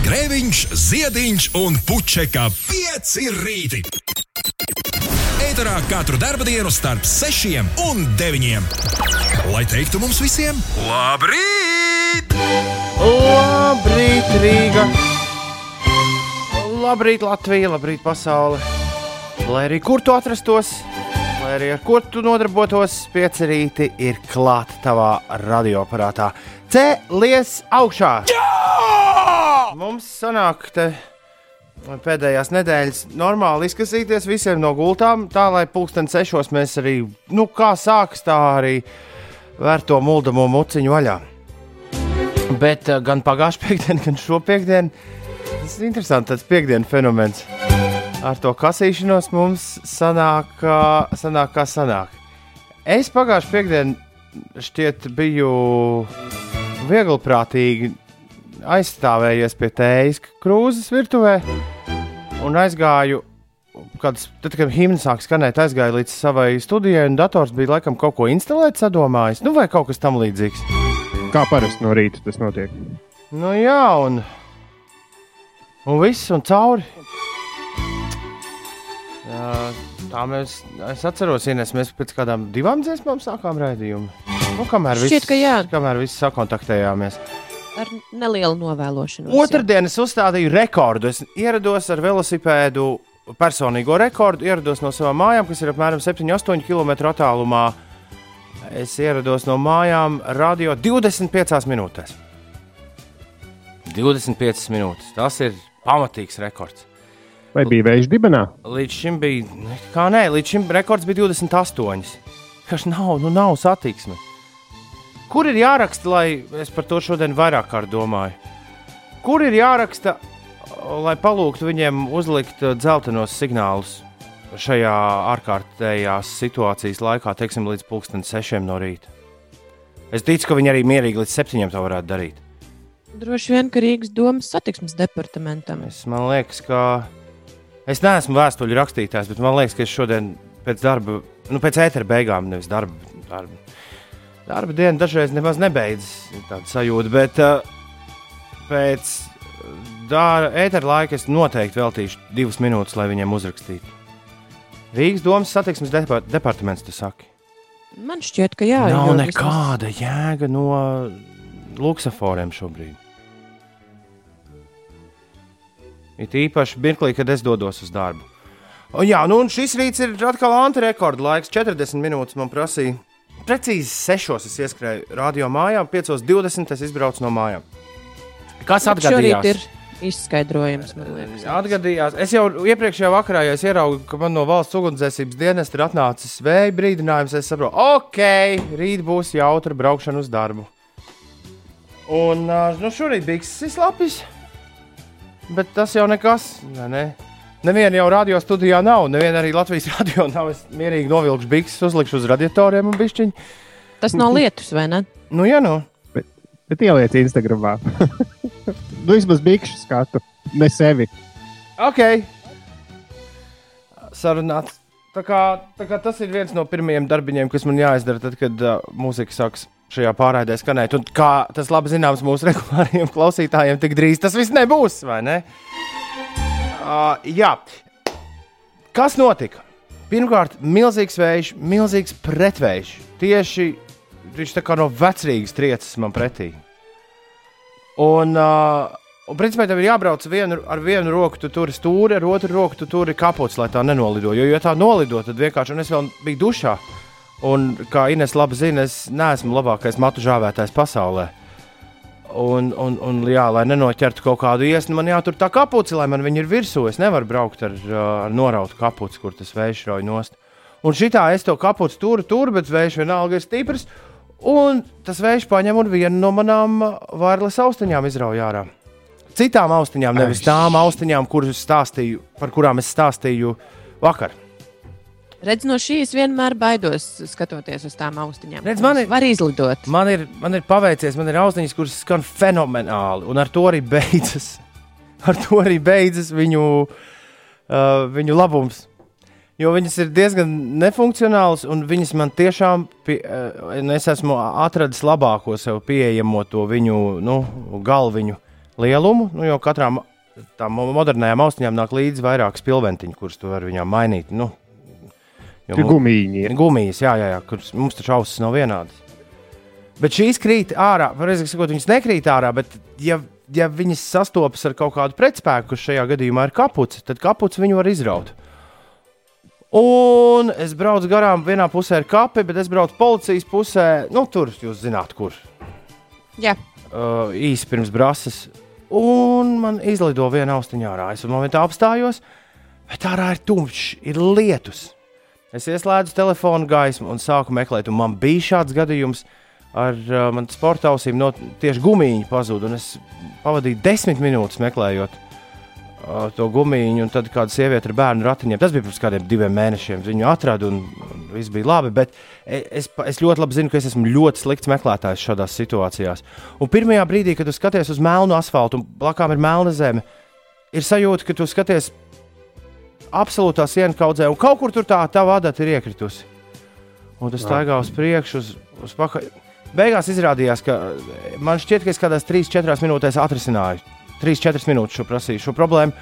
Grēviņš, Ziediņš un Puķeka 5 rīti. Eterā katru dienu starp 6 un 9. Lai teiktu mums visiem, labrīt! Labrīt, Rīga! Labrīt, Latvija! Labrīt, pasaule! Lai arī kur tu atrastos, lai arī ar ko tu nodarbotos, pieci rīti ir klāta tavā radioaparātā. Cēlies augšā! Jā! Mums sanāk, te pēdējās nedēļas normāli izkasīties visiem no gultām, tā lai pulksten sešos mēs arī, nu, kā sākas, tā arī vēr to muldamo muciņu vaļā. Bet uh, gan pagājušā piekdiena, gan šo piekdienu, tas ir interesants tāds piekdienas fenomens. Ar to kasīšanos mums sanāk, uh, sanāk kā sanāk. Es pagājušā piekdienā šķiet biju vieglprātīgi aizstāvējies pie tējas krūzes virtuvē un aizgāju. Kāds, tad, kad himna sāk skanēt, aizgāju līdz savai studijai, un dators bija laikam kaut ko instalēt, sadomājis, nu vai kaut kas tam līdzīgs. Kā parasti no rīta tas notiek? Nu jā, un, un viss, un cauri. Jā, tā mēs, es atceros, Ines, mēs pēc kādām divām dziesmām sākām raidījumu. Nu, kamēr Šķiet, viss, ka jā. kamēr viss sakontaktējāmies. Ar nelielu novēlošanos. Otradien es uzstādīju rekordu. Es ierados ar velosipēdu, personīgo rekordu, ierados no savām mājām, kas ir apmēram 7-8 km attālumā. Es ierados no mājām radio 25 minūtēs. 25 minūtes. Tas ir pamatīgs rekords. Vai bija vējš dibenā? Līdz šim bija, kā nē, līdz šim rekords bija 28. Kas nav, nu nav satiksme. Kur ir jāraksta, lai es par to šodien vairāk kārt domāju? Kur ir jāraksta, lai palūgtu viņiem uzlikt uh, dzeltenos signālus šajā ārkārtējās situācijas laikā, teiksim, līdz pulksten sešiem no rīta? Es ticu, ka viņi arī mierīgi līdz septiņiem to varētu darīt. Droši vien, ka Rīgas domas satiksmes departamentam. Es, man liekas, ka es neesmu vēstuļu rakstītājs, bet man liekas, ka es šodien pēc darba, nu, pēc ētera beigām, nevis darba, darba, darba diena dažreiz nemaz nebeidzas. Tāda sajūta, bet uh, pēc darba ētera laika es noteikti veltīšu divas minūtes, lai viņiem uzrakstītu. Rīgas domas satiksmes depa departaments, tu saki. Man šķiet, ka jā. Nav jo nekāda jēga no luksusforiem šobrīd. It īpaši mirklī, kad es dodos uz darbu. O, jā, nu un šis rīts ir atkal antirekorda laiks. 40 minūtes man prasīja. Precīzi 6. es ieskrēju radio mājā, 5.20. es izbraucu no mājām. Kas atgadījās? izskaidrojums, man liekas. Atgadījās. Es jau iepriekšējā vakarā, ja ieraugu, ka man no valsts ugunsdzēsības dienesta ir atnācis vēja brīdinājums, es saprotu, ok, rīt būs jautra braukšana uz darbu. Un nu, šorīt bija slapis, bet tas jau nekas. Ne, ne. Neviena jau radio studijā nav, neviena arī Latvijas radio nav. Es mierīgi novilkšu bikses, uzlikšu uz radiatoriem un bišķiņu. Tas nav lietus, vai ne? Nu, ja nu. Bet ieliec Instagramā. nu, vismaz bikšu skatu, ne sevi. Ok. Sarunāts. Tā kā, tā kā tas ir viens no pirmajiem darbiņiem, kas man jāizdara, tad, kad uh, mūzika sāks šajā pārraidē skanēt. Un kā tas labi zināms mūsu regulāriem klausītājiem, tik drīz tas viss nebūs, vai ne? Uh, jā. Kas notika? Pirmkārt, milzīgs vējš, milzīgs pretvējš. Tieši viņš tā kā no vecrīgas trieces man pretī. Un, uh, un principā tev ir jābrauc vienu, ar vienu roku, tu tur stūri, ar otru roku tu tur ir kapots, lai tā nenolido. Jo, ja tā nolido, tad vienkārši, un es vēl biju dušā, un kā Ines labi zina, es neesmu labākais matu žāvētājs pasaulē. Un, un, un jā, lai nenoķertu kaut kādu iesnu, man jātur tā kapuci, lai man viņa ir virsū. Es nevaru braukt ar, uh, ar norautu kapuci, kur tas vējš rauj nost. Un šitā es to kapuci turu, tur, bet vējš vienalga ir stiprs. Un tas vējš paņem un vienu no manām vārlas austiņām izrauj ārā. Citām austiņām, nevis tām austiņām, kuras stāstīju, par kurām es stāstīju vakar. Redz, no šīs vienmēr baidos skatoties uz tām austiņām. Redz, man ir- Var izlidot. Man ir, man ir paveicies, man ir austiņas, kuras skan fenomenāli, un ar to arī beidzas, ar to arī beidzas viņu, uh, viņu labums. Jo viņas ir diezgan nefunkcionālas, un viņas man tiešām, pie, uh, es esmu atradis labāko sev pieejamo to viņu nu, galviņu, lielumu, nu, jo katrām tām modernām austiņām nāk līdzi vairākas pilventiņas, kuras tu vari viņām mainīt. Nu, Tie gumijņi ir. Gumijas, jā, jā, jā kuras mums taču ausis nav vienādas. Bet šīs krīt ārā, pareizi sakot, viņas nekrīt ārā, bet ja, ja viņas sastopas ar kaut kādu pretspēku, kas šajā gadījumā ir kaputs, tad kaputs viņu var izraut. Un es braucu garām, vienā pusē ir kapi, bet es braucu policijas pusē, nu tur jūs zināt, kur Jā, uh, īsi pirms brāzes. Un man izlido viena austiņa ārā. Es momentā apstājos, bet ārā ir tumšs, ir lietus. Es ieslēdzu telefonu gaismu un sāku meklēt. Un man bija šāds gadījums ar uh, manu sporta ausīm. No, tieši gumija pazuda. Es pavadīju desmit minūtes meklējot uh, to gumiju. Un tad kāda sieviete ar bērnu ratiņiem, tas bija pirms kādiem diviem mēnešiem, viņu atrada un, un viss bija labi. Bet e- es, es ļoti labi zinu, ka es esmu ļoti slikts meklētājs šādās situācijās. Un pirmajā brīdī, kad tu skaties uz melnu asfaltu un blakām ir melna zeme, ir sajūta, ka tu skaties absolūtā sienu kaudzē, un kaut kur tur tā tā vadata ir iekritusi. Un tas staigā uz priekšu, uz, uz pakaļ. Beigās izrādījās, ka man šķiet, ka es kādās 3-4 minūtēs atrisināju 3-4 minūtes šo prasīju šo problēmu.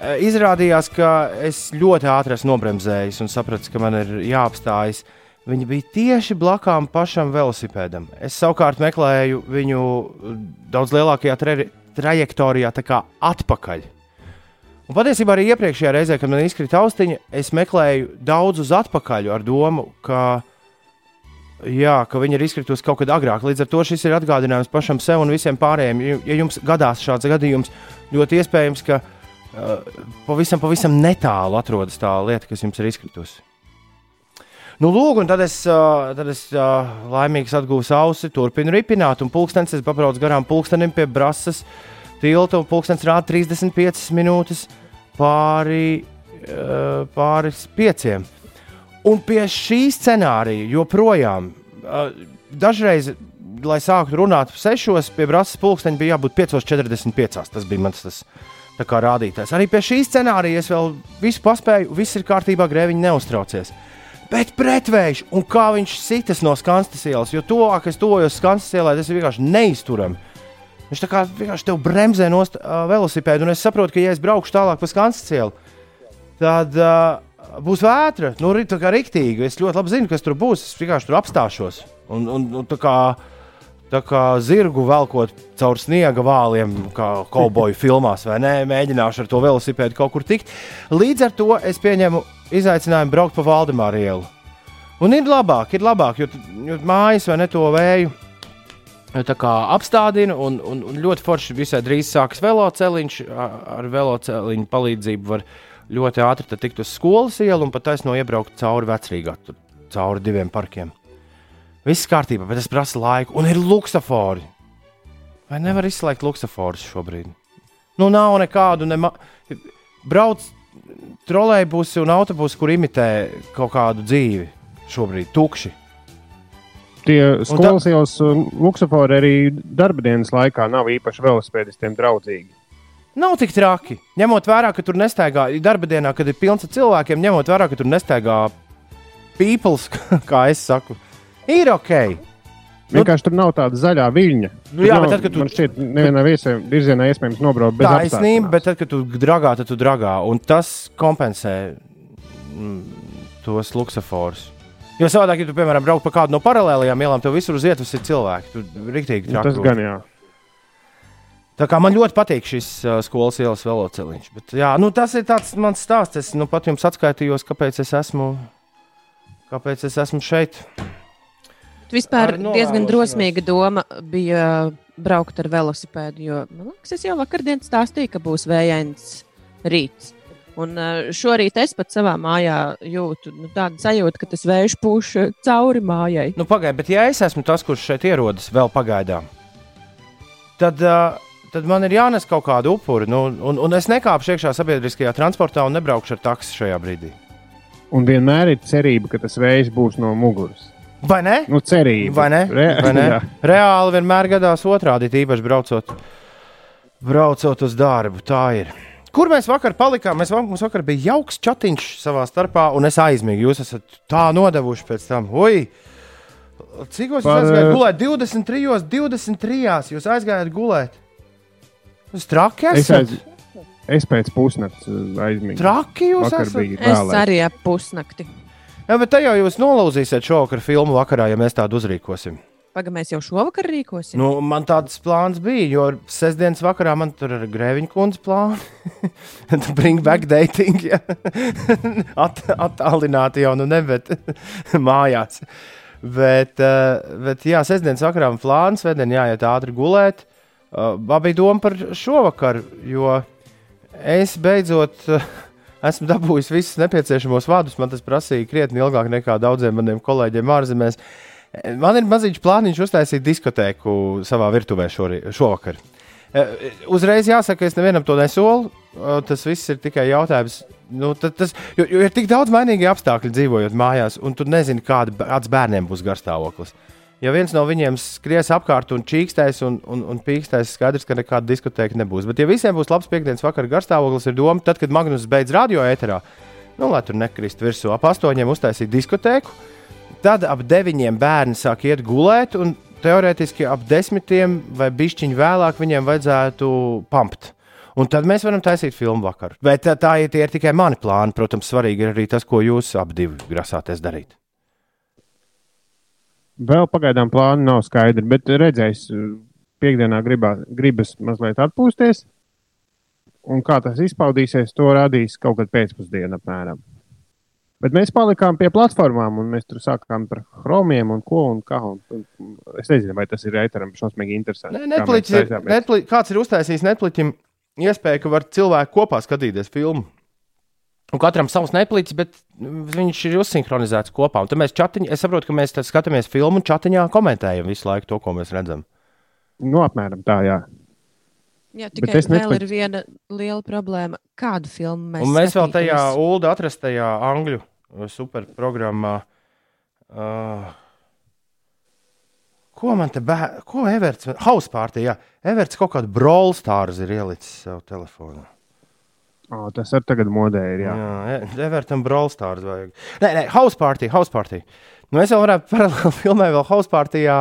Eh, Izrādījās, ka es ļoti ātri esmu nobremzējis un sapratu, ka man ir jāapstājas. Viņa bija tieši blakām pašam velosipēdam. Es savukārt meklēju viņu daudz lielākajā tra trajektorijā, tā kā atpakaļ. Un patiesībā arī iepriekšējā reizē, kad man izkrita austiņa, es meklēju daudz uz atpakaļ ar domu, ka, jā, ka viņa ir izkritusi kaut kad agrāk. Līdz ar to šis ir atgādinājums pašam sev un visiem pārējiem. Ja- jums gadās šāds gadījums, ļoti iespējams, ka uh, pavisam, pavisam netālu atrodas tā lieta, kas jums ir izkritusi. Nu, lūk, un tad es, uh, tad es uh, laimīgs atgūstu ausi, turpinu ripināt, un pulkstenis es pabraucu garām pulkstenim pie brāzes tilta, un pulkstenis rāda 35 minūtes pāri, uh, pāri pieciem. Un pie šī scenārija joprojām uh, dažreiz, lai sāktu runāt ap sešos, pie brāzes pulksteņa bija jābūt 5.45. Tas bija mans tas. Kā rādītājs. Arī pie šī scenārija es vēl visu paspēju, viss ir kārtībā, grēviņi neuztraucies. Bet pretvējš, un kā viņš sitas no skanstas ielas, jo tuvāk es tojos skanstas ielai, tas ir vienkārši neizturami. Viņš tā kā vienkārši tev bremzē no uh, velosipēda, un es saprotu, ka, ja es braukšu tālāk pa skanstas ielu, tad uh, būs vētra. Nu, tā kā rīktīgi. Es ļoti labi zinu, kas tur būs. Es vienkārši tur apstāšos. Un, un, un tā kā, tā kā zirgu velkot caur sniega vāliem, kā kauboju filmās, vai ne? Mēģināšu ar to velosipēdu kaut kur tikt. Līdz ar to es pieņemu izaicinājumu braukt pa Valdemāru ielu. Un ir labāk, ir labāk, jo, jo mājas vai ne to vēju apstādina, un, un, un ļoti forši visai drīz sāksies veloceliņš. Ar veloceliņu palīdzību var ļoti ātri tikt uz skolas ielu un pat taisno iebraukt cauri vecrīgā, tur, cauri diviem parkiem. Viss kārtībā, bet tas prasa laiku, un ir luksafori. Vai nevar izslēgt luksaforus šobrīd? Nu, nav nekādu. Nema... Brauc trolēļbusi un autobusi, kur imitē kaut kādu dzīvi šobrīd, tukši. Tie skolas ielas un luksafori arī darba dienas laikā nav īpaši velosipēdistiem draudzīgi. Nav tik traki. Ņemot vērā, ka tur nestaigā darba dienā, kad ir pilns ar cilvēkiem, ņemot vērā, ka tur nestaigā peoples, kā es saku, ir ok. Vienkārši tur nav tāda zaļā viļņa. Nu jā, Tur bet nav, tad, kad tu- Man šķiet, nevienā virzienā iespējams nobraukt bez Taisnība, apstāšanās. bet tad, kad tu dragā, tad tu dragā, un tas kompensē mm, tos luksaforus. Jo savādāk, ja tu, piemēram, brauc pa kādu no paralēlajām ielām, tev visur uz vietas ir cilvēki. Tur rīktīgi Nu, traki. Tas būtu. gan jā. Tā kā man ļoti patīk šis uh, skolas ielas velosipēdiņš. Bet, jā, nu, tas ir tāds mans stāsts. Es nu, pat jums atskaitījos, kāpēc es esmu, kāpēc es esmu šeit. Tu vispār diezgan drosmīga doma bija braukt ar velosipēdu. Jo, man liekas, es jau vakardien stāstīju, ka būs vējains rīts. Un uh, šorīt es pat savā mājā jūtu nu, tādu sajūtu, ka tas vējš pūš uh, cauri mājai. Nu, Pagaidiet, bet ja es esmu tas, kurš šeit ierodas vēl pagaidām, tad, uh, tad man ir jānes kaut kāda upura. Nu, un, un es nekāpšu iekšā sabiedriskajā transportā un nebraukšu ar taksi šajā brīdī. Un vienmēr ir cerība, ka tas vējš būs no muguras. Vai ne? Nu, cerība. Vai ne? Re Vai ne? Reāli vienmēr gadās otrādi, tīpaši braucot, braucot uz darbu. Tā ir. Kur mēs vakar palikām? Mēs, mums vakar bija jauks chatiņš savā starpā, un es aizmigu. Jūs esat tā nodevuši pēc tam. Ui! Cik jūs Par, aizgājāt eh, gulēt? 23, 23. Jūs aizgājāt gulēt. Jūs traki Es, esat. aiz, es pēc pusnakts aizmigu. Traki jūs Vakar esat. Es arī ap pusnakti. Jā, bet te jau jūs nolauzīsiet šovakar filmu vakarā, ja mēs tādu uzrīkosim. Pagaidām, mēs jau šovakar rīkosim. Nu, man tāds plāns bija, jo sestdienas vakarā man tur ir grēviņa kundze plāns. Bring back dating. Ja. At, attālināti jau nu ne, bet mājās. Bet, eh, bet jā, sestdienas vakarā man plāns, svētdien jāiet ātri gulēt. Uh, bija doma par šovakar, jo es beidzot uh, esmu dabūjis visus nepieciešamos vārdus. Man tas prasīja krietni ilgāk nekā daudziem maniem kolēģiem ārzemēs. Man ir maziņš plāniņš uztaisīt diskotēku savā virtuvē šori, šovakar. Eh, Uzreiz jāsaka, es nevienam to nesolu. Tas viss ir tikai jautājums. Nu, tas, jo, jo ir tik daudz mainīgi apstākļi dzīvojot mājās, un tu nezini, kāds bērniem būs garstāvoklis. Ja viens no viņiem skries apkārt un čīkstēs un, un, un pīkstēs, skaidrs, ka nekāda diskotēka nebūs. Bet, ja visiem būs labs piekdienas vakara garstāvoklis, ir doma, tad, kad Magnus beidz radio ēterā, nu, lai tur nekrist virsū, ap astoņiem uztaisīt diskotēku, tad ap deviņiem bērni sāk iet gulēt, un teorētiski ap desmitiem vai bišķiņu vēlāk viņiem vajadzētu pampt. Un tad mēs varam taisīt filmu vakaru. Bet tā, tā tie ir tikai mani plāni. Protams, svarīgi ir arī tas, ko jūs abi grasāties darīt. Vēl pagaidām plāni nav skaidri, bet redzēs, piekdienā gribā, gribas mazliet atpūsties. Un kā tas izpaudīsies, to radīs kaut kad pēcpusdienā apmēram. Bet mēs palikām pie platformām, un mēs tur sākām par chromiem un ko un kā. Un, un, es nezinu, vai tas ir reiteram šausmīgi interesanti. Ne, Netflix ir. Netflix, kāds ir uztaisījis Netflixam iespēju, ka var cilvēki kopā skatīties filmu. Un katram savs Netflix, bet viņš ir uzsinhronizēts kopā. Un tad mēs čatiņā, es saprotu, ka mēs tad skatāmies filmu un čatiņā komentējam visu laiku to, ko mēs redzam. Nu, apmēram tā, jā. Jā, tikai vēl Netflix- ir viena liela problēma. Kādu filmu mēs Un mēs vēl tajā? ULDA atrastajā angļu superprogrammā. Uh, ko man te bērns, ko Everts, House Party, jā, Everts kaut kādu Brawl Stars ir ielicis savā telefonā. O, tas arī tagad modē ir. Jā. Jā, jā Evertam Brawl Stars vajag. Nē, nē, House Party, House Party. Nu, es jau varētu paralēli filmēt vēl House Partyjā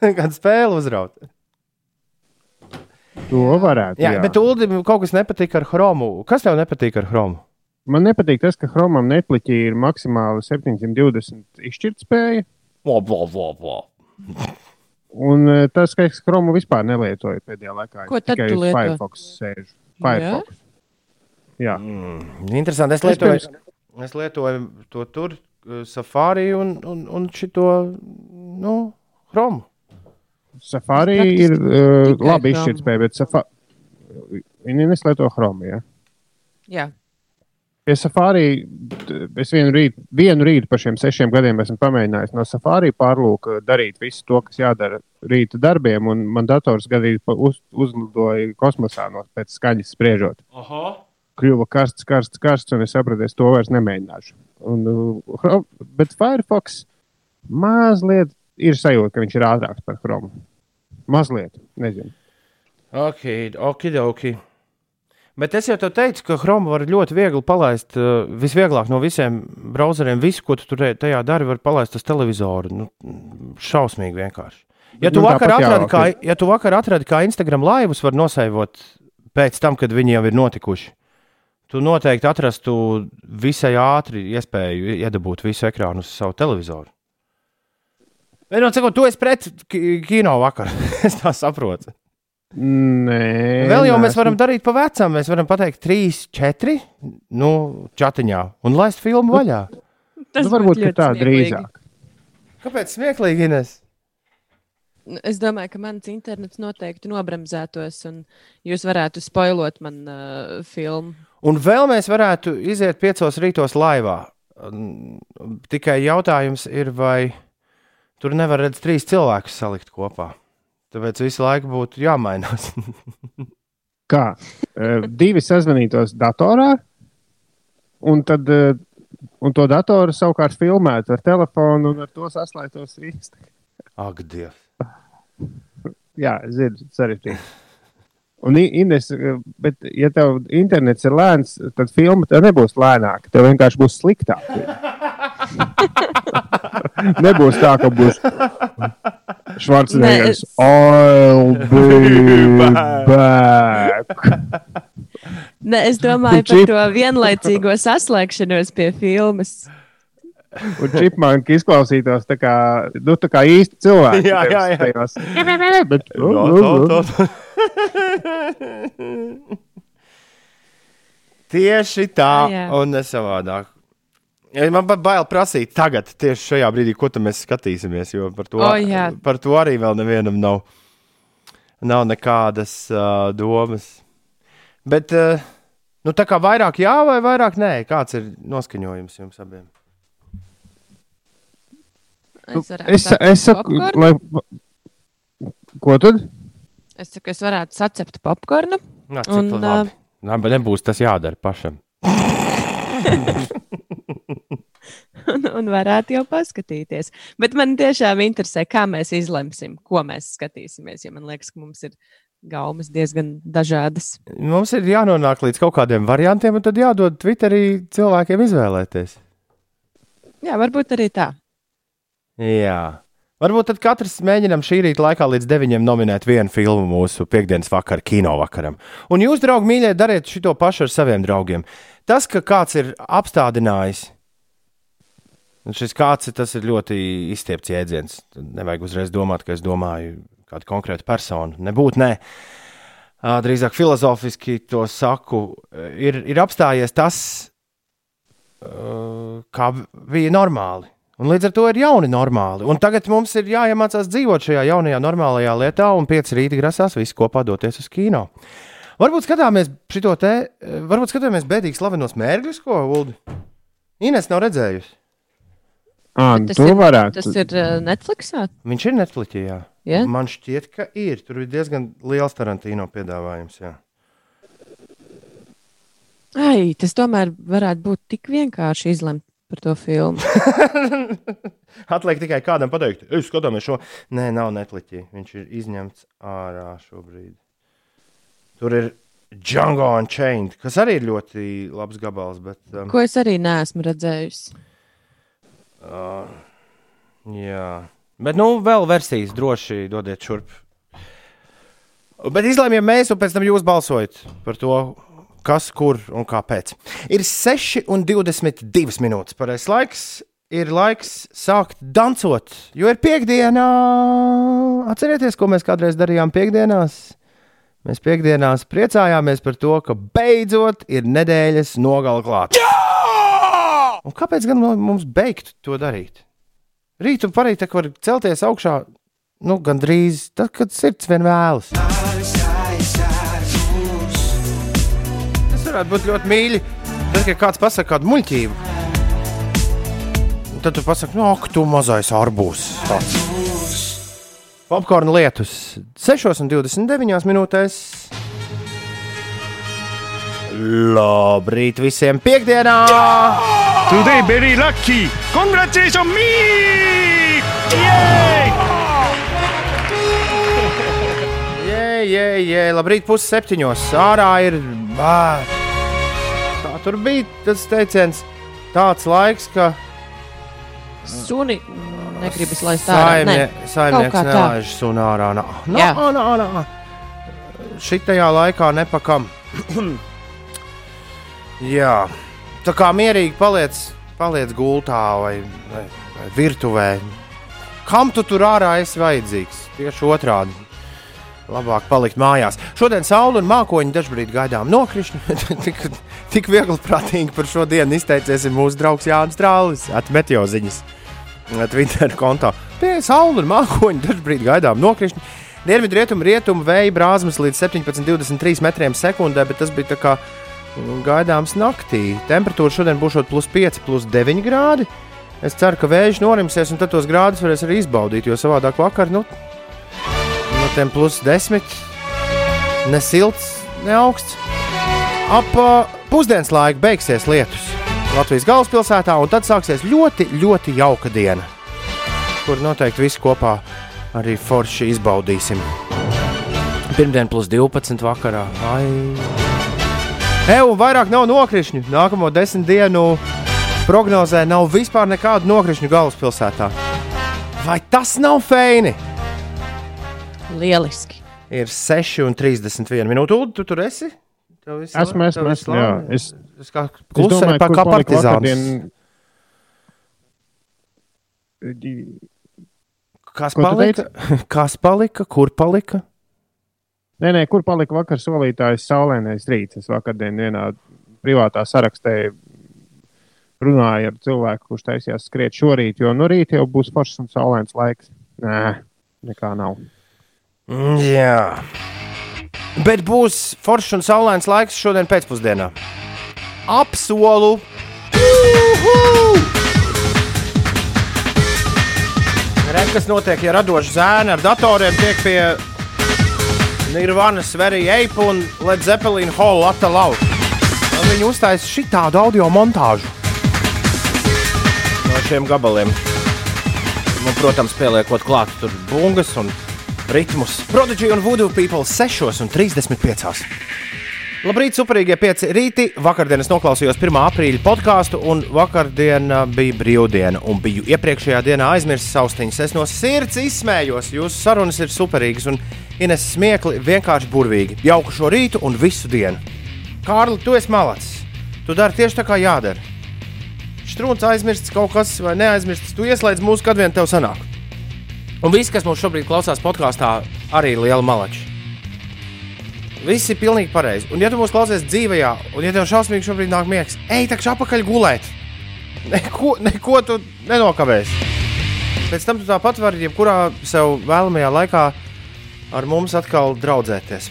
kādu spēli uzraut. To varētu. Jā, jā. bet Uldim kaut kas nepatīk ar chromu. Kas tev nepatīk ar chromu? Man nepatīk tas, ka Chromam Netflixī ir maksimāli 720 izšķirtspēja. Vo, vo, vo, vo. Un eh, tas, ka es Chromu vispār nelietoju pēdējā laikā. Ko es tad tikai tu lieto? Firefox sēžu. Firefox. Jā. Mm, interesanti. Es Es lietoju, pirms- es lietoju to tur, uh, Safari un, un, un šito nu, chromu. Safari ir uh, labi izšķirtspēja, bet Safa... viņi neslieto Chromu. Ja? Jā, Pie Safari es vienu rītu, vienu rītu par šiem sešiem gadiem esmu pamēģinājis no Safari pārlūka darīt visu to, kas jādara rīta darbiem, un man dators gadījumā uz, uzlidoja kosmosā no pēc skaņas spriežot. Aha. Kļuva karsts, karsts, karsts, un es sapratu, es to vairs nemēģināšu. Un, uh, bet Firefox mazliet ir sajūta, ka viņš ir ātrāks par Chrome. Mazliet, nezinu. Ok, ok, ok. Bet es jau te teicu, ka Chrome var ļoti viegli palaist. Uh, visvieglāk no visiem browseriem, visu, ko tu tur tajā dari, var palaist uz televizoru. Nu, šausmīgi vienkārši. Ja tu, Nu, vakar atradi, kā, ja tu vakar atradi, kā Instagram laivus var nosaivot pēc tam, kad viņi jau ir notikuši, tu noteikti atrastu visai ātri iespēju iedabūt visu ekrānu uz savu televizoru. Vienot sakot, tu esi pret ki- kino vakar. es tā saprotu. Nē, Vēl jau mēs neesmu. varam darīt pa vecam. Mēs varam pateikt, 3, 4, nu, čatiņā un laist filmu vaļā. tas Nu, varbūt tā smieklīgi. drīzāk. Kāpēc smieklīgi, Ines? Es domāju, ka mans internets noteikti nobremzētos, un jūs varētu spoilot man uh, filmu. Un vēl mēs varētu iziet piecos rītos laivā. Tikai jautājums ir, vai tur nevar redzēt trīs cilvēkus salikt kopā. Tāpēc visu laiku būtu jāmainās. Kā? Divi sazvanītos datorā, un, tad, un to datoru savukārt filmētu ar telefonu un ar to saslēgtos īsti. Ak, Dievs! Jā, zinu, sarežģīti. Un, Ines, bet, ja tev internets ir lēns, tad filma tev nebūs lēnāka. Tev vienkārši būs sliktāk. Nebūs tā, ka būs Švarcnegers. Nē, I'll be back. Ne, es domāju par to vienlaicīgo saslēgšanos pie filmas. Un čipmanki izklausītos tā kā, nu, tā kā īsti cilvēki. Jā, jā, jā. Tajos. Bet, No, to, to. Tieši tā, Jā. un ne savādāk. Ja Man pat bail prasīt tagad, tieši šajā brīdī, ko tad mēs skatīsimies. Jo par to, O, jā. par to arī vēl nevienam nav, nav nekādas uh, domas. Bet, uh, nu, tā kā vairāk jā vai vairāk nē, kāds ir noskaņojums jums abiem? Es, varētu Es, es saku, lai. Ko tad? es saku, es varētu sacept popkornu. Nā, cik Un, labi. Bet nebūs tas jādara pašam. un, un varētu jau paskatīties. Bet man tiešām interesē, kā mēs izlemsim, ko mēs skatīsimies. Jo man liekas, ka mums ir gaumas diezgan dažādas. Mums ir jānonāk līdz kaut kādiem variantiem, un tad jādod Twitterī cilvēkiem izvēlēties. Jā, varbūt arī tā. Jā. Varbūt tad katrs mēģinām šī rīta laikā līdz deviņiem nominēt vienu filmu mūsu piekdienas vakarā, kino vakaram. Un jūs, draugi, mīļie, dariet šo pašu ar saviem draugiem. Tas, ka kāds ir apstādinājis, un šis kāds ir, tas ir ļoti izstiepts jēdziens. Nevajag uzreiz domāt, ka es domāju kādu konkrētu personu. Nebūtu, nē. Drīzāk filozofiski to saku, ir, ir apstājies tas, kā bija normāli. Un līdz ar to ir jauni normāli. Un tagad mums ir jāiemācās dzīvot šajā jaunajā normālajā lietā, un pieci rīti grasās visi kopā doties uz kino. Varbūt skatāmies šo te, varbūt skatāmies bēdīgi slavenos mērķus, ko Ulu Ines nav redzējusi. À, to ir, varētu. tas ir Netflixā. Viņš ir Netflixā. Jā. Ja? Man šķiet, ka ir. Tur ir diezgan liels Tarantīno piedāvājums. Jā. Ai, tas tomēr varētu būt tik vienkārši izlemt par to filmu. Atliek tikai kādam pateikt, es skatāmies šo. Nē, nav Netflixā. Viņš ir izņemts ārā šobrīd. Tur ir Django Unchained, kas arī ir ļoti labs gabals. Bet, um, Ko es arī neesmu redzējusi. uh, jā, bet nu vēl versijas droši dodiet šurp. Bet izlēmjam mēs, un pēc tam jūs balsojat par to, kas, kur un kāpēc. Ir 6,22 minūtes. Pareizais laiks ir laiks sākt dancot, jo ir piekdiena. Atcerieties, ko mēs kādreiz darījām piekdienās? Mēs piekdienās priecājāmies par to, ka beidzot ir nedēļas nogala klāta. Un kāpēc gan mums beigt to darīt? Rīt un parīt var celties augšā, nu, gandrīz tad, kad sirds vien vēlas. Tas varētu būt ļoti mīļi. Tad, kad kāds pasakā kādu muļķību, tad tu pasaki, no, ak, tu mazais arbūs. Popkorna lietus 6,29 minūtēs. Labrīt visiem piekdienā! Today very lucky. Congratulations me! Yay! Jē, jē, jē, labrīt, pusseptiņos. Ārā ir. Bā, tur bija tas teiciens, tāds laiks, ka Suni negribas laist ārā. saimnie, Nē, saimnieks nelaiž sunu ārā. Nā, nā, nā, nā. Šitajā laikā nepakam. Jā, tā kā mierīgi paliec, paliec gultā vai, vai, vai virtuvē. Kam tu tur ārā esi vajadzīgs? Tieši otrādi. Labāk palikt mājās. Šodien saule un mākoņi dažkārt gaidām nokrišņi. tik, tik viegli prātīgi par šo dienu izteicies mūsu draugs Jānis Strālis. Atmetjo ziņas Twitter kontā. Pie saule un mākoņi dažkārt gaidām nokrišņi. Dienvidu rietumu, rietumu vēja brāzmas līdz 17,23 metriem sekundē, bet tas bija tā kā mm, gaidāms naktī. Temperatūra šodien būs plus 5, plus 9 grādi. Es ceru, ka vējš norimsies, un tad tos grādus varēs arī izbaudīt, jo savādāk vakar, nu, no tiem plus 10, ne silts, ne augsts. Ap uh, pusdienas laiku beigsies lietus Latvijas galvaspilsētā, un tad sāksies ļoti, ļoti jauka diena, kur noteikti visi kopā arī forši izbaudīsim. Pirmdien plus 12 vakarā. Ai. Eju, vairāk nav nokrišņu. Nākamo desmit dienu prognozē nav vispār nekādu nokrišņu galvaspilsētā. Vai tas nav feini? Lieliski. Ir 6,31 minūte. Ulu, tu tur esi? Esmu, esmu, esmu, jā. labi? Es- es kā Es klusēju, kā palika partizāns. vakardien- Kas Ko palika? Kas palika? Kur palika? Nē, nē, kur palika vakar solītājs saulēnais rīts? Es vakardien vienā privātā sarakstē runāju ar cilvēku, kurš taisījās skriet šorīt, jo no rīta jau būs foršs un saulēns laiks. Nē, nekā nav. Mm, Jā. Bet būs foršs un saulains laiks šodien pēcpusdienā. Apsolu! Juhu! Redz, kas notiek, ja radoši zēni ar datoriem tiek pie Nirvanas, Verija Eipa un Led Zeppelin Hall atalau. Viņi uztaisīja šitādu audio montāžu no šiem gabaliem. Nu, protams, pieliekot klāt tur bungas un ritmus. Prodigy un Voodoo People 6,35. Labrīt, superīgie pieci rīti. Vakardien es noklausījos 1. aprīļa podkāstu, un vakardien ā, bija brīvdiena. Un biju iepriekšējā dienā aizmirsis austiņas. Es no sirds izsmējos. Jūsu sarunas ir superīgas, un Ines smiekli vienkārši burvīgi. Jauku šo rītu un visu dienu. Kārli, tu esi malacis. Tu dari tieši tā, kā jādara. Strūns aizmirsts kaut kas vai neaizmirsts. Tu ieslēdz mūsu, kad vien tev sanāk. Un visi, kas mums šobrīd klausās podkāstā, arī ir liela malači. Viss ir pilnīgi pareizi. Un, ja tu mūs klausies dzīvē, un ja tev šausmīgi šobrīd nāk miegs, ej, tak apakaļ gulēt. Neko, neko tu nenokavēsi. Pēc tam tu tāpat vari jebkurā sev vēlamajā laikā ar mums atkal draudzēties.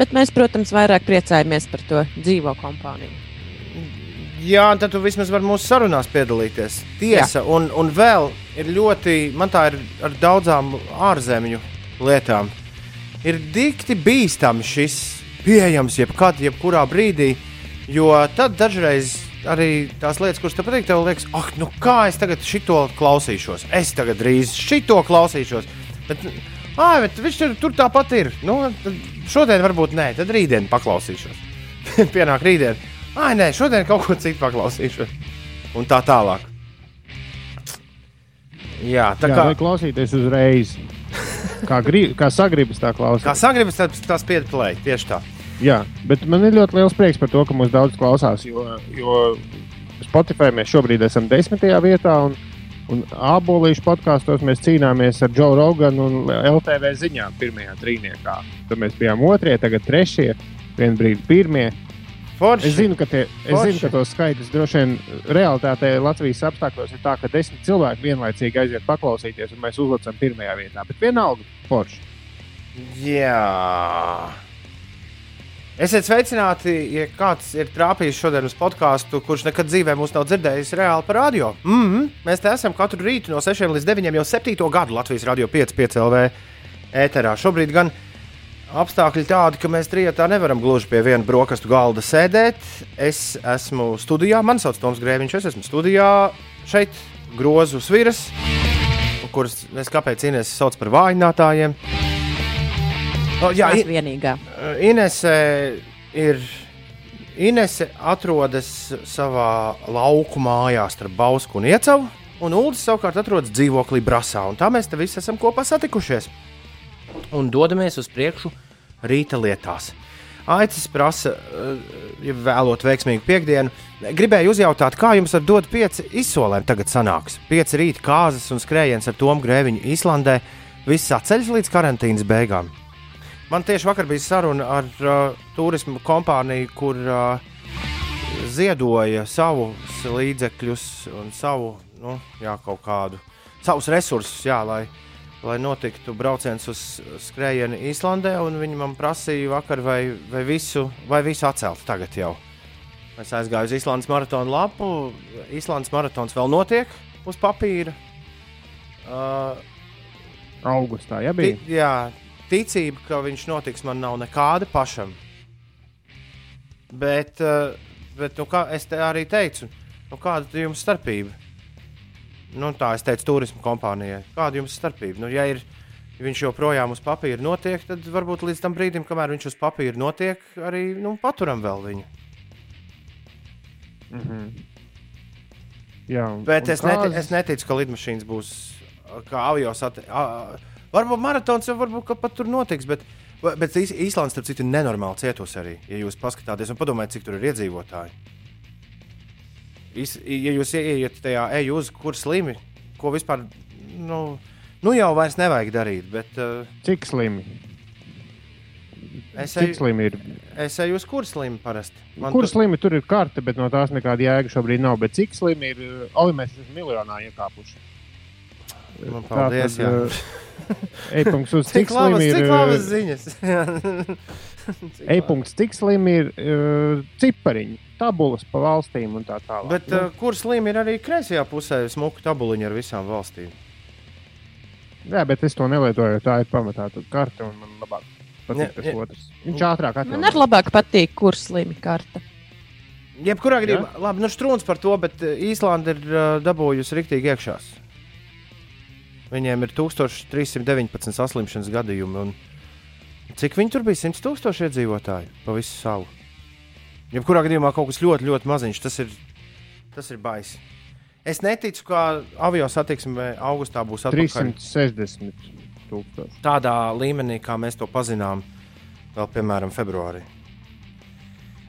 Bet mēs, protams, vairāk priecājamies par to dzīvo kompāniju. Jā, tad tu vismaz vari mūsu sarunās piedalīties. Tiesa, un, un vēl ir ļoti, man tā ir ar daudzām ārzemju lietām. Ir dikti bīstami šis pieejams jebkad, jebkurā brīdī, jo tad dažreiz arī tās lietas, kuras tev patīk, tev liekas, ah, nu kā es tagad šito klausīšos. Es tagad drīz šito klausīšos. Bet, ah, bet viņš tur, tur tāpat ir. Nu, šodien varbūt nē, tad rītdien paklausīšos. Pienāk rītdien. Ah, nē, šodien kaut ko citu paklausīšos. Un tā tālāk. Jā, tā Tā kā, kā klausīties uzreiz. Kā, grib, kā sagribas, tā kā klausās. sagribas, tad tas piedplēj. Tieši tā. Jā, bet man ir ļoti liels prieks par to, ka mūs daudz klausās. Jo, jo Spotify mēs šobrīd esam desmitajā vietā, un, un abolīšu podkāstos mēs cīnāmies ar Joe Roganu un LTV ziņām pirmajā trīniekā. Tad mēs bijām otrie, tagad trešie, vienu brīdi pirmie. Forši. Es zinu, ka, tie, es zinu, ka tos skaitļus droši vien realitātē Latvijas apstākļos ir tā, ka desmit cilvēki vienlaicīgi aiziet paklausīties, un mēs uzlicam pirmajā vietā. Bet vienalga, forši. Jā. Esiet sveicināti, ja kāds ir trāpījis šodien uz podkāstu, kurš nekad dzīvē mūs nav dzirdējis reāli par radio. Mm -hmm. Mēs te esam katru rītu no 6 līdz 9 jau 7 gadu Latvijas radio 5, 5 LV ēterā. Šobrīd gan apstākļi tādi, ka mēs trijotā nevaram gluži pie viena brokastu galda sēdēt. Es esmu studijā, man sauc Toms Grēviņš, es esmu studijā šeit, grozu sviras, kuras es kāpēc Inês sauc par vājinātājiem. O, jā, I- ir vienīgā. Inese ir. Inese atrodas savā lauku mājā starp Bausku un Iecavu, un Ulas savukārt atrodas dzīvoklī Brasā. un Tā mēs te visi esam kopā satikušies un dodamies uz priekšu rīta lietās. Aicis prasa, eh, ja vēlot veiksmīgu piekdienu. Gribēju uzjautāt, kā jums ar dotu pieci izsolēm tagad sanāks? Pieci rīta kāzas un skrējiens ar Tomu Grēviņu Īslandē. Viss atceļas līdz karantīnas beigām. Man tieši vakar bija saruna ar uh, turismu kompāniju, kur uh, ziedoja savus līdzekļus un savu, nu, jā, kaut kādu, savus resursus, jā, lai, lai notiktu brauciens uz skrējienu Īslandē. un Viņi man prasīja vakar, vai, vai, visu, vai visu atcelt tagad jau. Es aizgāju uz Īslandes maratonu lapu. Īslandes maratons vēl notiek uz papīra. Uh, Augustā, ja Ti, bija. jā, ticība, ka viņš notiks, man nav nekāda pašam. Bet, eh, bet nu, kā es te arī teicu, nu, kāda ir jums starpība? Nu, tā es teicu, turismu kompānijai. Kāda jums ir starpība? Nu, ja ir, ja viņš joprojām uz papīra notiek, tad varbūt līdz tam brīdim, kamēr viņš uz papīra notiek, arī nu, paturam vēl viņu. Jā, Bet un es, neti, es neticu, ka lidmašīnas būs kā avio a, Varbūt maratons jau varbūt ka pat tur notiks, bet, bet Īs- Īslanda, starp citu, ir nenormāli cietusi arī. Ja jūs paskatāties un padomājat, cik tur ir iedzīvotāji. Ja jūs ieiet tajā eju uz, kur slimi, ko vispār, nu, nu jau vairs nevajag darīt, bet uh, Cik slimi? es Cik eju, slimi ir? es eju uz kur slimi parasti. Man Kur tur- slimi tur ir karte, bet no tās nekāda jēga šobrīd nav. Bet cik slimi ir? uh, Oli, mēs esam miljonā iekāpuši. Man paldies, jā. E-punkts uz Cik cik labas, slimi ir? cik uh, labas ziņas. Cik E-punkts, cik slimi ir uh, cipariņi, tabulas pa valstīm un tā tālāk. Bet uh, kur slimi ir arī kreisajā pusē, smuka tabuliņa ar visām valstīm? Jā, bet es to nelietoju, tā ir pamatā tā karte un man labāk Ne, patīk tas ne. otrs. Viņš ātrāk Man atver. arī labāk patīk, kur slimi karta. Jebkurā gadījumā, labi, nu strūns par to, bet uh, Īslanda ir uh, dabūjusi riktīgi iekšā. Viņiem ir 1319 saslimšanas gadījumi. Un cik viņi tur bija? 100 tūkstoši iedzīvotāji pa visu salu. Jebkurā gadījumā kaut kas ļoti, ļoti maziņš. Tas ir, tas ir baisi. Es neticu, ka avio satiksme augustā būs atpakaļ 360 tūkstoši. tādā līmenī, kā mēs to pazinām, vēl piemēram februārī.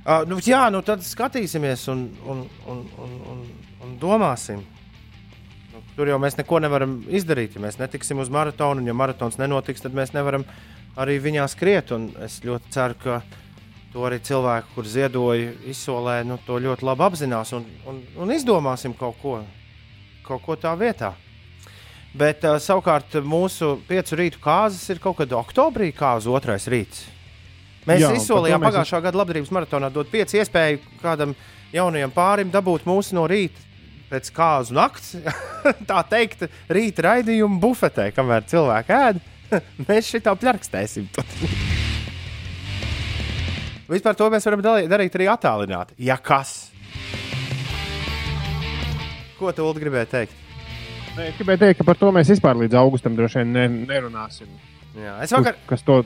Uh, nu, jā, nu tad skatīsimies un, un, un, un, un, un domāsim. Nu, tur jau mēs neko nevaram izdarīt. Ja mēs netiksim uz maratonu, un ja maratons nenotiks, tad mēs nevaram arī viņā skriet. Un es ļoti ceru, ka to arī cilvēki, kur ziedoja izsolē, nu, to ļoti labi apzinās un, un, un izdomāsim kaut ko, kaut ko tā vietā. Bet uh, savukārt mūsu piecu rītu kārtas ir kaut kad oktobrī, kā uz otrais rīts. Mēs Jā, izsolījām mēs- pagājušā gada labdarības maratonā dot pieci iespēju kādam jaunajam pārim dabūt mūsu no rīta pēc kāzu nakts, tā teikt, rīta raidījumu bufetē, kamēr cilvēki ēd. Mēs šitā pļarkstēsim. Vispār to mēs varam darīt arī attālināti. Ja kas? Ko tu Ulu, gribēji teikt? Nē, gribēju teikt, ka par to mēs vispār līdz augustam droši vien ne, nerunāsim. Jā, es vakar, Kas to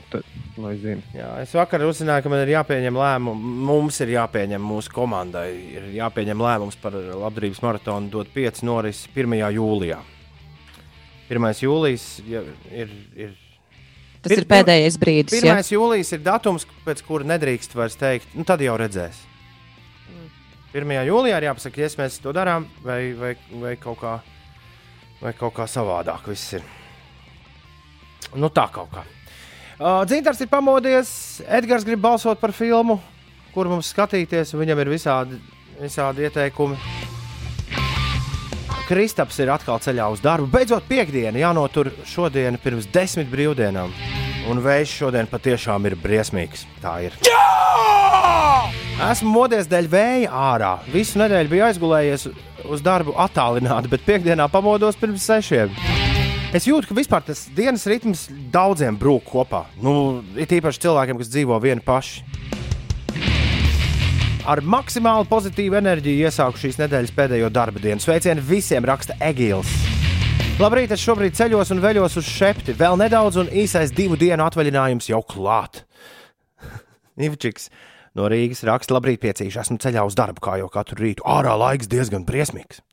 zina? Jā, es vakar uzzināju, ka man ir jāpieņem lēmums. Mums ir jāpieņem mūsu komandai, ir jāpieņem lēmums par labdarības maratonu dot 5 norisi 1. jūlijā. 1. jūlijas ja, ir. ir Tas Pir- ir pēdējais brīdis. 1. Ja? jūlijas ir datums, pēc kura nedrīkst vairs teikt, nu tad jau redzēs. 1. jūlijā ir jāpasaka, ja mēs to darām, vai, vai, vai, kaut kā, vai kaut kā savādāk viss ir. Nu, tā kaut kā. Uh, Dzintars ir pamodies, Edgars grib balsot par filmu, kur mums skatīties, un viņam ir visādi, visādi ieteikumi. Kristaps ir atkal ceļā uz darbu. Beidzot, piekdiena jānotur šodien pirms desmit brīvdienām. Un vējš šodien patiešām ir briesmīgs. Tā ir. Jā! Esmu modies dēļ vēja ārā. Visu nedēļu biju aizgulējies uz darbu attālināti, bet piekdienā pamodos pirms sešiem. Es jūtu, ka vispār tas dienas ritms daudziem brūk kopā. Nu, it īpaši cilvēkiem, kas dzīvo vieni paši. Ar maksimāli pozitīvu enerģiju iesāku šīs nedēļas pēdējo darba dienu. Sveicienu visiem, raksta Egils. Labrīt, es šobrīd ceļos un veļos uz šepti. Vēl nedaudz, un īsais divu dienu atvaļinājums jau klāt. Ivčiks no Rīgas raksta, labrīt, piecīši. Esmu ceļā uz darbu, kā jau katru rītu. Ārā laiks diezgan briesmīgs.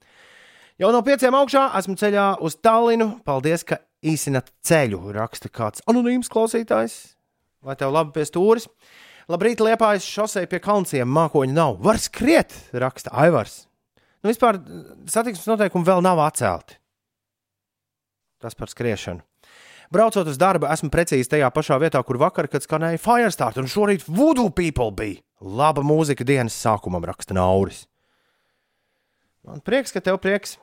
Jau no pieciem augšā esmu ceļā uz Tallinu. Paldies, ka īsinat ceļu, raksta kāds anonīms klausītājs. Lai tev labi pie stūris. Labrīt, liepājas šosei pie kalnciem, mākoņi nav. Var skriet, raksta Aivars. Nu, vispār satiksmes noteikumi vēl nav atcelti. Tas par skriešanu. Braucot uz darbu, esmu precīzi tajā pašā vietā, kur vakar, kad skanēja Firestart, un šorīt Voodoo People bija. Laba mūzika dienas sākumam, raksta Nauris. Man prieks, ka tev prieks.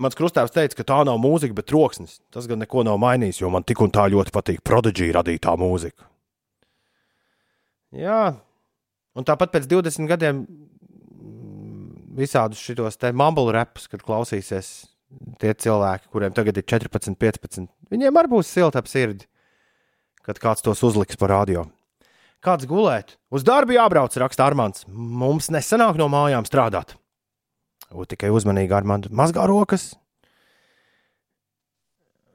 Mans krustāvs teica, ka tā nav mūzika, bet troksnis. Tas gan neko nav mainījis, jo man tik un tā ļoti patīk Prodigy radītā mūzika. Jā, un tāpat pēc 20 gadiem mm, visādus šitos te mumble rapus, kad klausīsies tie cilvēki, kuriem tagad ir 14, 15. Viņiem arī būs silta ap sirdi, kad kāds tos uzliks par radio. Kāds gulēt? Uz darbu jābrauc, raksta Armāns. Mums nesanāk no mājām strādāt. O, tikai uzmanīgi, Armāns, mazgā rokas.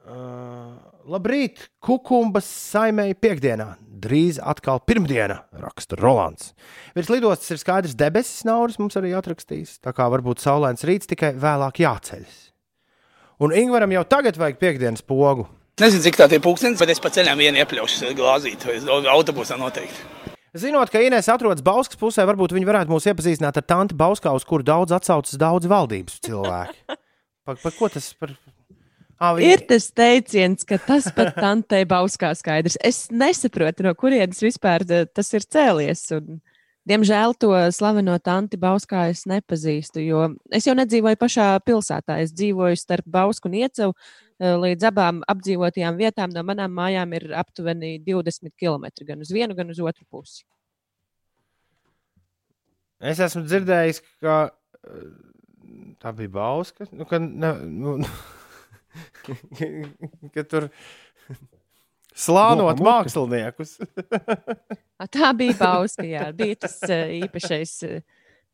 Uh, labrīt, kukumbas saimēji piekdienā. Drīz atkal pirmdiena, raksta Rolands. Virs lidostas ir skaidrs debesis, Nauris mums arī atrakstīs. Tā kā varbūt saulains rīts tikai vēlāk jāceļas. Un Ingūram jau tagad vajag piekdienas pogu. Nezinu, cik tā ir pūkstens, bet es pa ceļam vienu iepļaušu glāzīti. Autobusā noteikti. Zinot, ka Inês atrodas Bauskas pusē, varbūt viņi varētu mūs iepazīstināt ar tanti Bauskā, uz kuru daudz atsaucas daudz valdības cilvēki. Par, par ko tas par? Viņi... Ir tas teiciens, ka tas pat tantei Bauskā skaidrs. Es nesaprotu, no kurienes vispār tas ir cēlies. Un, diemžēl to slaveno tanti Bauskā es nepazīstu, jo es jau nedzīvoju pašā pilsētā. Es dzīvoju starp Bausku un Iecevu. Līdz abām apdzīvotajām vietām no manām mājām ir aptuveni 20 km gan uz vienu, gan uz otru pusi. Es esmu dzirdējis, ka tā bija Bauska. Nu, ka, ne, nu, ka tur slānot māksliniekus. tā bija Bauska, jā, bija tas īpašais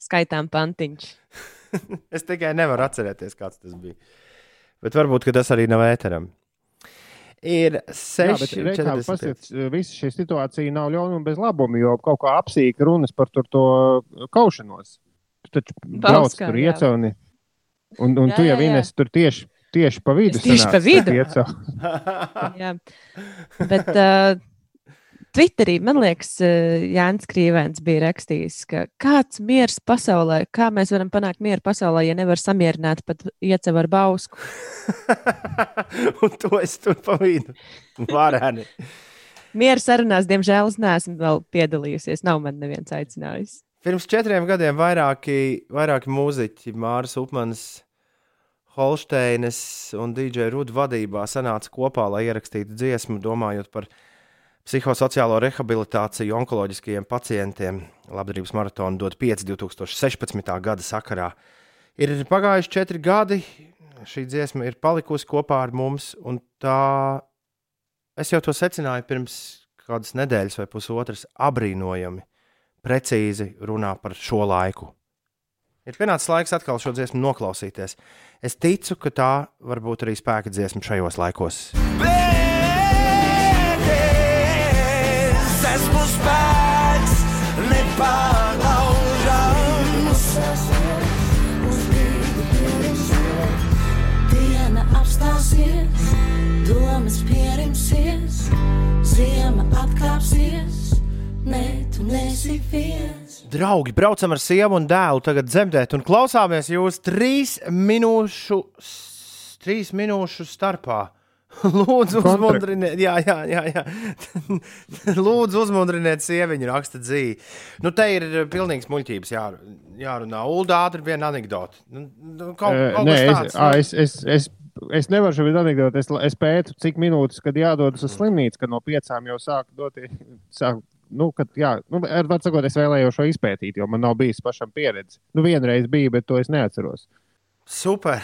skaitām pantiņš. es tikai nevaru atcerēties, kāds tas bija. Bet varbūt tas arī nav ēteram. Ir seši monētas. Visa šī situācija nav ļaunuma bez labuma, jo kaut kā apsīka runas par to kaušanos. Tu taču brauc tur iecēni. Un, un jā, tu jau vienes tur tieši, tieši pa vidu. Tieši pa vidu. jā. Bet uh, Twitterī, man liekas, eh, Jānis Krīvens bija rakstījis, ka kāds miers pasaulē, kā mēs varam panākt mieru pasaulē, ja nevar samierināt pat iecev ar bausku. Un to es tur pa vidu. Varēni. Mieru sarunās, diemžēl, es neesmu vēl piedalījusies. Nav man neviens aicinājis. Pirms četriem gadiem vairāki, vairāki mūziķi, Māris Upmans, Holsteines un DJ Rudu vadībā sanāca kopā, lai ierakstītu dziesmu, domājot par psihosociālo rehabilitāciju onkoloģiskajiem pacientiem. Labdarības maratona dod 5 2016. gada sakarā. Ir pagājuši četri gadi, šī dziesma ir palikusi kopā ar mums, un tā es jau to secināju pirms kādas nedēļas vai pusotras abrīnojami, precīzi runā par šo laiku. Ir pienācis laiks atkal šo dziesmu noklausīties. Es ticu, ka tā var būt arī spēka dziesma šajos laikos. Bē! esmu spēks, nepārlaužams. Diena apstāsies, domas pierimsies, ziema atkāpsies. Ne, tu nesi viens. Draugi, braucam ar sievu un dēlu tagad dzemdēt un klausāmies jūs trīs minūšu, trīs minūšu starpā. Lūdzu, uzmundriniet, jā, jā, jā, jā. Lūdzu, uzmundriniet sieviņu, raksta dzīvi. Nu, te ir pilnīgs muļķības jā, jārunā. Ulda ātri viena anekdote. Nu, nu kaut, kaut Nē, tāds, es, nu. es, es, es, es nevaru šo anekdoti. Es, es pētu, cik minūtes, kad jādodas uz slimnīcu, kad no piecām jau sāk doties. Sāk, nu, kad, jā, nu, var sakot, es vēlējos šo izpētīt, jo man nav bijis pašam pieredze. Nu, vienreiz bija, bet to es neatceros. Super!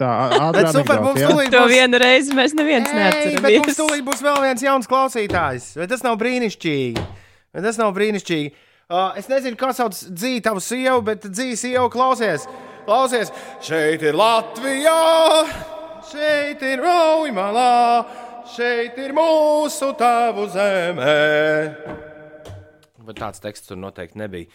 Tā ātrāk super. Mums ja? būs... To vienu reizi mēs neviens neatceramies. Mums tūlīt būs vēl viens jauns klausītājs. Vai tas nav brīnišķīgi? Vai tas nav brīnišķīgi? Uh, es nezinu, kā sauc dzīvi tavu sievu, bet dzīvi sievu klausies. Klausies, šeit ir Latvija, šeit ir Raujimalā, šeit ir mūsu tavu zemē. Bet tāds teksts tur noteikti nebija.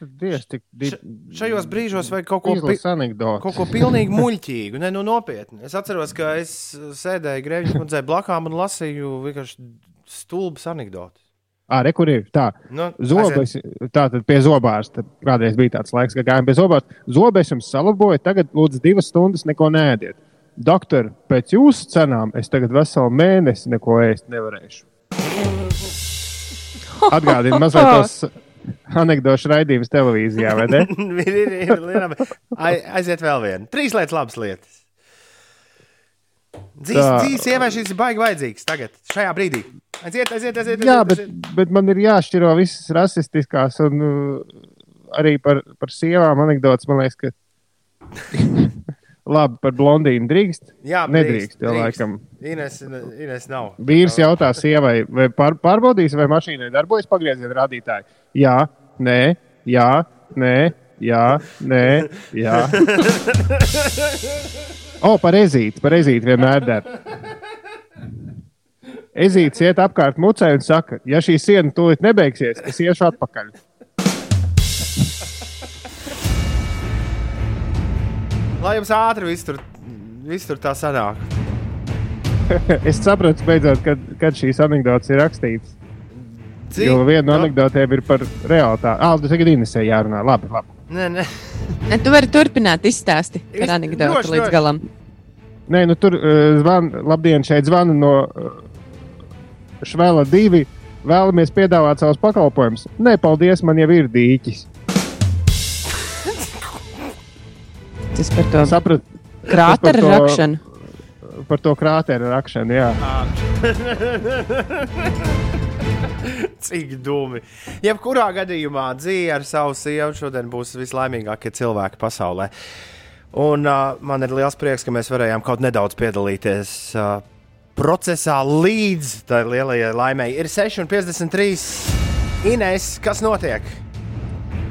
Dievs, tik, di... Šajos brīžos vajag kaut ko tādu - kaut ko pilnīgi muļķīgu, ne nu nopietni. Es atceros, ka es sēdēju Grēviņš kundzei blakām un lasīju vienkārši stulbas anekdotas. Ārē, kur ir tā? Nu, Zobais, tā tad pie zobārsta. Kādreiz bija tāds laiks, ka gājām pie zobārsta. Zobais jums salaboja, tagad lūdzu divas stundas neko nēdiet. Doktor, pēc jūsu cenām es tagad veselu mēnesi neko ēst nevarēšu. Atgādini mazliet tos anekdošu raidījums televīzijā, vai ne? aiziet vēl viena. Trīs lietas, labas lietas. Dzīves šis ir baigi vajadzīgs tagad, šajā brīdī. Aiziet, aiziet, aiziet. Jā, aiziet, aiziet. Bet, bet man ir jāšķiro visas rasistiskās un uh, arī par, par sievām anekdotas. Man liekas, ka Labi, par blondīnu drīkst. Jā, nedrīkst. Jā, laikam. Ines, Ines nav. Vīrs jautā sievai, vai pār, pārbaudīs, vai mašīnai darbojas pagrieziena rādītāji. Jā, nē, jā, nē, jā, nē. Jā. o, par ezīti, par ezīti vienmēr der. Ezīts iet apkārt mucē un saka, ja šī siena tūlīt nebeigsies, es iešu atpakaļ. Lai jums ātri viss tur, viss tur tā sanāk. es sapratu, beidzot, kad, kad šīs anekdotas ir rakstītas. Cik? Jo viena no anekdotēm ir par realitāti. Ah, tas tagad Inesē jārunā. Labi, labi. Nē, nē. Ne, tu vari turpināt izstāstīt par anekdoti līdz droši. galam. Nē, nu tur uh, zvan, labdien, šeit zvana no uh, Švela divi. Vēlamies piedāvāt savus pakalpojumus. Nē, paldies, man jau ir dīķis. Tas par to Sapratu krāteru to- rakšanu. par to krāteru rakšanu. Jā. Cik dūmi. Jebkurā gadījumā dzīve ar savu sievu šodien būs vislaimīgākie cilvēki pasaulē. Un uh, man ir liels prieks, ka mēs varējām kaut nedaudz piedalīties uh, procesā līdz tai lielajai laimei. Ir 6,53. Ines, kas notiek?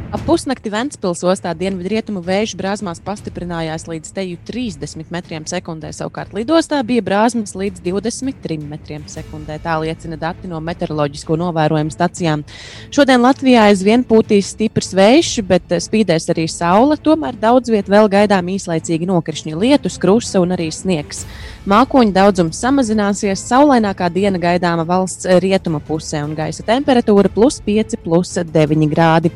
Ap pusnakti Ventspils ostā dienvidrietumu vēju brāzmās pastiprinājās līdz teju 30 metriem sekundē. Savukārt lidostā bija brāzmas līdz 23 metriem sekundē. Tā liecina dati no meteoroloģisko novērojumu stacijām. Šodien Latvijā aizvien pūtīs stiprs vējš, bet eh, spīdēs arī saule. Tomēr daudz viet vēl gaidām īslaicīgi nokrišņi, lietus, krusta un arī sniegs. Mākoņu daudzums samazināsies, saulainākā diena gaidāma valsts rietumu pusē un gaisa temperatūra plus 5, plus 9 grādi.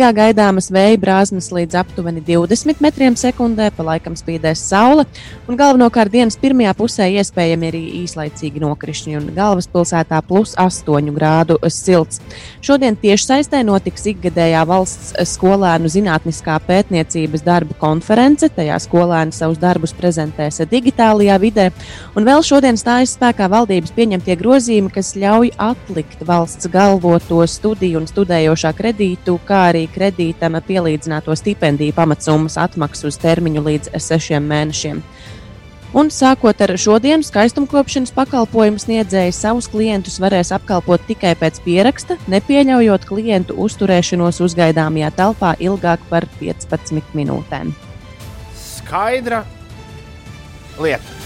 Rīgā gaidāmas vēja brāzmas līdz aptuveni 20 metriem sekundē, pa laikam spīdēs saule, un galvenokārt dienas pirmajā pusē iespējami arī īslaicīgi nokrišņi, un galvaspilsētā plus 8 grādu silts. Šodien tieši saistē notiks ikgadējā valsts skolēnu zinātniskā pētniecības darbu konference. Tajā skolēni savus darbus prezentēs digitālajā vidē. Un vēl šodien stājas spēkā valdības pieņemtie grozījumi, kas ļauj atlikt valsts galvoto studiju un studējošā kredītu, kā arī kredītam pielīdzināto stipendiju pamatsummas atmaksu uz termiņu līdz sešiem mēnešiem. Un sākot ar šodienu, skaistumkopšanas pakalpojumu sniedzēji savus klientus varēs apkalpot tikai pēc pieraksta, nepieļaujot klientu uzturēšanos uzgaidāmajā telpā ilgāk par 15 minūtēm. Skaidra lieta.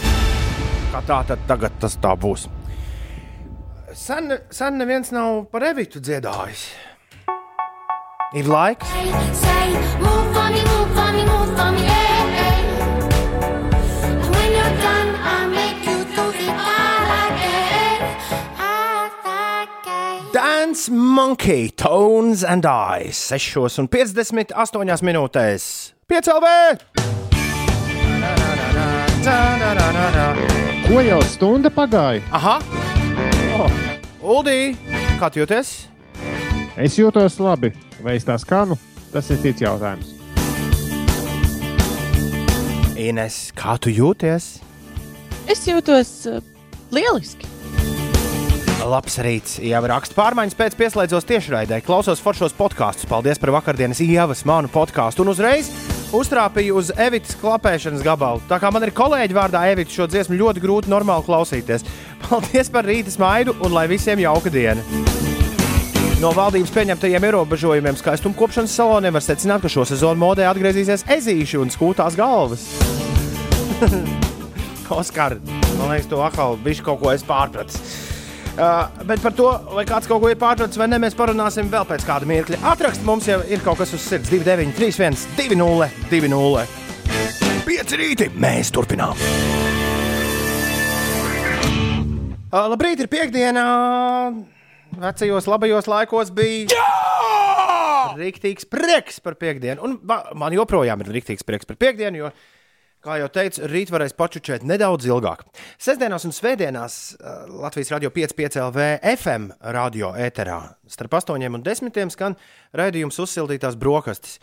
Kā tā tad tagad tas tā būs? Sen, sen neviens nav par evitu dziedājis. Ir laiks. Dance Monkey, Tones and Eyes. 6 un 58 minūtēs. Piecēlvē! Ko jau stunda pagāja? Aha! Oh. Uldī, kā jūties? Es jūtos labi, vai es tā skanu? Tas ir cits jautājums. Ines, kā tu jūties? Es jūtos uh, lieliski. Labs rīts, jau raksta pārmaiņas pēc pieslēdzos tiešraidē. Klausos foršos podkāstus. Paldies par vakardienas ievas manu podkāstu. Un uzreiz uztrāpīju uz Evitas klapēšanas gabalu. Tā kā man ir kolēģi vārdā Evita, šo dziesmu ļoti grūti normāli klausīties. Paldies par rīta smaidu un lai visiem jauka diena! No valdības pieņemtajiem ierobežojumiem skaistumkopšanas saloniem var secināt, ka šo sezonu modē atgriezīsies ezīši un skūtās galvas. Oskar, man liekas, to atkal viņš kaut ko pārpratis. Uh, bet par to, vai kāds kaut ko ir pārpratis vai nē, mēs parunāsim vēl pēc kāda mirkļa. Atrakst mums jau ir kaut kas uz sirds 2931, 20, 20. Pieci rīti, mēs turpinām. Uh, labrīt, ir piekdiena. Vecajos labajos laikos bija. Rīktīgs prieks par piekdienu. Un man joprojām ir rīktīgs prieks par piekdienu, jo, kā jau teicu, rīt varēs pačučēt nedaudz ilgāk. Sestdienās un svētdienās uh, Latvijas radio 5,5 LV FM radio ēterā starp 8 un 10 skan raidījums uzsildītās brokastis.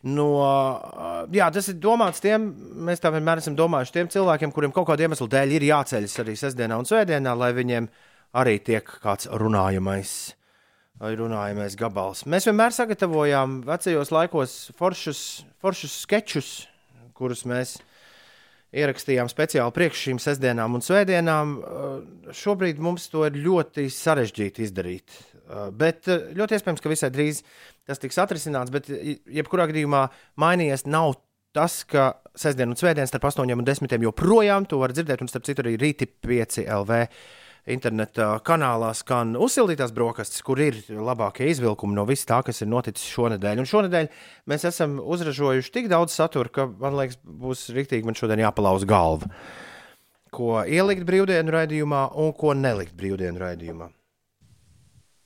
No, uh, jā, tas ir domāts tiem, mēs tā vienmēr esam domājuši, tiem cilvēkiem, kuriem kaut kāda iemesla dēļ ir jāceļas arī sestdienā un svētdienā, lai viņiem arī tiek kāds runājamais, runājamais gabals. Mēs vienmēr sagatavojām vecajos laikos foršus, foršus sketčus, kurus mēs ierakstījām speciāli priekš šīm sestdienām un svētdienām. Uh, Šobrīd mums to ir ļoti sarežģīti izdarīt. Uh, Bet uh, ļoti iespējams, ka visai drīz tas tiks atrisināts. Bet, jebkurā gadījumā, mainījies nav tas, ka sestdien un svētdien starp 8 un 10 joprojām to var dzirdēt, un starp citu arī rīti 5 LV. Interneta kanālā skan uzsildītās brokastis, kur ir labākie izvilkumi no viss tā, kas ir noticis šonadēļ. Un šonadēļ mēs esam uzražojuši tik daudz satura, ka man liekas, būs rīktīgi man šodien jāpalauz galva. ko ielikt brīvdienu raidījumā un ko nelikt brīvdienu raidījumā.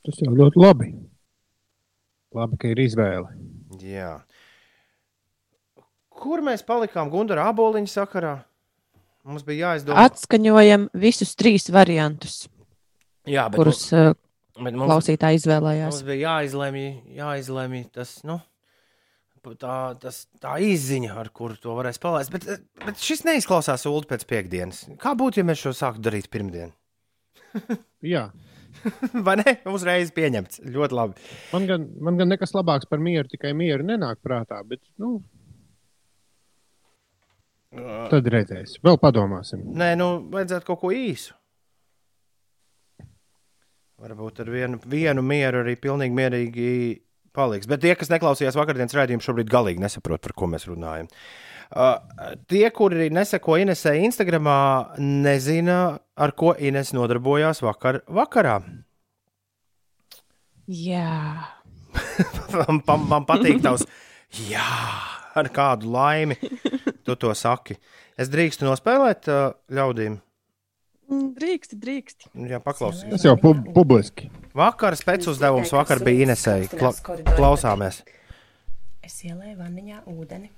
Tas jau ļoti labi. Labi, ka ir izvēle. Jā. Kur mēs palikām Gunara aboliņa sakarā? Mums bija jāizdomā, Atskaņojam visus trīs variantus, Jā, bet kurus mums, bet mums, klausītāji izvēlējās. mums bija jāizlemj, jāizlemj tas, nu, tā, tas, tā izziņa, ar kuru to varēs palaist. Bet, bet šis neizklausās ulu pēc piekdienas. Kā būtu, ja mēs šo sāktu darīt pirmdien? Jā, Vai ne? Uzreiz pieņemts. Ļoti labi. man gan, man gan nekas labāks par mieru, tikai mieru nenāk prātā. Bet, nu, tad redzēs. Vēl padomāsim. Nē, nu, vajadzētu kaut ko īsu. Varbūt ar vienu, vienu mieru arī pilnīgi mierīgi paliks. Bet tie, kas neklausījās vakardienas raidījumu, šobrīd galīgi nesaprot, par ko mēs runājam. Uh, tie, kuri neseko Inesē Instagram, nezina, ar ko Ines nodarbojās vakar, vakarā. Jā, man, man, man patīk tavs, jā, ar kādu laimi tu to saki. Es drīkstu nospēlēt uh, ļaudīm. Mm, drīkst, drīkst. Jā, paklausīsimies. Tas jau pub publiski. Vakar pēc uzdevums vakar bija Inesēji. Kla klausāmies. Es ielēju vaniņā ūdeni,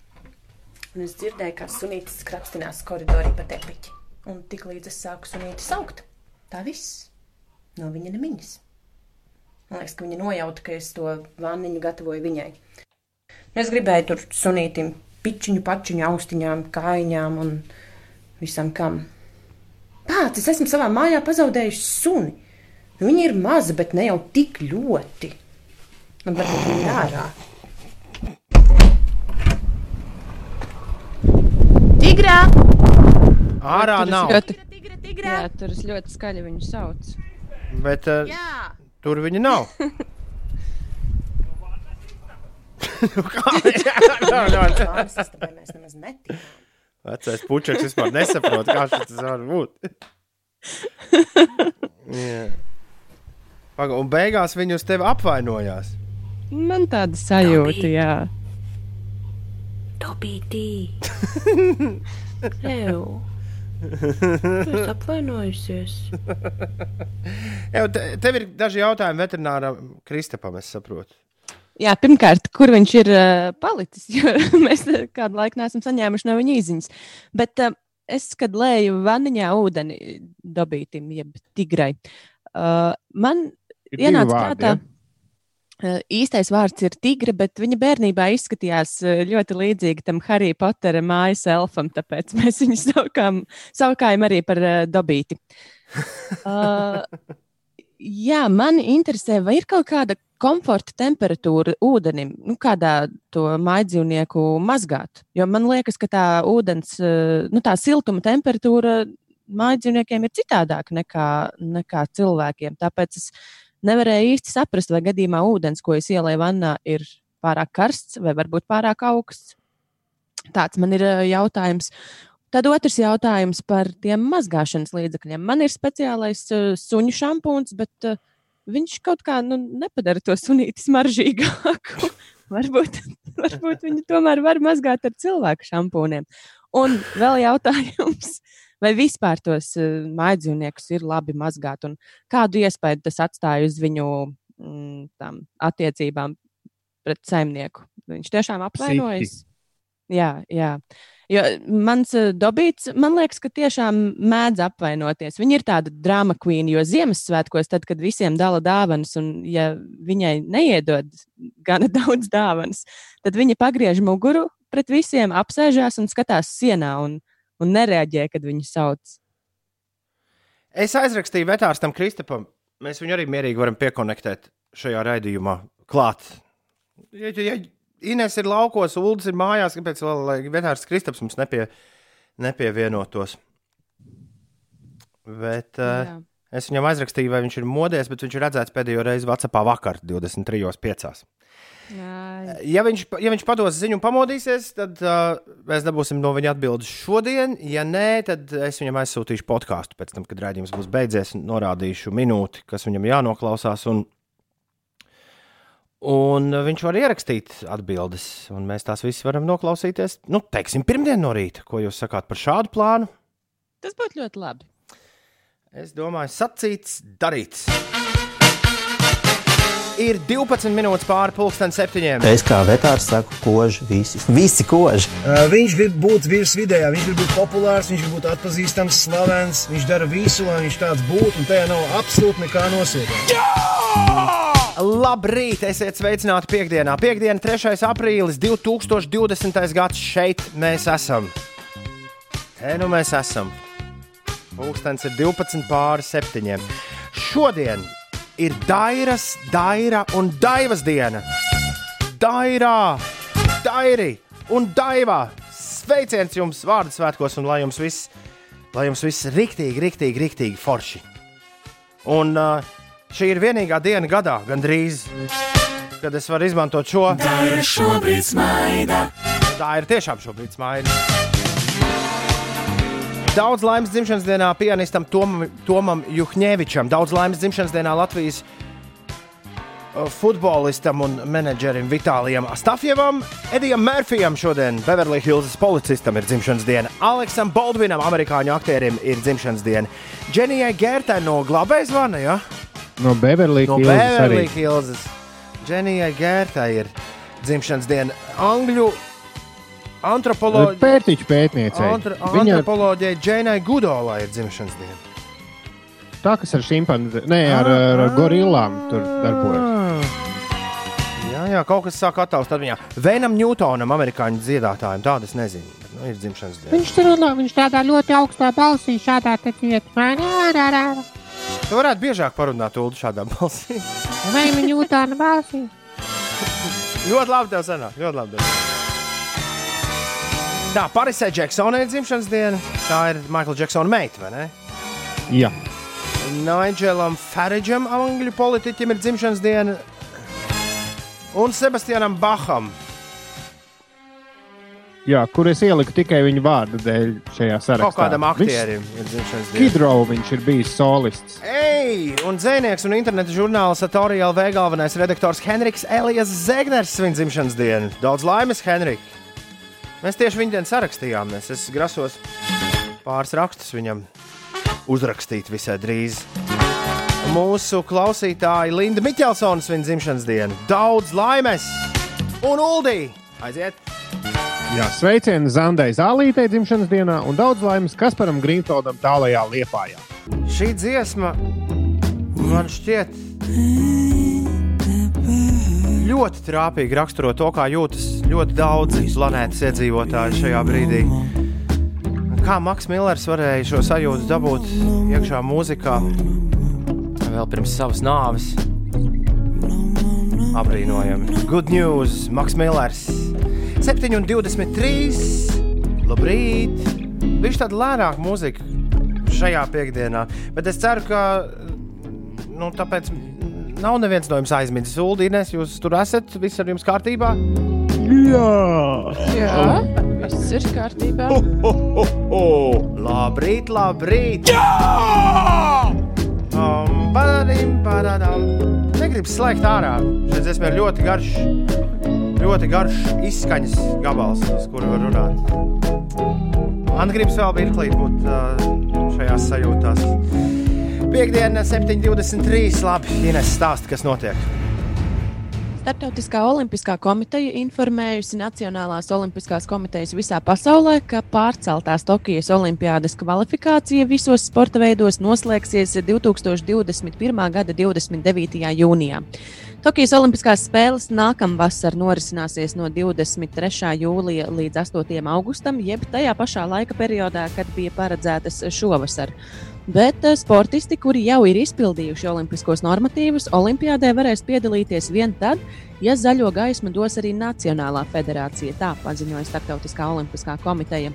un es dzirdēju, kā sunītis skrapstinās koridorī pa tepiķi. Un tik līdz es sāku sunīti saukt, tā viss no viņa nemiņas. Man liekas, ka viņa nojauta, ka es to vaniņu gatavoju viņai. Nu, es gribēju tur sunītim pičiņu, pačiņu, austiņām, kājiņām un visam kam. Pats, es esmu savā mājā pazaudējusi suni. Nu, viņa ir maza, bet ne jau tik ļoti. Man varbūt viņa ir ārā. Tigrā! Ārā Tur nav, Ļoti, Tigrā, tigrā! jā, tur es ļoti skaļi viņu sauc. bet uh, Jā! tur viņa nav. Istabai mēs nemaz netikām. Vecais puķis vispār nesaprot, kā tas var būt. Jā. Paga, un beigās viņi uz tevi apvainojās. Man tāda sajūta, jā. Topītī! Ew! Tu esi apvainojusies. Jā, te, tev ir daži jautājumi veterināram Kristapam, es saprotu. Jā, pirmkārt, kur viņš ir uh, palicis? Jo mēs kādu laiku neesam saņēmuši no viņa īsiņas. Bet uh, es, kad lēju vaniņā ūdeni dabītim, jeb tigrai, uh, man Ir ienāca vārdi, prātā. Uh, īstais vārds ir tigre, bet viņa bērnībā izskatījās ļoti līdzīga tam Harry Pottera mājas elfam, tāpēc mēs viņu saukām, saukājam arī par dabīti. Uh, jā, man interesē, vai ir kaut kāda komforta temperatūra ūdenim, nu, kādā to maidzīvnieku mazgāt. Jo man liekas, ka tā ūdens, eh, nu, tā siltuma temperatūra maidzīvniekiem ir citādāka nekā, nekā cilvēkiem. Tāpēc es nevarēju īsti saprast, vai gadījumā ūdens, ko es ielēju vannā, ir pārāk karsts vai varbūt pārāk augsts. Tāds man ir eh, jautājums. Tad otrs jautājums par tiem mazgāšanas līdzekļiem. Man ir speciālais uh, suņu šampūns, bet uh, viņš kaut kā nu, nepadara to sunīti smaržīgāku. varbūt, varbūt viņi tomēr var mazgāt ar cilvēku šampūniem. Un vēl jautājums, vai vispār tos uh, mājdzīvniekus ir labi mazgāt un kādu iespēju tas atstāja uz viņu mm, tām attiecībām pret saimnieku? Viņš tiešām apvainojas. Jā, jā. Jo mans uh, dobīts, man liekas, ka tiešām mēdz apvainoties. Viņa ir tāda drama queen, jo Ziemassvētkos, tad, kad visiem dala dāvanas, un ja viņai neiedod gana daudz dāvanas, tad viņa pagriež muguru pret visiem, apsēžās un skatās sienā un, un nereaģē, kad viņu sauc. Es aizrakstīju vetārstam Kristapam. Mēs viņu arī mierīgi varam piekonektēt šajā raidījumā. Klāt. Ja, ja Ines ir laukos, Ulas ir mājās, kāpēc vēl lai vetārs Kristaps mums nepie, nepievienotos? Bet, uh, es viņam aizrakstīju, vai viņš ir modies, bet viņš ir redzēts pēdējo reizi Vācijā vakar, 23.5. Jā, Ja viņš, ja viņš pados ziņu un pamodīsies, tad uh, mēs dabūsim no viņa atbildes šodien. Ja nē, tad es viņam aizsūtīšu podkāstu pēc tam, kad rādījums būs beidzies. un Norādīšu minūti, kas viņam jānoklausās. Un, un viņš var ierakstīt atbildes, un mēs tās visas varam noklausīties. Nu, teiksim, pirmdien no rīta. Ko jūs sakāt par šādu plānu? Tas būtu ļoti labi. Es domāju, sacīts, darīts. Ir 12 minūtes pāri pusdien septiņiem. Es kā vetārs saku, koži visi. Visi koži. Uh, viņš grib būt virs vidējā, viņš grib būt populārs, viņš grib būt atpazīstams, slavens. Viņš dara visu, lai viņš tāds būtu, un tajā nav absolūti nekā nosiedāma. Labrīt, esiet sveicināti piekdienā. Piektdiena, 3. aprīlis 2020. gads. Šeit mēs esam. Te nu mēs esam. Pūkstens ir 12 pāri 7. Šodien ir Dairas, Daira un Daivas diena. Dairā, Dairi un Daivā. Sveiciens jums vārdu svētkos un lai jums viss, lai jums viss riktīgi, riktīgi, riktīgi forši. Un uh, šī ir vienīgā diena gadā, gandrīz, kad es varu izmantot šo. Daira šobrīd smaida. Tā ir tiešām šobrīd smaida. Daudz laimes dzimšanas dienā pianistam Tomam, Tomam Juhņēvičam, daudz laimes dzimšanas dienā Latvijas uh, futbolistam un menedžerim Vitālijam Astafjevam, Edijam Mērfijam šodien, Beverly Hills policistam ir dzimšanas diena, Aleksam Baldvinam, amerikāņu aktierim ir dzimšanas diena, Dženijai Gērtai no Glabējas vana, ja? No Beverly no. Hills. Dženijai Gērtai ir dzimšanas diena. Angļu antropoloģija. Pērtiķu pētniecei. Antra, Viņa antropoloģijai Džeinai Gudolai ir dzimšanas diena. tā, kas ar šimpanzi, ne ar, ar, ar gorillām tur darbojas. Jā, jā, kaut kas sāk attaust ar viņu. Venam Newtonam, amerikāņu dziedātājam, tādas nezinu. bet, Nu, ir dzimšanas diena. Viņš tur runā, viņš tādā ļoti augstā balsī, šādā te dziesmā. Tu varētu biežāk parunāt Ulu šādā balsī. Vai viņa jūtā no balsī? ļoti labi tev sanāk, ļoti labi. Tev. Tā, Parisē Džeksonai ir dzimšanas diena. Tā ir Maikla Džeksona meita, vai ne? Jā. Nigelam Faridžam, angļu politiķim, ir dzimšanas diena. Un Sebastianam Baham. Jā, kur es ieliku tikai viņa vārdu dēļ šajā sarakstā. Kaut kādam aktierim ir dzimšanas diena. Kidrov viņš ir bijis solists. Ej, un dzinieks un interneta žurnāla Satorija LV galvenais redaktors Henriks Elijas Zegners svin dzimšanas dienu. Daudz laimes, Henrik! Mēs tieši viņa dienu sarakstījāmies. Es grasos pāris rakstus viņam uzrakstīt visai drīz. Mūsu klausītāja Linda Miķelsona svin dzimšanas dienu. Daudz laimes! Un Uldī! Aiziet! Jā, sveicieni Zandai Zālītei dzimšanas dienā un daudz laimes Kasparam Grīnfeldam tālajā liepājā. Šī dziesma man šķiet ļoti trāpīgi raksturo to, kā jūtas ļoti daudzi planētas iedzīvotāji šajā brīdī. Kā Maks Millers varēja šo sajūtu dabūt iekšā mūzikā vēl pirms savas nāves? Abrīnojami. Good news, Maks Millers. 7,23. Labrīt! Viņš tāda lēnāka mūzika šajā piekdienā, bet es ceru, ka nu, tāpēc nav neviens no jums aizmirsis. Uldīnēs, jūs tur esat, viss ar jums kārtībā? Jā, Jā, viss ir kārtībā. Labrīt, labrīt! Jā! Um. Negribu slēgt ārā. Šis dziesma ir ļoti garš, ļoti garš izskaņas gabals, uz kuru var runāt. Man gribas vēl mirklīt būt šajās sajūtās. Piektdiena, 7.23. Labi, Ines stāsta, kas notiek. Startautiskā olimpiskā komiteja informējusi Nacionālās olimpiskās komitejas visā pasaulē, ka pārceltās Tokijas olimpiādas kvalifikācija visos sporta veidos noslēgsies 2021. gada 29. jūnijā. Tokijas Olimpiskās spēles nākamvasar norisināsies no 23. jūlija līdz 8. augustam, jeb tajā pašā laika periodā, kad bija paredzētas šovasar. Bet eh, sportisti, kuri jau ir izpildījuši olimpiskos normatīvus, Olimpijādē varēs piedalīties vien tad, ja zaļo gaismu dos arī Nacionālā federācija. Tā paziņoja Startautiskā olimpiskā komiteja.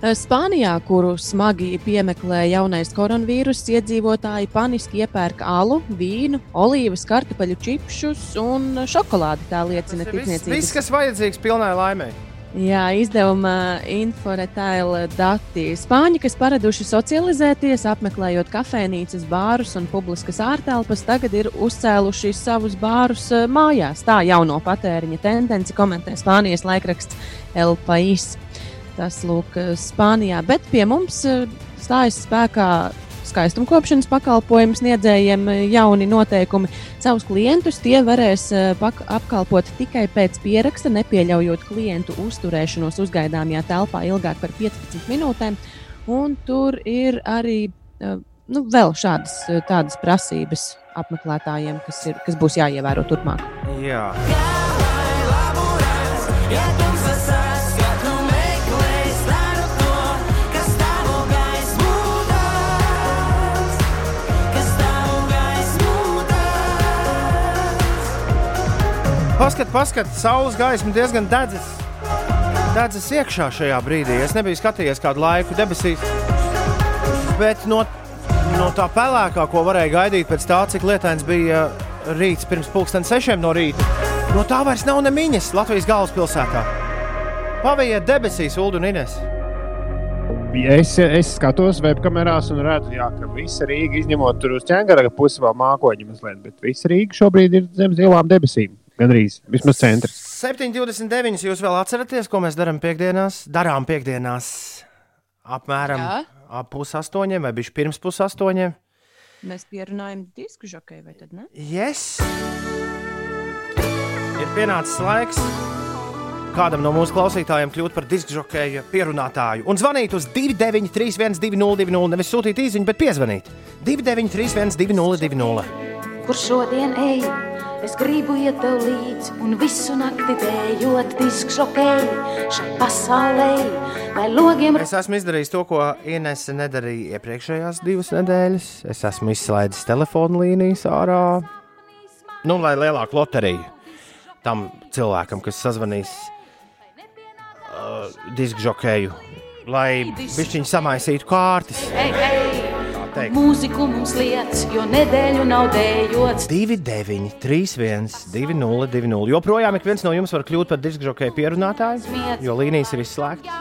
Eh, Spānijā, kuru smagi piemeklē jaunais koronavīruss, iedzīvotāji paniski iepērka alu, vīnu, olīvas, kartupeļu čipšus un šokolādi. Tā liecina Viss, tirdzniecības viss, kas vajadzīgs pilnai laimei. Jā, izdevuma informētāja dati. Spāņi, kas paraduši socializēties, apmeklējot kafejnīcas, bārus un publiskas ārtelpas, tagad ir uzcēluši savus bārus eh, mājās. Tā jauno patēriņa tendence komentē Spānijas laikraksts El Pais. Tas lūk, Spānijā, bet pie mums eh, stājas spēkā skaistumkopšanas pakalpojumu sniedzējiem eh, jauni noteikumi. Savus klientus tie varēs eh, apkalpot tikai pēc pieraksta, nepieļaujot klientu uzturēšanos uzgaidāmajā telpā ilgāk par 15 minūtēm. Un tur ir arī eh, nu, vēl šādas eh, tādas prasības apmeklētājiem, kas, ir, kas būs jāievēro turpmāk. Jā. Paskat, paskat, saules gaisma diezgan dedzas. Dedzas iekšā šajā brīdī. Es nebiju skatījies kādu laiku debesīs. Bet no, no tā pelēkā, ko varēja gaidīt pēc tā, cik lietains bija rīts pirms pusdienas sešiem no rīta, no tā vairs nav nemiņas Latvijas galvaspilsētā. Pavējiet debesīs, Ulu un Ines. Es, es skatos webkamerās un redzu, jā, ka visa Rīga, izņemot tur uz ķēngara pusi, vēl mākoņi mazliet, bet visa Rīga šobrīd ir zem zilām debesīm. Gandrīz, vismaz centra. 7,29. Jūs vēl atceraties, ko mēs darām piekdienās? Darām piekdienās apmēram Jā. ap pusaustoņiem vai bišķi pirms pusaustoņiem. Mēs pierunājam disku žokeju, vai tad ne? Yes! Ir pienācis laiks kādam no mūsu klausītājiem kļūt par disku žokeja pierunātāju un zvanīt uz 293, 202, nevis sūtīt īsiņu, bet piezvanīt 293, 202. Kur šodien ej? Es gribu iet tev līdzi un visu nakti dējot diskšokēji šai pasaulē, logiem Es esmu izdarījis to, ko Inese nedarīja iepriekšējās divas nedēļas. Es esmu izslaidis telefonu līnijas ārā, nu, lai lielāku loteriju tam cilvēkam, kas sazvanīs uh, disku žokeju, lai viņš samaisītu kārtas. Ei, ei, teikt. mūziku mums liec, jo nedēļu nav dējots. 2, 9, 3, 1, 2, 0, 2, 0. Joprojām ik viens no jums var kļūt par disku žokeju pierunātāju, jo līnijas ir izslēgtas.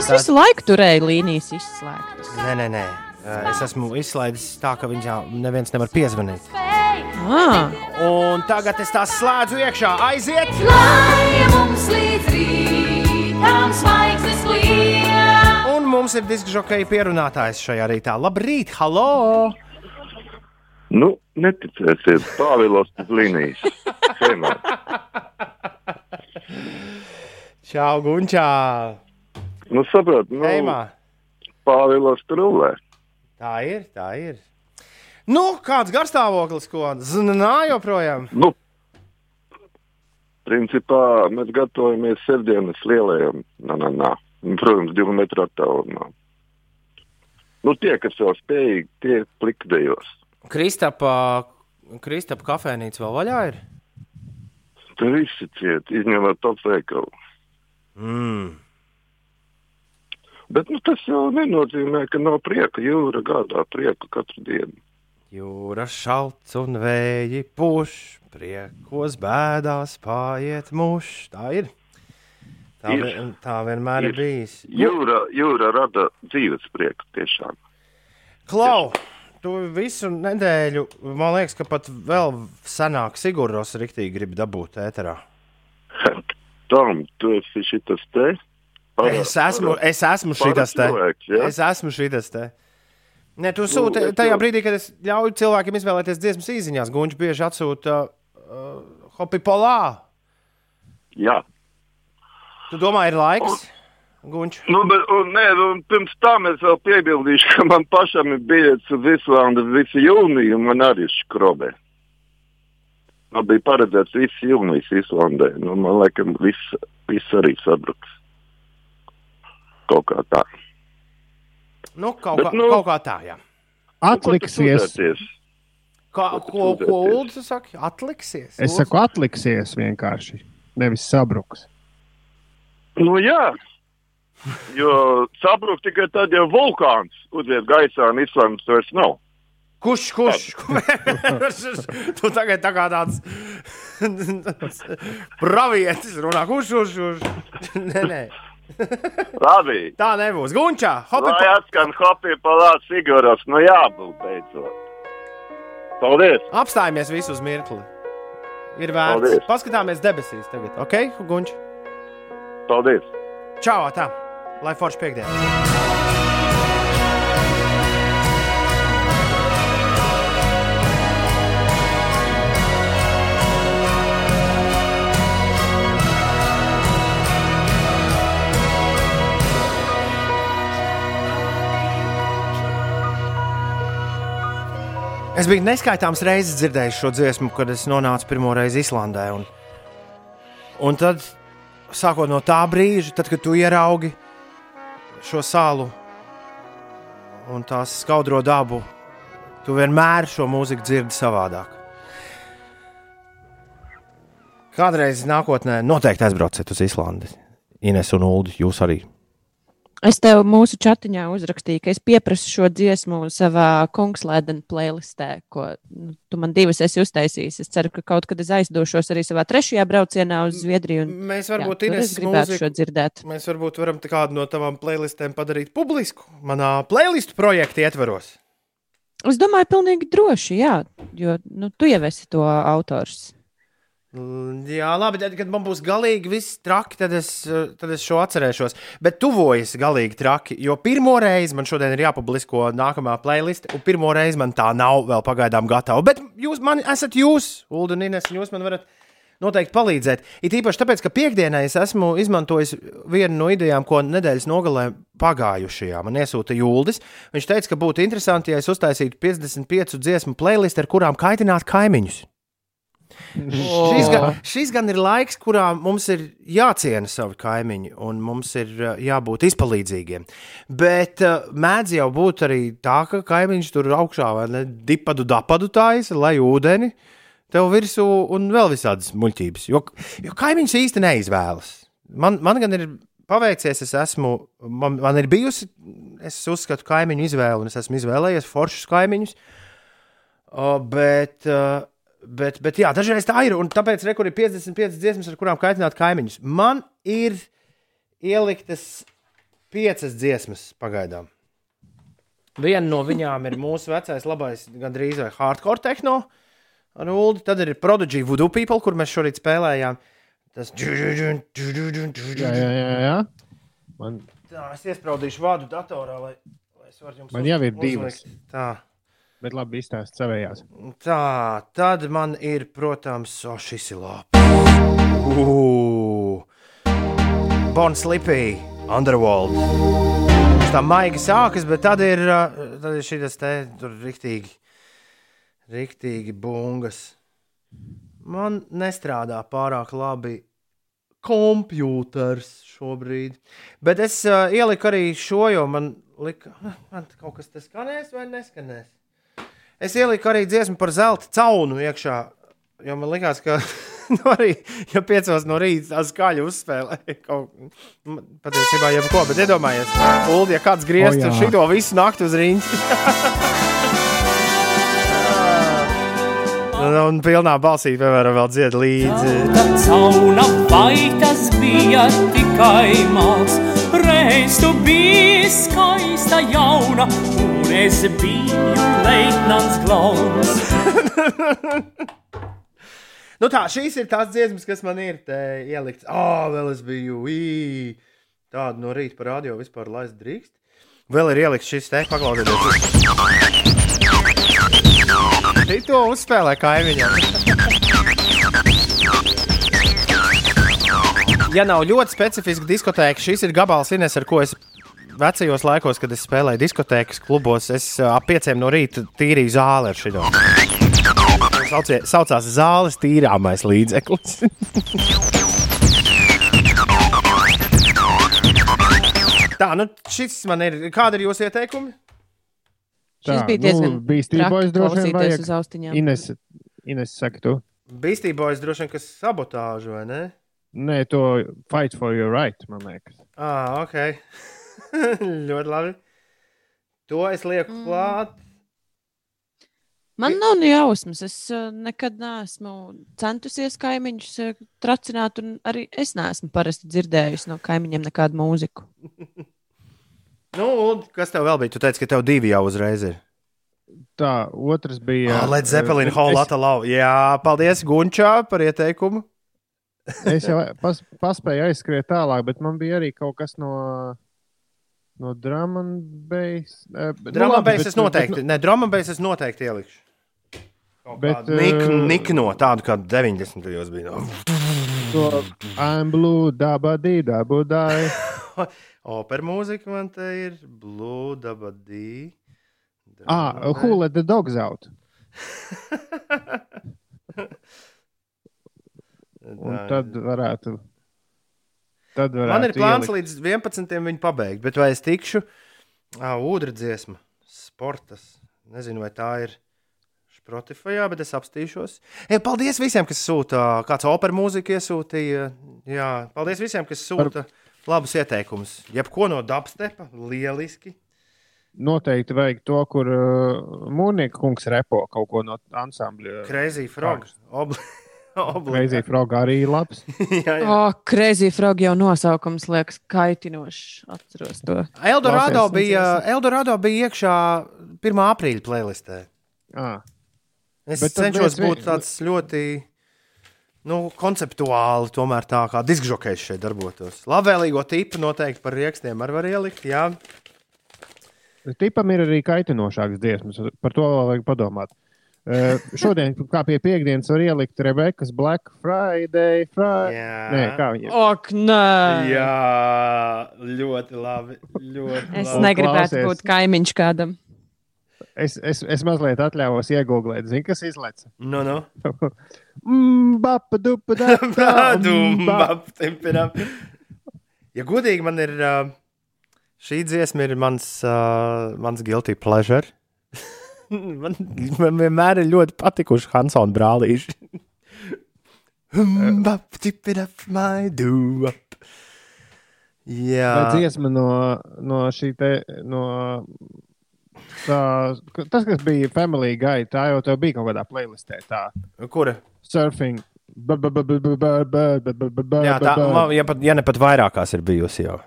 Es visu laiku turēju līnijas izslēgtas. Nē, nē, nē. Uh, Es esmu izslaidis tā, ka viņā neviens nevar piezvanīt. Ah. Un tagad es tās slēdzu iekšā. Aiziet! Lai mums līdz rītam zvaigznes liek. Mums ir disku žokeja pierunātājs šajā rītā. Labrīt, hallo! Nu, neticēsiet, Pāvilos uz līnijas. Čau, Gunčā! Nu, saprot, nu, Heimā. Pāvilos tur rulē. Tā ir, tā ir. Nu, kāds garstāvoklis, ko zvanā joprojām? Nu, principā mēs gatavojamies sestdienas lielajam, nā, nā, nā. Un, Protams, divu metru attālumā. Nu, tie, kas vēl spējīgi, tie plikdējos. Kristapa, Kristapa kafejnīca vēl vaļā ir? Tur visi ciet, izņemot top veikalu. Mm. Bet nu, tas jau nenozīmē, ka nav prieka. Jūra gādā prieku katru dienu. Jūra šalts un vēji puš, priekos bēdās pāriet muš. Tā ir. Tā, Ir. vien, tā vienmēr ir, ir bijis. Jūra, jūra rada dzīves prieku tiešām. Klau, tu visu nedēļu, man liekas, ka pat vēl senāk Sigūros riktīgi grib dabūt ēterā. Tom, tu esi šitas te? Parā- Es esmu, parā- es esmu šitas te. cilvēks, ja? Es esmu šitas te. Nē, tu sūti Nu, tajā jau- brīdī, kad es ļauju cilvēkiem izvēlēties dziesmas īsiņās. Gunčs bieži atsūta uh, hopi polā. Jā. Tu domā, ir laiks? Gunčs. Nu, bet, un, nē, un pirms tam es vēl piebildīšu, ka man pašam ir biļets uz Islandu visu jūniju, un man arī ir skrobē. Man bija paredzēts viss jūnijas Islandē. Nu, man liekas, viss, viss arī sabruks. Kaut kā tā. Nu, kaut, Bet, kā, nu- kaut kā tā, jā. Atliksies. Kā, Ko ko? Ulu saka? Atliksies. Es saku, atliksies vienkārši. Nevis sabruks. Nu, jā. Jo sabruk tikai tad, ja vulkāns uziet gaisā un Islandas vairs nav. Kurš, kurš? tu tagad tā kā tāds pravietis runā. Kurš, kurš, kurš? nē, nē. Labi. Tā nebūs. Gunčā, hopi Lai atskan hopi palāts Sigoros, nu jābūt beidzot. Paldies! Apstājamies visu uz mirkli. Ir vērts. Paldies. Paskatāmies debesīs tagad. Ok, Gunčs? Paldies! Čau, tā! Lai forši piekdiena! Es biju neskaitāms reizes dzirdējis šo dziesmu, kad es nonācu pirmo reizi Islandē. Un, un tad, sākot no tā brīža, tad, kad tu ieraugi šo salu un tās skaudro dabu, tu vienmēr šo mūziku dzirdi savādāk. Kādreiz nākotnē noteikti aizbrauciet uz Islandi. Ines un Ulu, jūs arī. Es tev mūsu chatiņā uzrakstīju, ka es pieprasu šo dziesmu savā kungslēdena playlistē, ko nu, tu man divas esi uztaisījis. Es ceru, ka kaut kad es aizdošos arī savā trešajā braucienā uz Zviedriju. Un, Mēs varbūt jā, es gribētu mūziku- šo dzirdēt. Mēs varbūt varam kādu no tavām playlistēm padarīt publisku manā playlistu projekta ietvaros. Es domāju, pilnīgi droši, jā, jo nu, tu jau esi to autors. Jā, labi, tad, kad man būs galīgi viss traki, tad es, tad es šo atcerēšos. Bet tuvojas galīgi traki, jo pirmo reizi man šodien ir jāpublisko nākamā playlist, un pirmo reizi man tā nav vēl pagaidām gatava. Bet jūs man esat jūs, Ulu un Ines, un jūs man varat noteikti palīdzēt. It īpaši tāpēc, ka piekdienā es esmu izmantojis vienu no idejām, ko nedēļas nogalē pagājušajā. Man iesūta Jūldis. Viņš teica, ka būtu interesanti, ja es uztaisītu 55 dziesmu playlistu, ar kurām kaitināt kaimiņus. Šis, gan, šis gan ir laiks, kurā mums ir jāciena savi kaimiņi un mums ir uh, jābūt izpalīdzīgiem. Bet uh, mēdz jau būt arī tā, ka kaimiņš tur augšā vai ne dipadu dapadu taisa, lai ūdeni tev virsū un vēl visādas muļķības. Jo, jo kaimiņš īsti neizvēlas. Man, man gan ir paveicies, es esmu, man, man ir bijusi, es uzskatu, kaimiņu izvēle, un es esmu izvēlējies foršus kaimiņus. O, bet, uh, bet, bet jā, dažreiz tā ir. Un tāpēc re, kur ir 55 dziesmas, ar kurām kaitināt kaimiņus. Man ir ieliktas piecas dziesmas pagaidām. Viena no viņām ir mūsu vecais, labais, gandrīz vai hardcore tehno ar Ulu. Tad ir Prodigy Voodoo People, kur mēs šorīt spēlējām. Tas Jā, jā, jā. jā. Man, Tā, es iespraudīšu vārdu datorā, lai, lai es varu jums man jau ir uzlikt. divas. Tā. Bet labi, izstāst savējās. Tā, tad man ir, protams, o, šis ir labi. Bon Slippy, Underworld. Tā maigi sākas, bet tad ir, tad ir šis te tur riktīgi, riktīgi bungas. Man nestrādā pārāk labi kompjuters šobrīd. Bet es uh, ieliku arī šo, jo man lika, "Ah, man kaut kas tas skanēs vai neskanēs. Es ieliku arī dziesmu par zelta caunu iekšā, jo man likās, ka nu, arī, ja piecos no rīta tā skaļi uzspēlē kaut ko, patiesībā jebko, bet iedomājies, Ulu, ja kāds griezts O, ar jā. šito visu nakti uz rīņķa. Un pilnā balsī, piemēram, vēl dzied līdzi. Cauna vai tas bija tikai māks, reiz tu biji skaista jauna, un es biju leitnants glauns. Nu tā, šīs ir tās dziesmas, kas man ir ieliktas. Ah, oh, vēl es biju ī, tādu no rīta par radio vispār laist drīkst. Vēl ir ielikts šis te, paklausieties. Šī to uzspēlē kaimiņam. Ja nav ļoti specifiska diskotēka, šis ir gabals Ines, ar ko es vecajos laikos, kad es spēlēju diskotēkas klubos, es ap pieciem no rīta tīrīju zāli ar šo. Saucie, saucās zāles tīrāmais līdzeklis. Tā, nu šis man ir. Kāda ir jūsu ieteikumi? Šis bija diezgan Beastie traki Boys droši vien vajag. Ines, Ines saka tu. Bīstībojas droši vien, kas sabotāžu, vai ne? Nē, to fight for your right, man liekas. Ah, ok. ļoti labi. To es lieku mm. klāt. Man nav ne jausmas. Es uh, nekad neesmu centusies kaimiņus uh, tracināt, un arī es neesmu parasti dzirdējusi no kaimiņiem nekādu mūziku. Nu, un kas tev vēl bija? Tu teici, ka tev divi jau uzreiz ir. Tā, otrs bija. Oh, Led Zeppelin, eh, Hall es- Atalau. Jā, paldies Gunčā par ieteikumu. Es jau pas, paspēju aizskriet tālāk, bet man bija arī kaut kas no, no un bass. eh, bet- nu es noteikti, bet- nē, drama beigās es noteikti ielikšu. Bet, Nik, eh, nik no tādu kā 90. gados bija. To I'm blue, daba, dī, dabu, dai. Opera mūzika man te ir Blue Dabadī. Ah, who let the dogs out? Un tad varētu. Tad varētu Man ir plāns ielikt. līdz 11. viņu pabeigt, bet vai es tikšu? Ūdens dziesma, sports. Nezinu, vai tā ir Spotify, bet es apstīšos. Ei, paldies visiem, kas sūta kāds opera mūziku iesūtīja. Jā, paldies visiem, kas sūta labus ieteikumus. Jebko no dubstepa, lieliski. Noteikti vajag to, kur uh, Mūrnieka kungs repo kaut ko no ansambļa. Crazy Frog. Obli Crazy Frog arī labs. jā, jā. Oh, Crazy Frog jau nosaukums liekas kaitinošs. Atceros to. Eldorado Klausies. bija, Eldorado bija iekšā 1. aprīļa playlistē. Ah. Es Bet cenšos vi- būt tāds ļoti nu, konceptuāli, tomēr tā kā diskžokejs šeit darbotos. Labvēlīgo tipu noteikti par rīkstiem arī var ielikt. Jā, Tipam ir arī kaitinošāks dziesmas, par to vēl vajag padomāt. Uh, šodien, kā pie piekdienas, var ielikt Rebekas Black Friday. Friday. Jā. Nē, kā viņa Ok, nē. jā ļoti labi. Ļoti Es labi. negribētu klausies. būt kaimiņš kādam. Es, es, es mazliet atļāvos iegūglēt, zinu, kas izlaiž. Nu, nu. Mm, bapa, dupa, da, da, Tādu mm, bap. maptimpinam. Ja godīgi man ir, šī dziesma ir mans, ā, mans guilty pleasure. man, man vienmēr ir ļoti patikuši Hansona brālīši. Bap, tip it up, my do up. Jā. Tā dziesma no, no šī te, no tā, tas, kas bija Family Guy, tā jau tev bija kaut kādā playlistē. Tā. Kura? Surfing. Jā, tā, ja, pat, ja ne pat vairākās ir bijusi jau.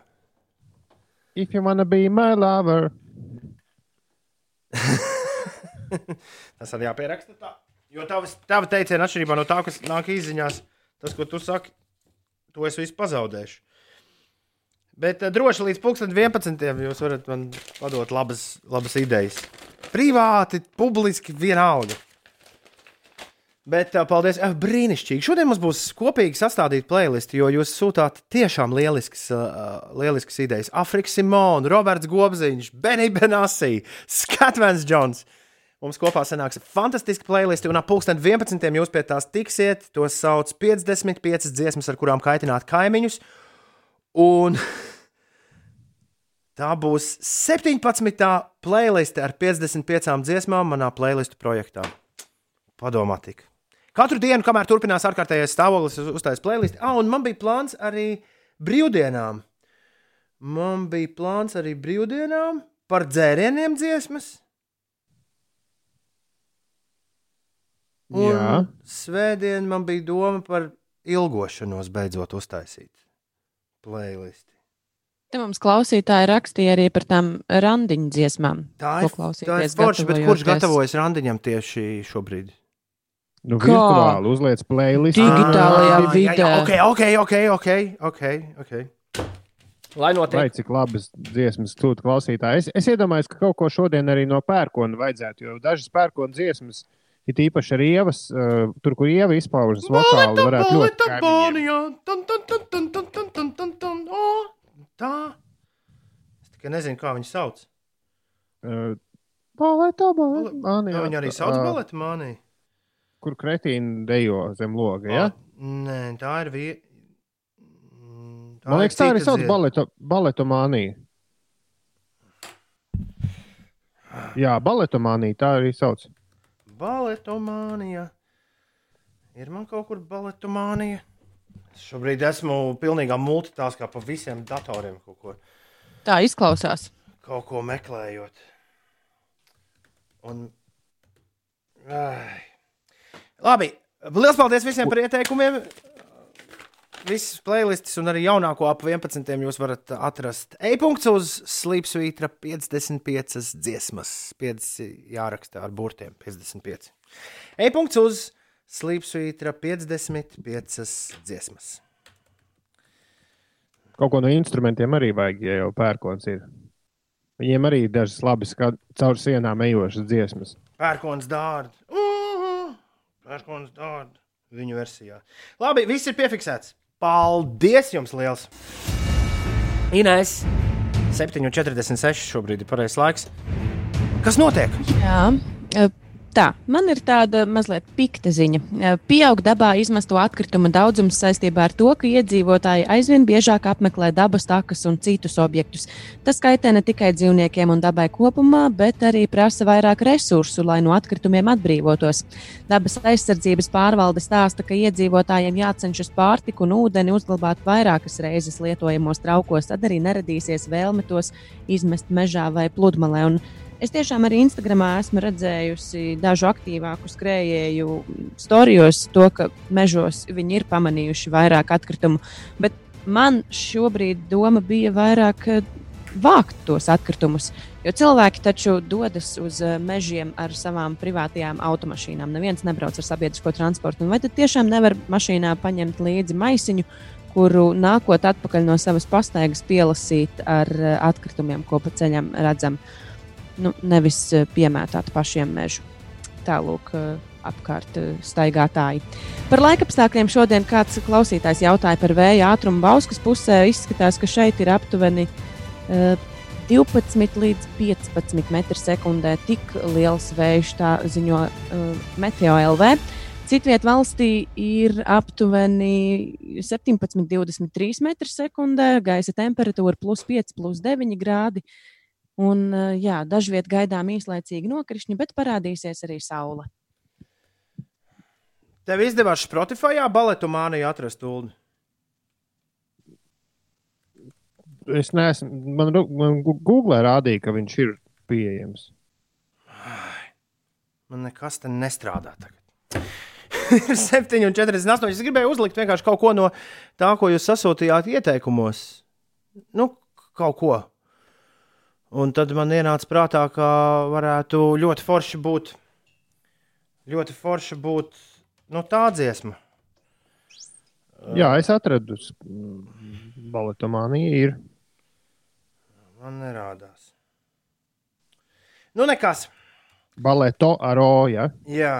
If you wanna be my lover. Tas arī jāpieraksta tā. Jo tavs, tava teiciena atšķirībā no tā, kas nāk izziņās, tas, ko tu saki, to es visu pazaudēšu. Bet uh, droši līdz 11. jūs varat man padot labas, labas idejas. Privāti, publiski, vienalga. Bet uh, paldies, uh, brīnišķīgi. Šodien mums būs kopīgi sastādīta playlist, jo jūs sūtāt tiešām lieliskas, uh, lieliskas idejas. Afrika Simona, Roberts Gobziņš, Benny Benassi, Skatvens Džons. Mums kopā sanāks fantastiska playlist, un ap 11. jūs pie tās tiksiet. To sauc 55 dziesmas, ar kurām kaitināt kaimiņus. Un tā būs 17. playlist ar 55 dziesmām manā playlistu projektā. Padomā tik. Katru dienu, kamēr turpinās ārkārtējais stāvoklis, uz- uztais playlist. Ah, un man bija plāns arī brīvdienām. Man bija plāns arī brīvdienām par dzērieniem dziesmas. Un Jā. Svētdien man bija doma par ilgošanos beidzot uztaisīt playlisti. Te mums klausītāji rakstīja arī par tām randiņu dziesmām. Tā ir, ir forši, bet kurš gatavojas randiņam tieši šobrīd? Nu, Kā? virtuāli uzliec playlist. Digitālajā Ah, jā, vidē. jā, Ok, ok, ok, ok. okay, okay. Lai notiek. Vai cik labas dziesmas sūta klausītāji. Es, es iedomājos, ka kaut ko šodien arī no pērkona vajadzētu, jo dažas pērkona dziesmas, it īpaši ar ievas, uh, tur, kur ieva izpaužas vokāli, varētu ļoti kaimiņiem. Bonijā, tan, tan, tan, tan, tan, tan, tan, tan, tan, o, tā. Es tikai nezinu, kā viņu sauc. Uh, Baleta, baleta, mani, Jā, viņa arī sauc ā, baleta manī. Kur kretīna dejo zem loga, ja? Nē, tā ir vieta. Man liekas, tā arī sauc baleto, baletomānija. Jā, baletomānija, tā arī sauc. Baletomānija. Ir man kaut kur baletomānija. Es šobrīd esmu pilnīgā multitaskā pa visiem datoriem Tā izklausās. kaut ko meklējot. Un... Ai. Labi, liels paldies visiem par ieteikumiem. Visas playlists un arī jaunāko ap 11. jūs varat atrast. E-punkts uz Slipsvītra 55 dziesmas. 5 jāraksta ar burtiem 55. E-punkts uz Slīpsvītra 55 dziesmas. Kaut ko no instrumentiem arī vajag, ja jau pērkons ir. Viņiem arī ir dažas labas, kā caur sienām ejošas dziesmas. Pērkons dārds. Uh, pērkons dārds. Viņu versijā. Labi, viss ir piefiksēts. Paldies jums liels! Inês, 7,46 šobrīd ir pareizais laiks. Kas notiek? Jā, tā. Man ir tāda mazliet pikta ziņa. Pieaug dabā izmesto atkritumu daudzums saistībā ar to, ka iedzīvotāji aizvien biežāk apmeklē dabas takas un citus objektus. Tas kaitē ne tikai dzīvniekiem un dabai kopumā, bet arī prasa vairāk resursu, lai no atkritumiem atbrīvotos. Dabas aizsardzības pārvalde stāsta, ka iedzīvotājiem jācenšas pārtiku un ūdeni uzglabāt vairākas reizes lietojamos traukos, tad arī neradīsies vēlme tos izmest mežā vai pludmalē. Un Es tiešām arī Instagramā esmu redzējusi dažu aktīvāku skrējēju storijos, to, ka mežos viņi ir pamanījuši vairāk atkritumu. Bet man šobrīd doma bija vairāk eh, vākt tos atkritumus. Jo cilvēki taču dodas uz eh, mežiem ar savām privātajām automašīnām. Neviens nebrauc ar sabiedrisko transportu. Un vai tad tiešām nevar mašīnā paņemt līdzi maisiņu, kuru nākot atpakaļ no savas pastaigas pielasīt ar eh, atkritumiem, ko pa ceļam redzam? Nu, nevis eh, piemētāt pašiem mežu. Tālūk, apkārt eh, staigātāji. Par laikapstākļiem šodien kāds klausītājs jautāja par vēja ātrumu Bauskas pusē. Izskatās, ka šeit ir aptuveni uh, 12 līdz 15 m2. Tik liels vējš, tā ziņo uh, Meteo LV. Citviet valstī ir aptuveni 17, 23 m2, gaisa temperatūra plus 5, plus 9 grādi. Un, uh, jā, dažviet gaidām īslaicīgi nokrišņi, bet parādīsies arī saule. Tev izdevās Spotify baletu māniju atrast ulu. Es neesmu, man, man Google rādīja, ka viņš ir pieejams. Man nekas te nestrādā tagad. Ir 7,48. Es gribēju uzlikt vienkārši kaut ko no tā, ko jūs sasūtījāt ieteikumos. Nu, kaut ko. Un tad man ienāca prātā, ka varētu ļoti forši būt, ļoti forši būt nu, tā dziesma. Jā, es atradu baletomāniju. Ir. Man nerādās. Nu, nekas. Baleto ar O. Ja? Jā,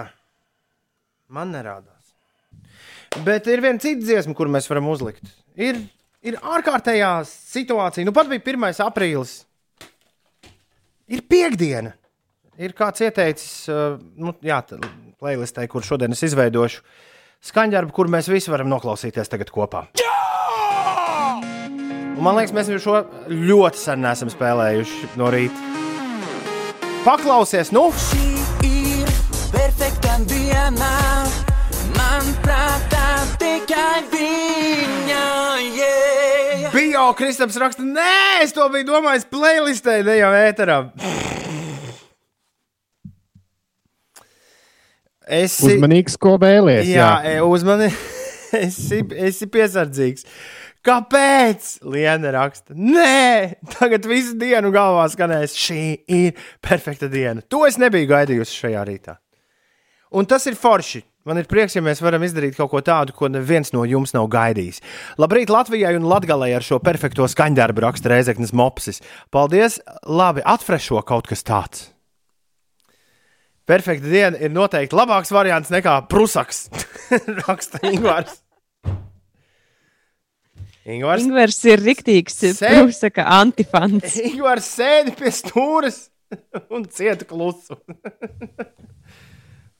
man nerādās. Bet ir viena cita dziesma, kur mēs varam uzlikt. Ir, ir ārkārtējā situācija. Nu, pat bija 1. aprīlis. Ir piekdiena. Ir kāds ieteicis, uh, nu, jā, playlistē, kur šodien es izveidošu skaņdarbu, kur mēs visi varam noklausīties tagad kopā. Un, man liekas, mēs jau šo ļoti sen neesam spēlējuši no rīta. Paklausies, nu! ir perfekta diena. Man prātā tikai viņa. Yeah. Bio Kristaps raksta, nē, es to biju domājis playlistē, ne jau ēterā. Es Uzmanīgs, ko vēlies. Jā, jā. uzmanīgi. esi, esi piesardzīgs. Kāpēc? Liena raksta, nē, tagad visu dienu galvā skanēs, šī ir perfekta diena. To es nebiju gaidījusi šajā rītā. Un tas ir forši. Man ir prieks, ja mēs varam izdarīt kaut ko tādu, ko neviens no jums nav gaidījis. Labrīt Latvijai un Latvijai ar šo perfekto skaņdarbu raksta Reizeknas Mopsis. Paldies! Labi, atfrešo kaut kas tāds. Perfekta diena ir noteikti labāks variants nekā prusaks. raksta Ingūns. Ingūns. Ingvers ir riktīgs, Sēd- saka, antifants. Ingūns sēdi pie stūres un cieta klusu.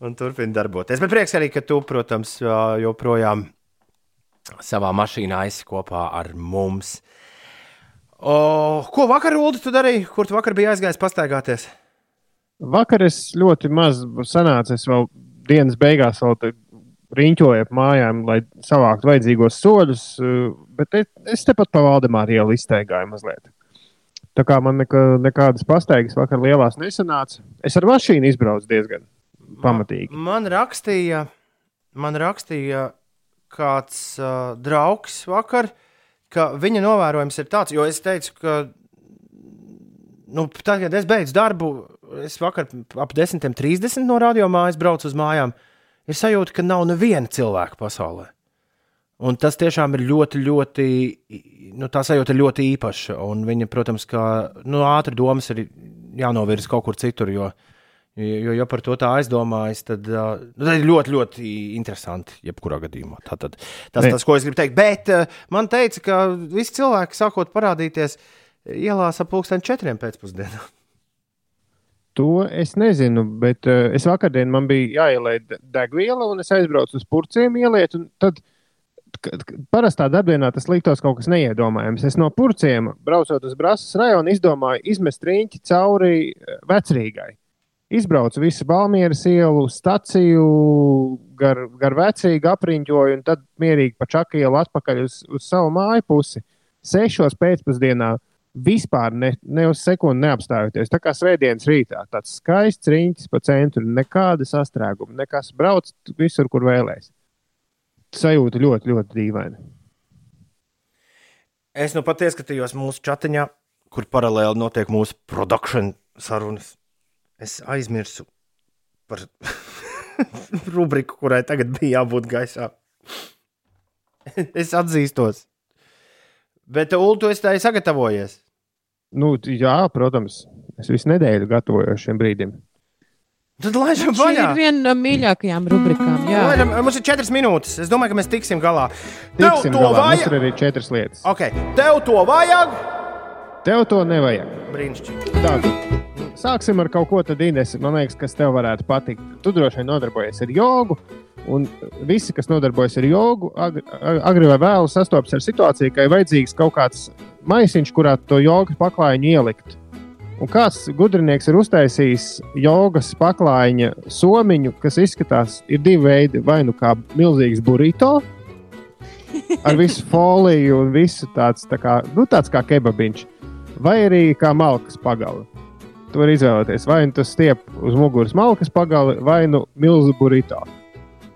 un turpina darboties. Bet prieks arī, ka tu, protams, joprojām savā mašīnā esi kopā ar mums. O, ko vakar, Ulu, tu darīji? Kur tu vakar biji aizgājis pastaigāties? Vakar es ļoti maz sanācu. Es vēl dienas beigās vēl riņķoju ap mājām, lai savāktu vajadzīgos soļus. Bet es, es tepat pa Valdemāru ielu izteigāju mazliet. Tā kā man neka, nekādas pastaigas vakar lielās nesanāca. Es ar mašīnu izbraucu diezgan pamatīgi. Man rakstīja, man rakstīja kāds uh, draugs vakar, ka viņa novērojums ir tāds, jo es teicu, ka nu, tad, kad es beidzu darbu, es vakar ap 10.30 no radio mājas braucu uz mājām. ir sajūta, ka nav neviena cilvēka pasaulē. Un tas tiešām ir ļoti, ļoti, nu, tā sajūta ir ļoti īpaša. Un viņa, protams, kā nu, ātri domas ir jānovirza kaut kur citur, jo, jo, ja par to tā aizdomājas, tad nu, tas ir ļoti, ļoti interesanti. Jebkurā gadījumā Tātad, tas ir tas, ko es gribu teikt. Bet man teica, ka visi cilvēki sākot parādīties ielās ap pulksten četriem pēcpusdienā. To es nezinu, bet uh, es vakardien man bija jāieliek de- degviela, un es aizbraucu uz purciem ieliet. un Tad k- k- parastā darbdienā tas liktos kaut kas neiedomājams. Es no purciem, braucot uz Brāzas rajonu, izdomāju izmest riņķi cauri vecrīgai. Izbraucu visu Balmieras ielu, staciju, gar, gar vecrīgu apriņķoju, un tad mierīgi pa čaku ielu atpakaļ uz, uz savu māju pusi. Sešos pēcpusdienā vispār ne, ne uz sekundi neapstājoties. Tā kā svētdienas rītā, tāds skaists riņķis pa centru, nekāda sastrēguma, nekas brauc visur, kur vēlēs. Sajūta ļoti, ļoti dīvaina. Es nu pat ieskatījos mūsu chatiņā, kur paralēli notiek mūsu produkcijas sarunas. Es aizmirsu par rubriku, kurai tagad bija jābūt gaisā. es atzīstos. Bet, Ulu, tu esi tā sagatavojies. Nu, jā, protams, es visu nedēļu gatavojos šiem brīdim. Tad laižam vaļā. ir viena no mīļākajām rubrikām. Jā, Laižam, mums ir četras minūtes. Es domāju, ka mēs tiksim galā. Tiksim Tev to galā. Vajag. ir arī četras lietas. Okay. Tev to vajag. Tev to nevajag. Brīnišķīgi. Tātad, sāksim ar kaut ko tādu, Ines, man liekas, kas tev varētu patikt. Tu droši vien nodarbojies ar jogu, un visi, kas nodarbojas ar jogu, agri, agri vai vēlu sastopas ar situāciju, ka ir vajadzīgs kaut kāds maisiņš, kurā to jogu paklājiņu ielikt. Un kāds gudrinieks ir uztaisījis jogas paklājiņa somiņu, kas izskatās, ir divi veidi. Vai nu kā milzīgs burrito, ar visu foliju un visu tāds, tā kā, nu, tāds kā kebabiņš, vai arī kā malkas pagala. Tu vari izvēlēties, vai nu tas stiep uz muguras malkas pagali, vai nu milzu burrito. Tā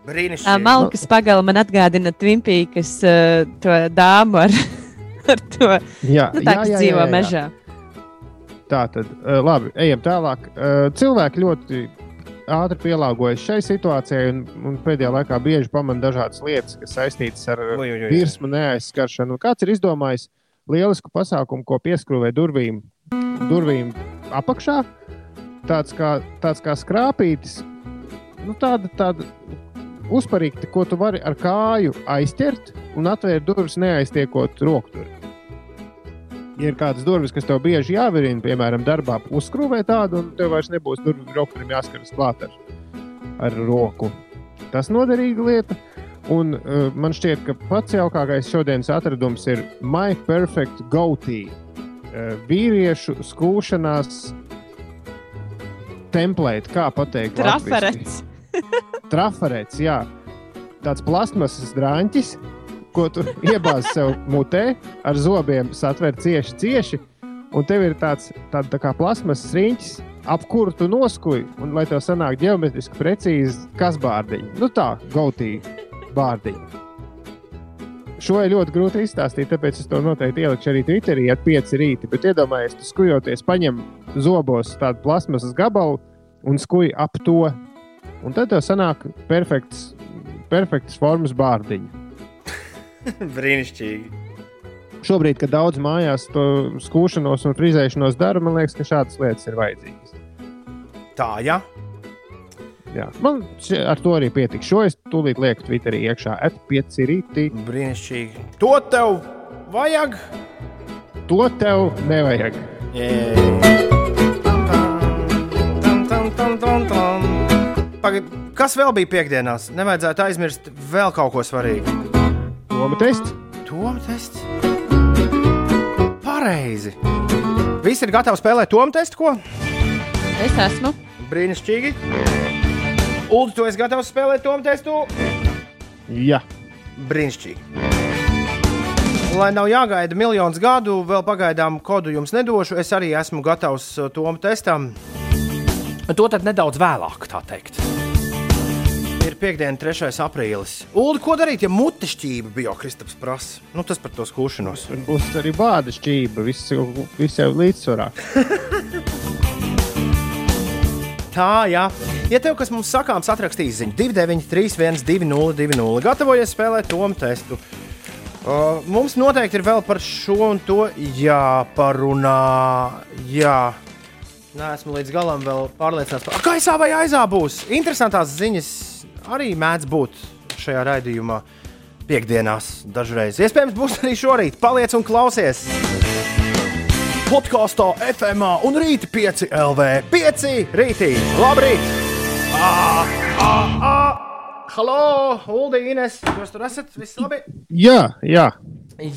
Brīnišķīgi. malkas pagala man atgādina Twimpīkas uh, to dāmu ar, ar to, Jā, nu, tā, kas dzīvo mežā. Tā tad, uh, labi, ejam tālāk. Uh, cilvēki ļoti ātri pielāgojas šai situācijai, un, un pēdējā laikā bieži pamana dažādas lietas, kas saistītas ar virsmu neaizskaršanu. Kāds ir izdomājis lielisku pasākumu, ko pieskrūvē durvīm, durvīm apakšā? Tāds kā, tāds kā skrāpītis, nu, tāda, tāda uzparīgta, ko tu vari ar kāju aizķert un atvērt durvis, neaiztiekot rokturi. Ja ir kādas durvis, kas tev bieži jāvirina, piemēram, darbā, uzskrūvē tādu, un tev vairs nebūs durvju rokturim jāskaras klāt ar, ar roku. Tas noderīga lieta. Un uh, man šķiet, ka pats jaukākais šodienas atradums ir My Perfect Goatee. Uh, vīriešu skūšanās template, kā pateikt, Traferets. Traferets, jā. Tāds plasmasas drāņķis, ko tu iebāzi sev mutē, ar zobiem satver cieši, cieši. Un tev ir tāds tād, tā kā plasmasas riņķis, ap kuru tu noskuji, un lai tev sanāk geometriski precīzi, kas bārdiņi. Nu tā, gautīgi bārdiņi. Šo ir ļoti grūti izstāstīt, tāpēc es to noteikti ielikšu arī Twitterī ar pieci rīti. Bet iedomājieties, tu skujoties, paņem zobos tādu plasmasas gabalu un skuji ap to. Un tad tev sanāk perfekts, perfekts formas bārdiņš. Brīnišķīgi. Šobrīd, kad daudz mājās to skūšanos un frizēšanos dara, man liekas, ka šādas lietas ir vajadzīgas. Tā, jā. Jā. Man ar to arī pietiks. Šo es tūlīt lieku Twitterī iekšā. Et pieci rītī. Brīnišķīgi. To tev vajag? To tev nevajag. Pagaid, kas vēl bija piekdienās? Nevajadzētu aizmirst vēl kaut ko svarīgu. Toma tests. Toma tests. Pareizi. Visi ir gatavi spēlēt tomu testu, ko? Es esmu. Brīnišķīgi. Ulu, tu esi gatavs spēlēt tomu testu? Jā. Brīnišķīgi. Lai nav jāgaida miljonus gadu, vēl pagaidām kodu jums nedošu. Es arī esmu gatavs uh, tomu testam. To tad nedaudz vēlāk, tā teikt. Ir piekdiena, 3. aprīlis. Ulu, ko darīt, ja mute šķība bija Kristaps prasa? Nu, tas par to skūšanos. Tur būs arī bāda šķība. Viss viss jau līdzsvarā. tā, jā. Ja tev kas mums sakāms, atrakstīs ziņu 293, 202, gatavojies spēlēt tomu testu. Uh, mums noteikti ir vēl par šo un to jāparunā. Jā, Nē, esmu līdz galam vēl pārliecināts. Par... Kā aizsā vai aizā būs? Interesantās ziņas arī mēdz būt šajā raidījumā. Piektdienās dažreiz. Iespējams, būs arī šorīt. Paliec un klausies! Podkāstā, FMā un rīta 5 LV. 5 rītī! Labrīt! Ah, ah, ah. Halo, Uldi, Ines! Jūs tur esat? Viss labi? Jā, jā.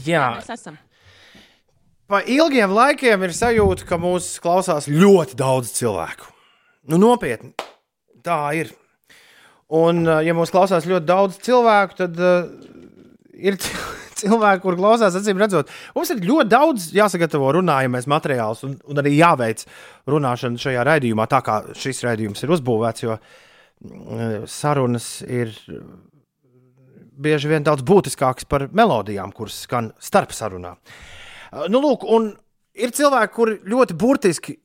Jā. Mēs esam. Pa ilgiem laikiem ir sajūta, ka mūs klausās ļoti daudz cilvēku. Nu, nopietni, tā ir. Un, uh, ja mūs klausās ļoti daudz cilvēku, tad uh, ir cilvēki, kur klausās, acīm redzot, mums ir ļoti daudz jāsagatavo runājamais materiāls un, un arī jāveic runāšana šajā raidījumā, tā kā šis raidījums ir uzbūvēts, jo uh, sarunas ir bieži vien daudz būtiskākas par melodijām, kuras skan starp sarunām. Nu, lūk, un ir cilvēki, kuri ļoti burtiski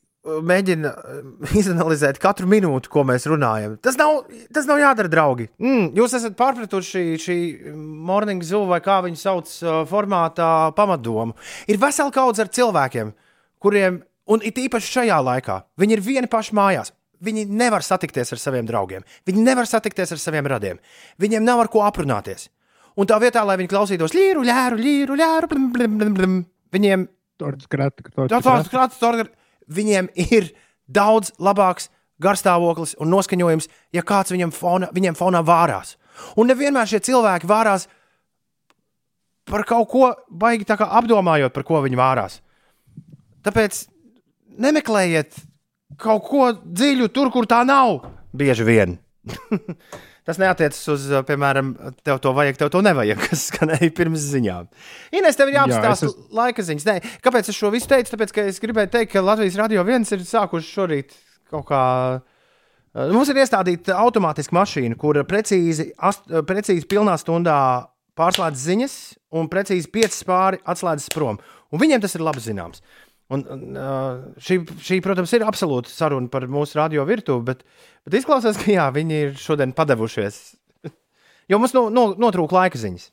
mēģina uh, izanalizēt katru minūti, ko mēs runājam. Tas nav, tas nav jādara, draugi. Mm, jūs esat pārpratuši šī morning zoo vai kā viņu sauc uh, formātā pamatdomu. Ir vesela kaudze ar cilvēkiem, kuriem, un it īpaši šajā laikā, viņi ir vieni paši mājās. Viņi nevar satikties ar saviem draugiem, viņi nevar satikties ar saviem radiem. Viņiem nav ar ko aprunāties. Un tā vietā, lai viņi klausītos līru, ļēru, līru, ļēru, blim, blim, blim, blim, viņiem Krati, Tā tā krāta, viņiem ir daudz labāks garstāvoklis un noskaņojums, ja kāds viņam fona, viņiem fonā vārās. Un nevienmēr šie cilvēki vārās par kaut ko baigi apdomājot, par ko viņi vārās. Tāpēc nemeklējiet kaut ko dziļu tur, kur tā nav. Bieži vien. Tas neatiecas uz, uh, piemēram, tev to vajag, tev to nevajag, kas skanēja pirms ziņām. Ines, tev ir jāapstāsta Jā, es laika ziņas. Nē, kāpēc es šo visu teicu? Tāpēc, ka es gribēju teikt, ka Latvijas radio viens ir sākuši šorīt kaut kā. Uh, Mums ir iestādīta automātiska mašīna, kur precīzi, ast, uh, precīzi pilnā stundā pārslēdz ziņas un precīzi 5 pāri atslēdzas prom. Un viņiem tas ir labi zināms. Un, un, uh, šī, šī, protams, ir absolūta saruna par mūsu radio virtuvi, bet, bet izklausās, ka jā, viņi ir šodien padevušies. jo mums no, no, notrūka laika ziņas.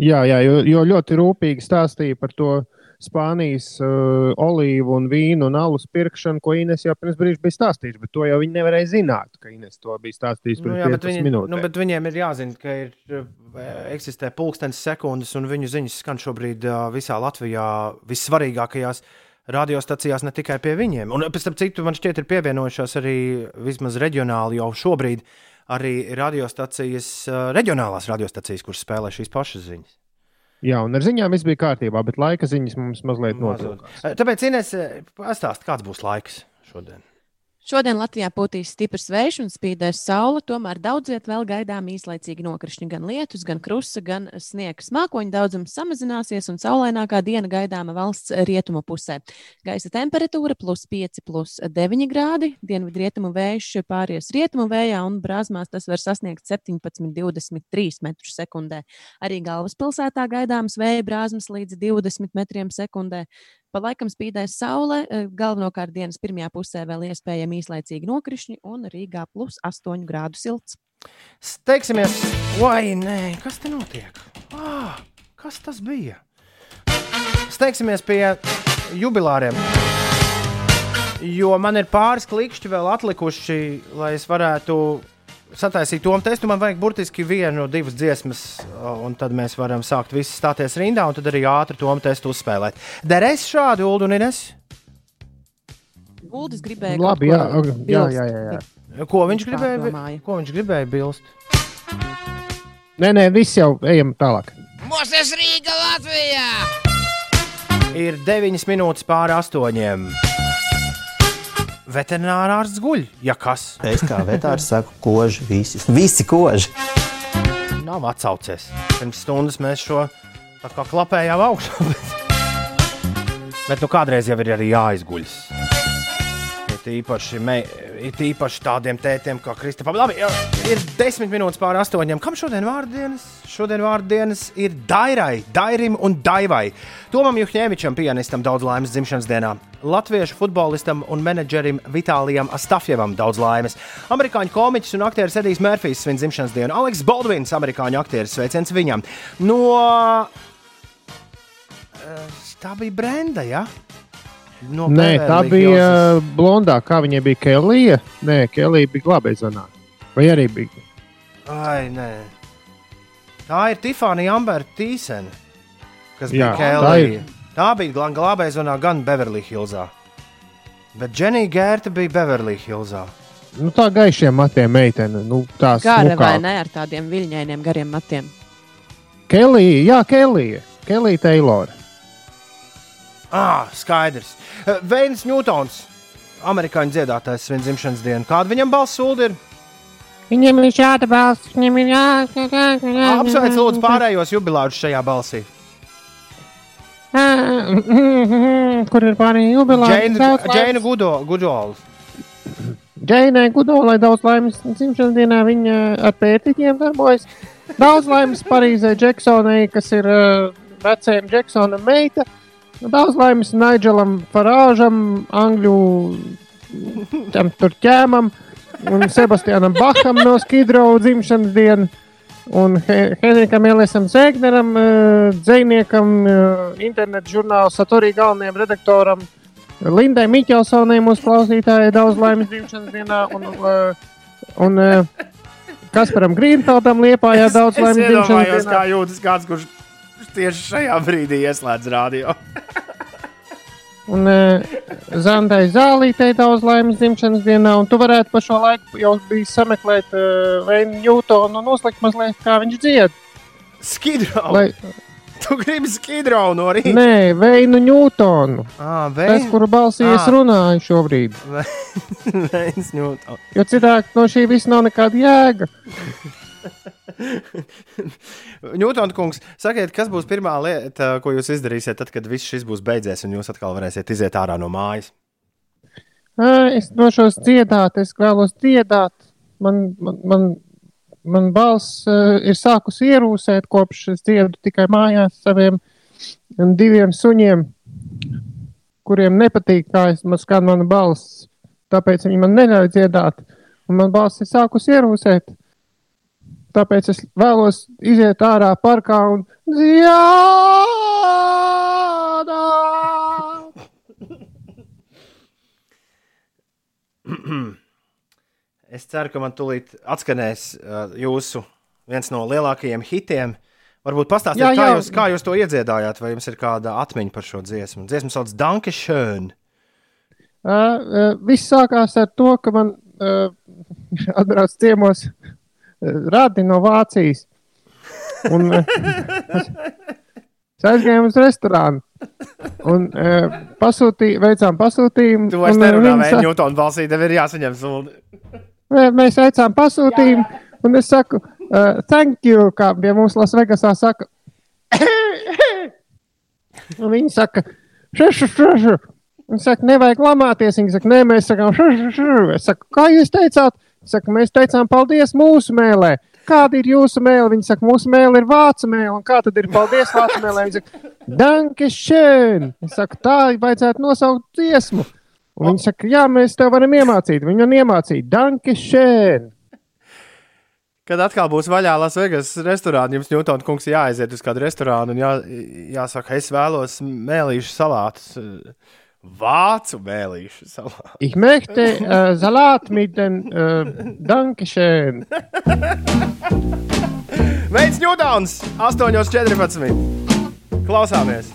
Jā, jā jo, jo ļoti rūpīgi stāstīja par to Spānijas uh, olīvu un vīnu un alus pirkšanu, ko Ines jau pirms brīža bija stāstījusi. Bet to jau viņi nevarēja zināt, ka Ines to bija stāstījusi pirms Nu, jā, bet, 15 viņi, minūtēm. nu, bet viņiem ir jāzina, ka ir, uh, eksistē pulkstenis sekundes, un viņu ziņas skan šobrīd uh, visā Latvijā vissvarīgākajās radiostacijās, ne tikai pie viņiem. Un pēc tam citu man šķiet ir pievienojušās arī vismaz reģionāli jau šobrīd arī radiostacijas, reģionālās radiostacijas, kuras spēlē šīs pašas ziņas. Jā, un ar ziņām viss bija kārtībā, bet laika ziņas mums mazliet notrūka. Tāpēc, Ines, pastāst, kāds būs laiks šodien. Šodien Latvijā pūtīs stiprs vējš un spīdēs saule, tomēr daudz viet vēl gaidām īslaicīgi nokrišņi, gan lietus, gan krusta, gan sniegs. Mākoņu daudzums samazināsies un saulainākā diena gaidāma valsts rietumu pusē. Gaisa temperatūra plus 5, plus 9 grādi, dienvidu rietumu vējš pāries rietumu vējā un brāzmās tas var sasniegt 17, 23 metrus sekundē. Arī galvaspilsētā gaidāmas vēja brāzmas līdz 20 metriem sekundē. Pa laikam spīdēs saule, eh, galvenokārt dienas pirmajā pusē vēl iespējami īslaicīgi nokrišņi un Rīgā plus 8 grādu silts. Steigsimies, vai nē, kas te notiek? Ah, kas tas bija? Steigsimies pie jubilāriem. Jo man ir pāris klikšķi vēl atlikuši, lai es varētu sataisīt to testu. Man vajag burtiski vienu, divas dziesmas, un tad mēs varam sākt visi stāties rindā, un tad arī ātri to testu uzspēlēt. Derēs šādi, Ulu un Ines? Uldis gribēja Labi, kaut jā, jā, jā, jā, jā. Ko viņš gribēja, ko viņš gribēja bilst? Nē, nē, viss jau ejam tālāk. Mūsu Rīga Latvijā! Ir 9 minūtes pāri astoņiem. Veterinārārsts guļ, ja kas. Es kā vetārs saku, koži visi. Visi koži. Nav atsaucies. Pirms stundas mēs šo tā kā klapējām augšā. Bet, bet nu, kādreiz jau ir arī jāizguļas. It īpaši, me, it īpaši tādiem tētiem kā Kristofam. Labi, jā, ir desmit minūtes pāri astoņiem. Kam šodien vārdienas? Šodien vārdienas ir Dairai, Dairim un Daivai. Tomam Juhņēvičam, pianistam, daudz laimes dzimšanas dienā. Latviešu futbolistam un menedžerim Vitālijam Astafjevam daudz laimes. Amerikāņu komiķis un aktieris Edijs Mērfijs svin dzimšanas dienu. Aleks Baldvins, amerikāņu aktieris, sveiciens viņam. No eh, Tā bija Brenda. Ja? No Nē, tā bija Hillsas. blondā, kā viņai bija Kelija. Nē, Kelija bija glābēzvanā. Vai arī bija? Ai, nē. Tā ir Tifānija Ambera Tīsena, kas Jā, bija tā Kelija. ir. Tā bija gan glābēzvanā, gan Beverly Hillsā. Bet Dženija Gērta bija Beverly Hillsā. Nu, tā gaišiem matiem meitene. Nu, tā Gara vai smukā. ne ar tādiem viļņainiem gariem matiem? Kelija, jā, Kelija. Kelija Taylor. Ah, skaidrs. Eh, Veins Ņūtons, amerikāņu dziedātājs, svin dzimšanas dienu. Kāda viņam balss sūdi ir? Viņam ir šāda balss, viņam ir jā. Apsveic lūdzu pārējos jubilārus šajā balsī. Kur ir pārējie jubilāri? Džeina Gudola. Džeinai Gudolai daudz laimes dzimšanas dienā. Viņa ar pētiķiem darbojas. Daudz laimes Parīzē Džeksonai, kas ir uh, vecajam Džeksona meita. Daudz laimes Nigelam Farāžam, Angļu tam tur ķēmam un Sebastianam Baham no Skidrow dzimšanas dienu. Un He- Henrikam Elisam Zēgneram, uh, dzēniekam, uh, internetu žurnāla Satorī galvenajam redaktoram, Lindai Miķelsonai, mūsu klausītājai, daudz laimes dzimšanas dienā. Un, uh, un uh, Kasparam Grīnfeldam liepājā daudz Es laimes dzimšanas dienā. kā jūtas kāds, kurš tieši šajā brīdī ieslēdz radio. Un uh, Zandai Zālītei daudz laimes dzimšanas dienā. Un tu varētu pa šo laiku jau bija sameklēt uh, Veinu Ņūtonu un uzlikt mazliet, kā viņš dzied. Skidrau! Lai... Tu gribi skidrau no rīta? Nē, Veinu Ņūtonu. Ah, Tas, kuru balsī es Ah. runāju šobrīd. Veins Ņūtons. Jo citādi no šī viss nav nekāda jēga. Ņūtons kungs, sakiet, kas būs pirmā lieta, ko jūs izdarīsiet, tad, kad viss šis būs beidzies un jūs atkal varēsiet iziet ārā no mājas? Es došos dziedāt, es vēlos dziedāt. Man, man, man, man balss ir sākusi ierūsēt, kopš es dziedu tikai mājās saviem diviem suņiem, kuriem nepatīk, kā es, man skan mana balss. Tāpēc viņi man neļauj dziedāt, un man balss ir sākusi ierūsēt. Tāpēc es vēlos iziet ārā parkā un dziedāt. Es ceru, ka man tūlīt atskanēs uh, jūsu viens no lielākajiem hitiem. Varbūt pastāstiet, Jā, kā, jā. jūs, kā jūs to iedziedājāt, vai jums ir kāda atmiņa par šo dziesmu? Dziesmu sauc Danke Schön. Uh, uh, viss sākās ar to, ka man uh, atbrauc ciemos uh, radi no Vācijas. Un, uh, es aizgāju uz restorānu un uh, pasūtīju, veicām pasūtījumu. Tu vairs un, nerunā, vai sa- Ņūtona balsī tev ir jāsaņem sūdi. Mē- Mēs veicām pasūtījumu, un es saku, uh, thank you, kā pie mums Lasvegasā saka. un viņi saka, šešu, šešu. Viņi saka, nevajag lamāties. Viņi saka, nē, mēs sakām, šešu, šešu. Es saku, kā jūs teicāt? Saka, mēs teicām, paldies mūsu mēlē. Kāda ir jūsu mēlē? Viņi saka, mūsu mēlē ir vācu mēlē. Kā tad ir paldies vācu mēlē? Viņi saka, danke schön. Es saku, tā vajadzētu nosaukt dziesmu. Un viņi saka, jā, mēs tev varam iemācīt. Viņi man iemācīja, danke schön. Kad atkal būs vaļā Lasvegas restorāna, jums Ņūtona kungs jāaiziet uz kādu restorānu un jā, jāsaka, es vēlos mēlīšu salātus. Vācu mēlīšu salātu. Ich möchte äh, Salat mit den äh, Dankeschön. Veids Ņūtons 8.14. Klausāmies!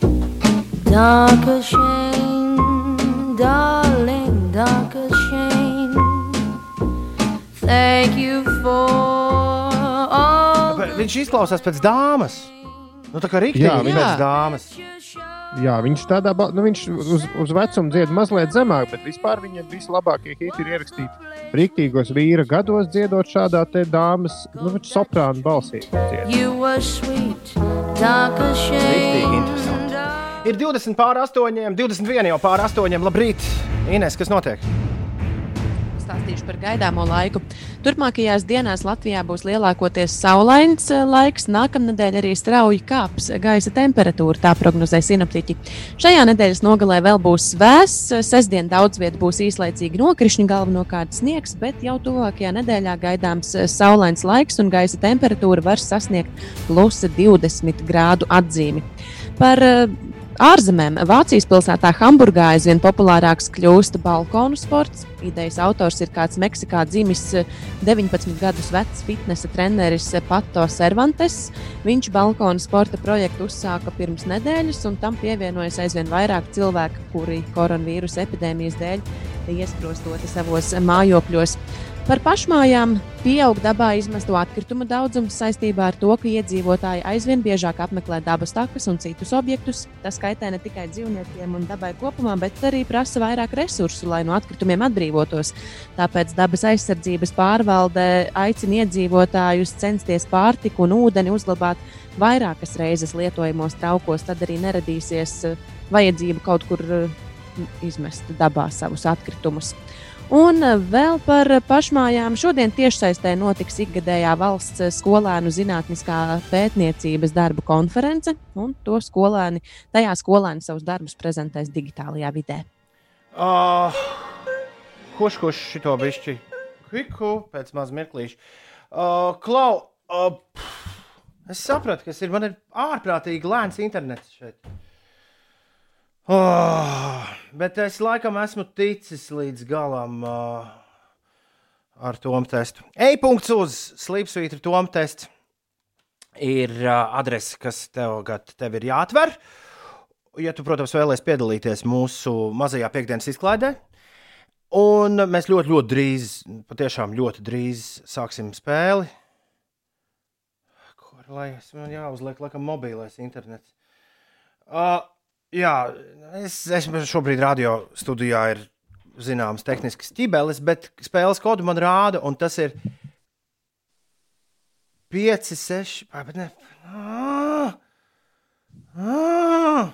Dankeschön, darling, Dankeschön. Thank you for all. Viņš izklausās pēc dāmas. Nu, tā kā rīktīgi Jā, viņš- pēc dāmas. Jā, viņš tādā nu, viņš uz, uz vecumu dzied mazliet zemāk, bet vispār viņam vislabākie hiti ir ierakstīti rīktīgos vīra gados, dziedot šādā te dāmas, nu, soprāna balsī. Ir 20 pār 8, 21 jau pār 8. Labrīt, Ines, kas notiek? Pastāstīšu par gaidāmo laiku. Turpmākajās dienās Latvijā būs lielākoties saulains eh, laiks. Nākamnedēļ arī strauji kāps gaisa temperatūra, tā prognozē sinaptiķi. Šajā nedēļas nogalē vēl būs vēss. Sestdien daudz vietā būs īslaicīgi nokrišņi, galvenokārt sniegs, bet jau tuvākajā nedēļā gaidāms eh, saulains laiks un gaisa temperatūra var sasniegt plus 20 grādu atzīmi. Par eh, ārzemēm Vācijas pilsētā Hamburgā aizvien populārāks kļūst balkonu sports. Idejas autors ir kāds Meksikā dzimis eh, 19 gadus vecs fitnesa treneris eh, Pato Cervantes. Viņš balkonu sporta projektu uzsāka pirms nedēļas, un tam pievienojas aizvien vairāk cilvēku, kuri koronavīrusa epidēmijas dēļ iesprostoti savos mājokļos. Par pašmājām pieaug dabā izmesto atkritumu daudzums saistībā ar to, ka iedzīvotāji aizvien biežāk apmeklē dabas takas un citus objektus. Tas kaitē ne tikai dzīvniekiem un dabai kopumā, bet arī prasa vairāk resursu, lai no atkritumiem atbrīvotos. Tāpēc dabas aizsardzības pārvalde aicina iedzīvotājus censties pārtiku un ūdeni uzglabāt vairākas reizes lietojamos traukos. Tad arī neradīsies vajadzība kaut kur eh, izmest dabā savus atkritumus. Un vēl par pašmājām. Šodien tiešsaistē notiks ikgadējā valsts skolēnu zinātniskā pētniecības darbu konference, un to skolēni, tajā skolēni savus darbus prezentēs digitālajā vidē. Uh, kurš kurš šito bišķi? Kviku pēc maz mirklīša. Uh, Klau, uh, pff, es sapratu, kas ir. Man ir ārprātīgi lēns internets šeit. Oh, bet es laikam esmu ticis līdz galam uh, ar to testu. E-punkts uz slīpsvītra tom tests ir uh, adrese, kas tev, tev ir jāatver. Ja tu, protams, vēlēsies piedalīties mūsu mazajā piekdienas izklaidē, un mēs ļoti, ļoti drīz, patiešām ļoti drīz sāksim spēli. Kur lai es man jāuzliek, laikam, mobilais internets. Uh, Jā, es, es šobrīd radio studijā ir zināms tehnisks ķibelis, bet spēles kodu man rāda, un tas ir 5, 6, bet ne. Ah, ah.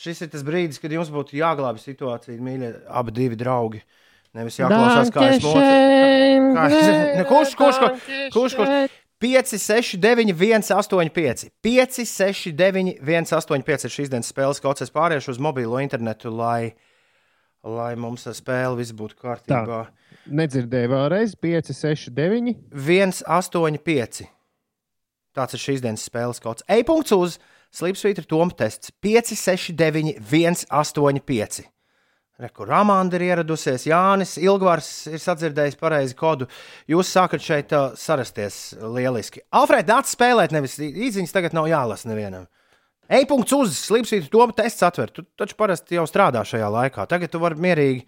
Šis ir tas brīdis, kad jums būtu jāglābj situācija, mīļie, abi divi draugi. Nevis jāklausās, kā es mocu. Kurš, kurš, kurš, kurš, kurš? 5, 6, 9, 1, 8, 5. 5, 6, 9, 1, 8, 5 ir šīs dienas spēles kas. Es pāriešu uz mobilo internetu, lai, lai mums ar spēli viss būtu kārtībā. Tā. Nedzirdēju vēlreiz 5, 6, 9. 1, 8, 5. Tāds ir šīs dienas spēles kods. E-punkts uz Slipsvītra Toma tests 5, 6, 9, 1, 8, 5. Kur Amanda ir ieradusies, Jānis Ilgvars ir sadzirdējis pareizi kodu. Jūs sākat šeit uh, sarasties lieliski. Alfred, nāc spēlēt, nevis īziņas tagad nav jālasa nevienam. E-punkts uz slīpsvītu to tests atver. Tu taču parasti jau strādā šajā laikā. Tagad tu vari mierīgi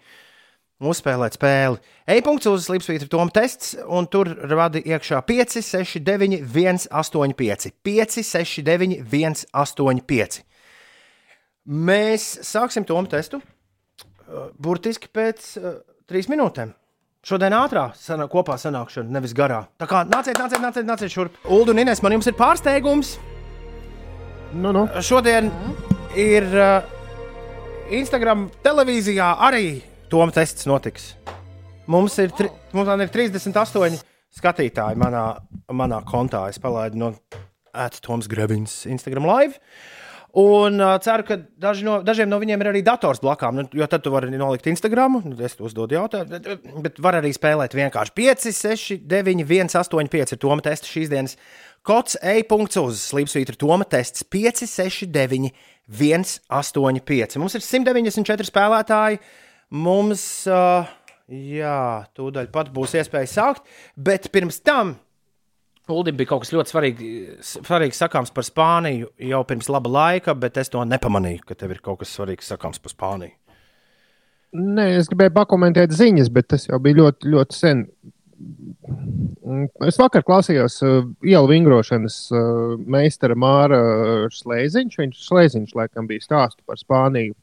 uzspēlēt spēli. E-punkts uz slīpsvītu to tests, un tur radi iekšā 5, 6, 9, 1, 8, 5. 5, 6, 9, 1, 8, 5. Mēs sāksim to testu burtiski pēc uh, trīs minūtēm. Šodien ātrā sanā, kopā sanākšana, nevis garā. Tā kā nāciet, nāciet, nāciet, nāciet šurp. Ulu un Inês, man jums ir pārsteigums. Nu, nu. Šodien ir uh, Instagram televīzijā arī Toma tests notiks. Mums ir, tri, mums ir 38 skatītāji manā, manā kontā. Es palaidu no Atoms Grevins Instagram live. Un uh, ceru, ka daži no, dažiem no viņiem ir arī dators blakām. Nu, jo tad tu vari nolikt Instagram, nu, es uzdodu jautājumu, bet, bet var arī spēlēt vienkārši 5, 6, 9, 1, 8, 5 ir Toma tests šīs dienas. Kods e-punkts uz slīpsvītra Toma tests 5, 6, 9, 1, 8, 5. Mums ir 194 spēlētāji. Mums, uh, jā, tūdaļ pat būs iespēja sākt, bet pirms tam Uldim bija kaut kas ļoti svarīgi, svarīgs sakāms par Spāniju jau pirms laba laika, bet es to nepamanīju, ka tev ir kaut kas svarīgs sakāms par Spāniju. Nē, es gribēju pakomentēt ziņas, bet tas jau bija ļoti, ļoti sen. Es vakar klausījos uh, ielu vingrošanas uh, meistara Māra Slēziņš. Viņš Slēziņš laikam bija stāstu par Spāniju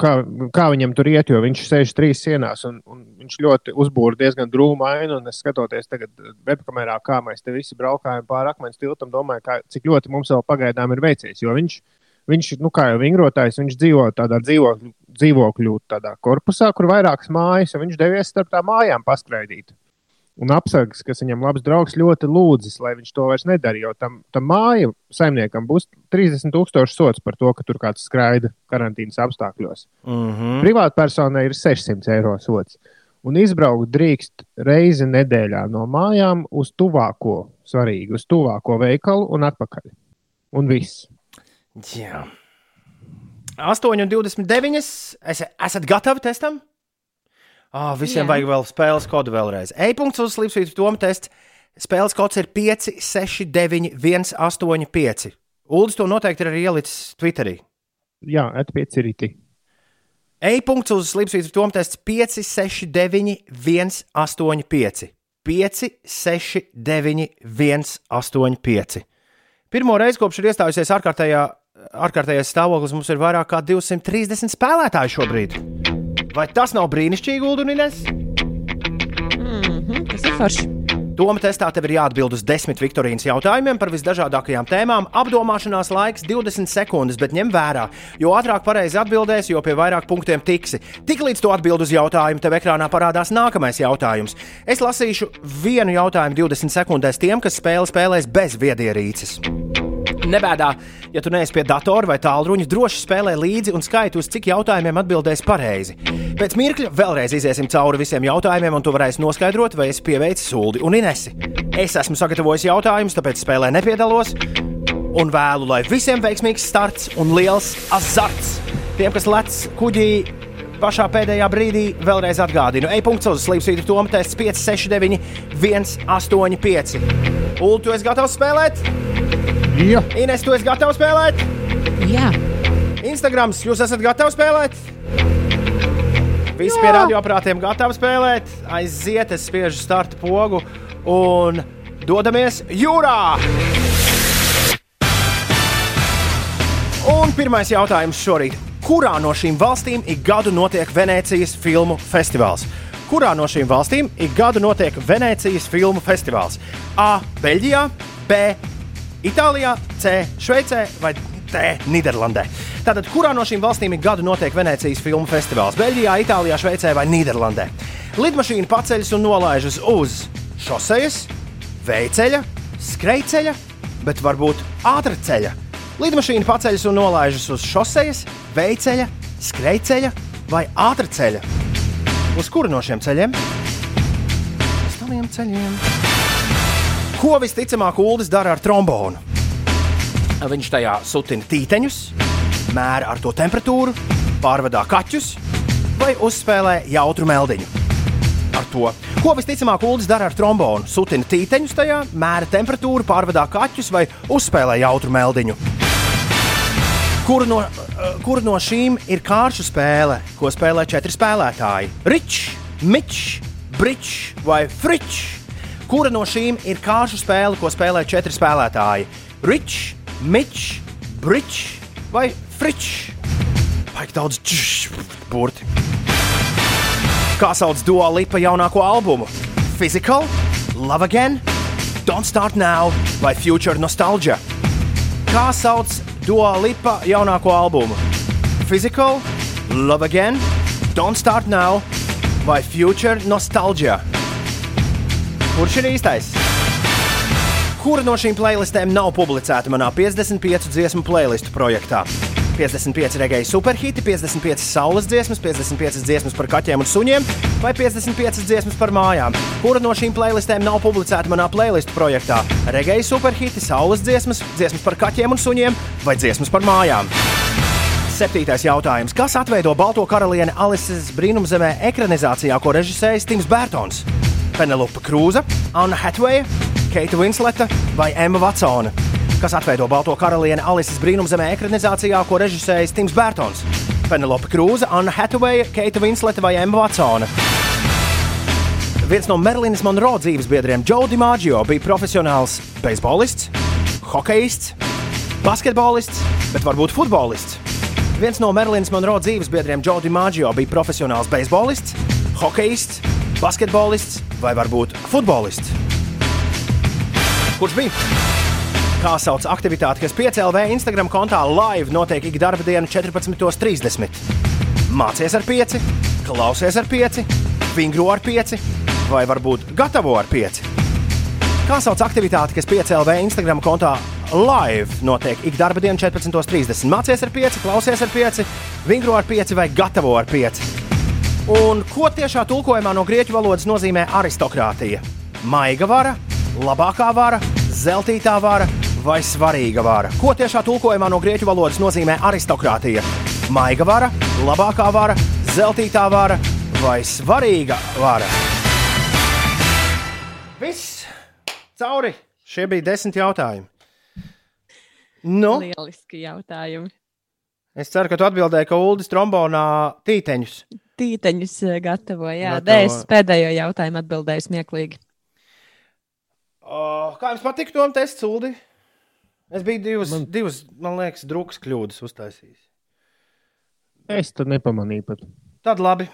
kā, kā viņam tur iet, jo viņš sēž trīs sienās un, un viņš ļoti uzbūra diezgan drūmu ainu. Es skatoties tagad webkamerā, kā mēs te visi braukājam pāri akmens tiltam, domāju, kā, cik ļoti mums vēl pagaidām ir veicies. Jo viņš Viņš, nu, kā jau vingrotājs, viņš dzīvo tādā dzīvokļu, dzīvokļu tādā korpusā, kur vairākas mājas, un viņš devies starp tām mājām paskraidīt. Un apsargs, kas viņam labs draugs, ļoti lūdzis, lai viņš to vairs nedarītu. Jo tam, tam māju saimniekam būs 30,000 sots par to, ka tur kāds skraida karantīnas apstākļos. Mm -hmm. Privātpersonai ir 600 eiro sots. Un izbraukt drīkst reizi nedēļā no mājām uz tuvāko, svarīgi, uz tuvāko veikalu un atpakaļ. Un viss. Jā. 8,29. Es, esat gatavi testam? Oh, visiem Jā. Vajag vēl spēles kodu vēlreiz. E-punkts uz slīpsvītra Toma tests. Spēles kods ir 5, 6, 9, 1, 8, 5. Uldis to noteikti ir arī ielicis Twitterī. Jā, atpieci rīti. E-punkts uz slīpsvītra Toma tests 5, 6, 9, 1, 8, 5. 5, 6, 9, 1, 8, 5. Pirmo reizi kopš ir iestājusies ārkārtējā, ārkārtējais stāvoklis, mums ir vairāk kā 230 spēlētāji šobrīd. Vai tas nav brīnišķīgi, Uldunīnes? Mm -hmm, tas ir forši. Doma testā tev ir jāatbild uz desmit Viktorīnas jautājumiem par visdažādākajām tēmām. Apdomāšanās laiks 20 sekundes, bet ņem vērā, jo ātrāk pareizi atbildēsi, jo pie vairāk punktiem tiksi. Tiklīdz tu atbild uz jautājumu, tev ekrānā parādās nākamais jautājums. Es lasīšu vienu jautājumu 20 sekundēs tiem, kas spēli spēlēs bez viedierīces. Nebēdā, ja tu neesi pie datora vai tālruņa, droši spēlē līdzi un skaiti, uz cik jautājumiem atbildēs pareizi. Pēc mirkļa vēlreiz iziesim cauri visiem jautājumiem, un tu varēsi noskaidrot, vai esi pieveicis sūdi un inesi. Es esmu sagatavojis jautājumus, tāpēc spēlē nepiedalos. Un vēlu, lai visiem veiksmīgs starts un liels azarts. Tiem, kas lec kuģī pašā pēdējā brīdī, vēlreiz atgādinu, e-punkts uz slīpsvītra Toma tests 5, 6, 9, 1, 8, 5. Ulu, tu esi gatavs spēlēt? Jā. Ines, tu esi gatavs spēlēt? Jā. Instagrams, jūs esat gatavi spēlēt? Visi pie radioaparātiem gatavi spēlēt. Aiziet, es spiežu starta pogu un dodamies jūrā! Un pirmais jautājums šorīt. Kurā no šīm valstīm ik gadu notiek Venecijas filmu festivāls? Kurā no šīm valstīm ik gadu notiek Venecijas filmu festivāls? A. Beļģijā, B. Itālijā, C. Šveicē vai D. Nīderlandē. Tātad, kurā no šīm valstīm ik gadu notiek Venecijas filmu festivāls? Beļģijā, Itālijā, Šveicē vai Nīderlandē? Lidmašīna paceļas un nolaižas uz šosejas, vējceļa, skrejceļa, bet varbūt ātrā ceļa. Lidmašīna paceļas un nolaižas uz šosejas, vējceļa, skrejceļa vai ātrā ceļa. Uz kuru no šiem ceļiem? Uz tādiem ceļiem. Ko visticamāk Uldis dara ar trombonu? Viņš tajā sutina tīteņus, mēra ar to temperatūru, pārvadā kaķus vai uzspēlē jautru meldiņu. Ar to, ko visticamāk Uldis dara ar trombonu, sutina tīteņus tajā, mēra temperatūru, pārvadā kaķus vai uzspēlē jautru meldiņu. Kura no, kur no šīm ir kāršu spēle, ko spēlē četri spēlētāji? Ričs, Mičs, Brīčs vai Fričs? Kura no šīm ir kāršu spēle, ko spēlē četri spēlētāji? Ričs, Mičs, Brīčs vai Fričs? Vajag daudz burti. Kā sauc Dua Lipa jaunāko albumu? Physical, Love Again, Don't Start Now vai Future Nostalgia? Kā sauc Dua Lipa jaunāko albumu? Physical, Love Again, Don't Start Now vai Future Nostalgia? Kurš ir īstais? Kura no šīm playlistēm nav publicēta manā 55 dziesmu playlistu projektā? 55 regēji superhiti, 55 saules dziesmas, 55 dziesmas par kaķiem un suņiem, vai 55 dziesmas par mājām. Kura no šīm playlistēm nav publicēta manā playlistu projektā? Regēji superhiti, saules dziesmas, dziesmas par kaķiem un suņiem, vai dziesmas par mājām? Septītais jautājums. Kas atveido Balto karalieni Alises brīnumzemē ekranizācijā, ko režisējis Tims Bērtons? Penelope Krūza, Anna Hathaway, Keita Winsleta vai Emma Vatsona? Kas atveido Balto karalieni Alises brīnumzemē ekranizācijā, ko režisējis Tims Bērtons? Penelope Krūza, Anna Hathaway, Keita Winsleta vai Emma Vatsona? Viens no Merlinas Monroe dzīves biedriem, Joe DiMaggio, bija profesionāls beisbolists, hokejists, basketbolists, bet varbūt futbolists. Viens no Merlinas Monroe dzīves biedriem, Joe DiMaggio, bija profesionāls beisbolists, hokejists, basketbolists vai varbūt futbolists. Kurš bija? Kā sauc aktivitāti, kas piecēlē Instagram kontā live notiek ik darba dienu 14.30. Mācies ar pieci, klausies ar pieci, vingro ar pieci vai varbūt gatavo ar pieci. Kā sauc aktivitāti, kas piecēlē Instagram kontā live notiek ik darba dienu 14.30. Mācies ar pieci, klausies ar pieci, vingro ar pieci vai gatavo ar pieci. Un ko tiešā tulkojumā no grieķu valodas nozīmē aristokrātija? Maiga vara, labākā vara, zeltītā vara vai svarīga vara? Ko tiešā tulkojumā no grieķu valodas nozīmē aristokrātija? Maiga vara, labākā vara, zeltītā vara vai svarīga vara? Viss cauri! Šie bija desmit jautājumi. Nu, Lieliski jautājumi. es ceru, ka tu atbildēji, ka Uldis trombonā tīteņus. Tīteņus eh, gatavoja. Jā, Gatavo. Dēļ pēdējo jautājumu atbildēju smieklīgi. O, kā jums patīk to tests, Uldi? Es biju divas, man, divas man liekas, drūks kļūdas uztaisījis. Es to nepamanīju pat. Tad labi.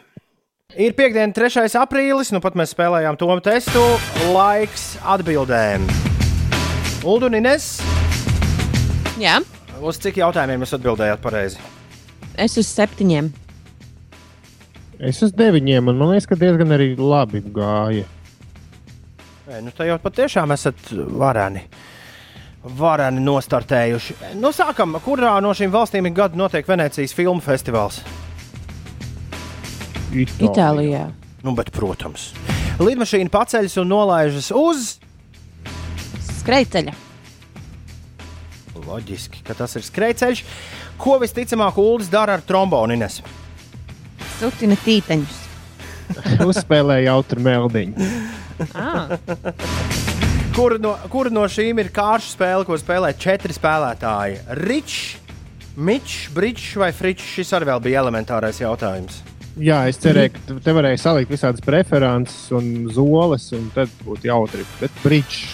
Ir piekdiena, 3. aprīlis, nu pat mēs spēlējām to testu. Laiks atbildēm. Ulu un Ines, Jā, uz cik jautājumiem jūs atbildējāt pareizi? es uz septiņiem. Es uz deviņiem, un man liekas, ka diezgan arī labi gāja. Nē, nu tā jau patiešām esat vareni. Vareni nostartējuši. Nu, sākam, kurā no šīm valstīm ik gadu notiek Venecijas filmu festivāls? Itālijā. Nu, bet, protams. Lidmašīna paceļas un nolaižas uz. Skrejceļa. Loģiski, ka tas ir skrejceļš. Ko visticamāk Ulas dara ar trombonu? Ines? Sutina tīteņus. Uzspēlēja jautru meldiņu. Ah, Kur no, kur no šīm ir kāršu spēle, ko spēlē četri spēlētāji? Ričs, Mičs, Brīsīs vai Fričs? Šis arī vēl bija elementārais jautājums. Jā, es cerēju, ka te- varēja salikt visādas preferences un zoles, un tad būtu jautri. Bet brīdis.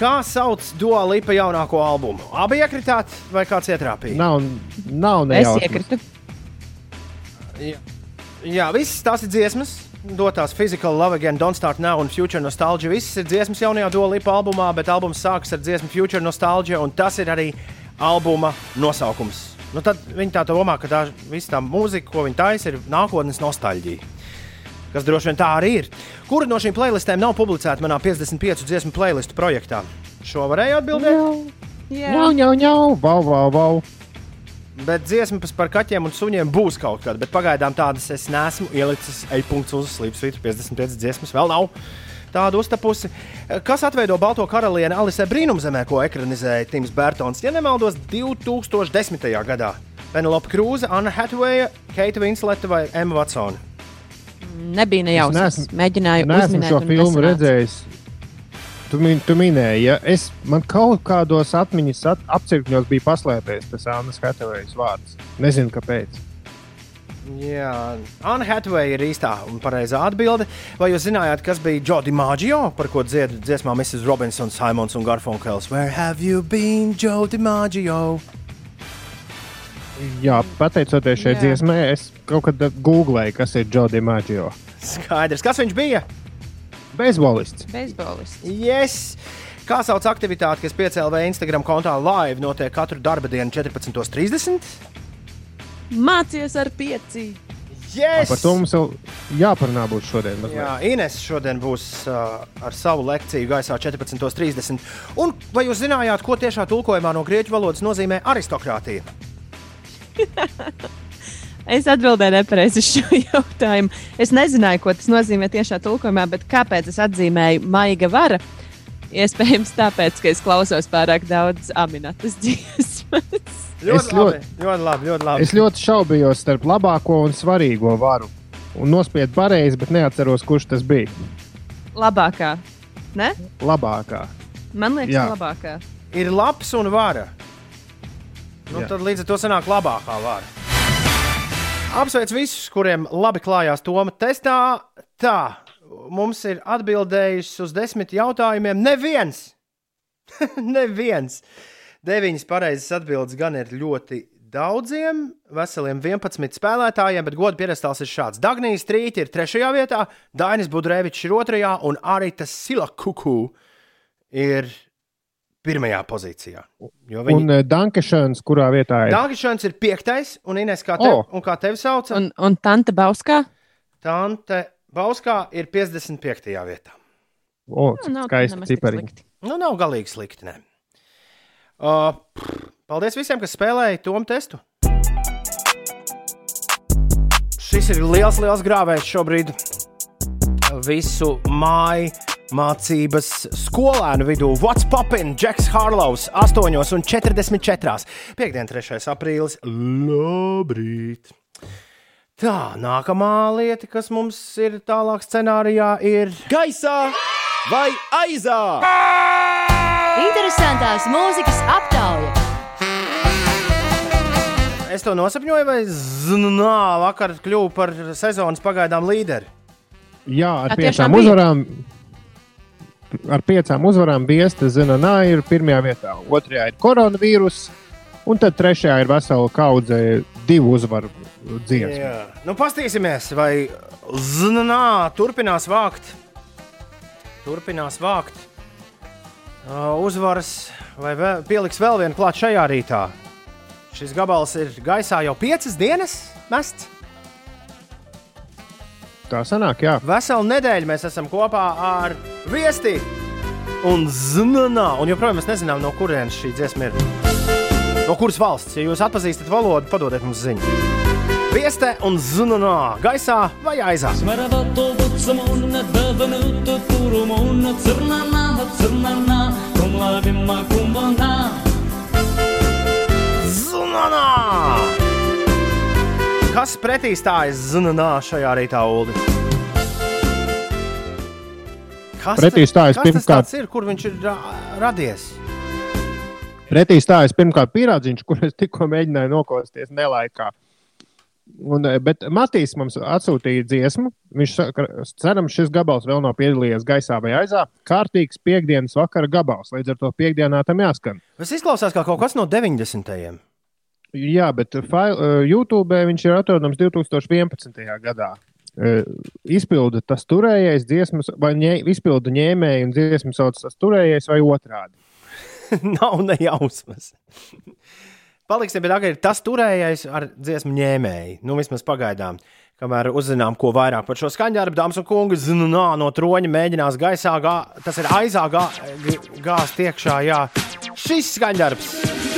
Kā sauc Dua Lipa jaunāko albumu? Abi iekritāt vai kāds ietrāpīja? Nav, nav es nejautri. iekritu. Jā, Jā visas tās ir dziesmas. Dotās Physical Love Again, Don't Start Now un Future Nostalgia. Visas ir dziesmas jaunajā Dua Lipa albumā, bet albums sākas ar dziesmu Future Nostalgia, un tas ir arī albuma nosaukums. Nu, tad viņi tā domā, ka tā visa tā mūzika, ko viņi taisa, ir nākotnes nostalģija. Kas droši vien tā arī ir. Kura no šīm playlistēm nav publicēta manā 55 dziesmu playlistu projektā? Šo varēja atbildēt. Jā, jā, jā, vau, vau, vau. Bet dziesmas par kaķiem un suņiem būs kaut kāda. Bet pagaidām tādas es neesmu ielicis e-punkts uz slīpsvītra 55 dziesmas. Vēl nav tādu uztapusi. Kas atveido Balto karalieni Alisē brīnumzemē, ko ekranizēja Tims Bērtons, ja nemaldos, 2010. gadā? Penelope Krūze, Anna Hathaway, Keita Vinsleta vai Emma Watsona? Nebija nejausmas. Mēģināju Nē, esmu uzminēt. šo un filmu nesanāca. Tu, min, tu minēji, ja es man kaut kādos atmiņas at, apcirkņos bija paslēpies tas Annas Hatavējas vārds. Nezinu, kāpēc. Jā, Anna Hathaway ir īstā un pareizā atbilde. Vai jūs zinājāt, kas bija Jodi Maggio, par ko dziedā dziesmā Mrs. Robinson, Simons un Garfunkels? Where have you been, Jodi Maggio? Jā, pateicoties šai dziesmai, es kaut kad googlēju, kas ir Jodi Maggio. Skaidrs, kas viņš bija? Beisbolists. Beisbolists. Yes! Kā sauc aktivitāti, kas piecēlē Instagram kontā live, notiek katru darba dienu 14.30? Mācies ar pieci. Yes! Par to mums vēl jāparunā būs šodien. mazliet. Jā, Ines šodien būs uh, ar savu lekciju gaisā 14.30. Un vai jūs zinājāt, ko tiešā tulkojumā no grieķu valodas nozīmē aristokrātija? Es atbildēju nepareizi uz šo jautājumu. Es nezināju, ko tas nozīmē tiešā tulkojumā, bet kāpēc es atzīmēju maiga vara? Iespējams, tāpēc, ka es klausos pārāk daudz aminatas dziesmas. Ļoti ļoti- ļoti labi, ļoti labi. Es ļoti šaubījos starp labāko un svarīgo varu. Un nospiedu pareizi, bet neatceros, kurš tas bija. Labākā. Ne? Labākā. Man liekas, Jā. labākā. Ir labs un vara. Nu, Jā. tad līdz ar to sanāk labākā vara. Apsveic visus, kuriem labi klājās Toma testā. Tā, mums ir atbildējis uz desmit jautājumiem. Neviens! Neviens! Deviņas pareizas atbildes gan ir ļoti daudziem, veseliem 11 spēlētājiem, bet godu pierastāls ir šāds. Dagnijas Strīti ir trešajā vietā, Dainis Budrēvičs ir otrajā un Arita Silakuku ir pirmajā pozīcijā. Jo Viņi... Un uh, Dankešans, kurā vietā ir? Dāngišans ir piektais, un Ines, kā tev, O. un kā tevi sauc? Un, un Tante Bauskā? Tante Bauskā ir 55. vietā. O, Nu, cik nav skaisti cipariņi. Nu, nav galīgi slikti. Ne. Uh, pff, paldies visiem, kas spēlēja to testu. Šis ir liels, liels grāvējs šobrīd visu māju mācības skolēnu vidū. What's poppin? Džeks Harlows 8,44. Piektdien, 3. aprīlis. Labrīt! Tā, nākamā lieta, kas mums ir tālāk scenārijā, ir gaisā vai aizā? Interesantās mūzikas aptauja. Es to nosapņoju, vai Znā vakar kļuvu par sezonas pagaidām līderi. Jā, ar piecām tiešām bija? Ar piecām uzvarām Biesta Zinanā ir pirmajā vietā, otrajā ir koronavīrus, un tad trešajā ir vesela kaudze divu uzvaru dziesmu. Jā. Nu, paskatīsimies, vai Znā turpinās vākt. Turpinās vākt uh, uzvaras, vai vēl, pieliks vēl vienu klāt šajā rītā. Šis gabals ir gaisā jau piecas dienas mests. Tā sanāk, jā. Veselu nedēļu mēs esam kopā ar viesti un zvanā. Un joprojām mēs nezinām, no kurienes šī dziesma ir. No kuras valsts? Ja jūs atpazīstat valodu, padodiet mums ziņu. Vieste un zvanā, gaisā vai aizā. Zvanā! Kas pretī stājas Znanā šajā rītā, Ulu? Kas Pretī stājas pirmkārt- ir, kur viņš ir ra radies? Pretī stājas pirmkārt pierādziņš, kur es tikko mēģināju nokosties nelaikā. Un, eh, bet Matīs mums atsūtīja dziesmu. Viņš saka, cerams, šis gabals vēl nav piedalījies gaisā vai aizā. Kārtīgs piekdienas vakara gabals. Līdz ar to piekdienā tam jāskan. Tas izklausās kā kaut kas no 90. Jā, bet fail, eh, YouTube viņš ir atrodams 2011. gadā. Eh, Izpilda tas turējais dziesmas, vai ņē, izpilda ņēmēji un dziesmu sauc tas turējais vai otrādi. Nav ne jausmas. Paliksim pie tā, ka ir tas turējais ar dziesmu ņēmēju. Nu, vismaz pagaidām. Kamēr uzzinām, ko vairāk par šo skaņdarbu, dāmas un kungi, zinu, nā, no troņa mēģinās gaisā, gā, tas ir aizā gā, gāzt iekšā. Jā. Šis skaņdarbs.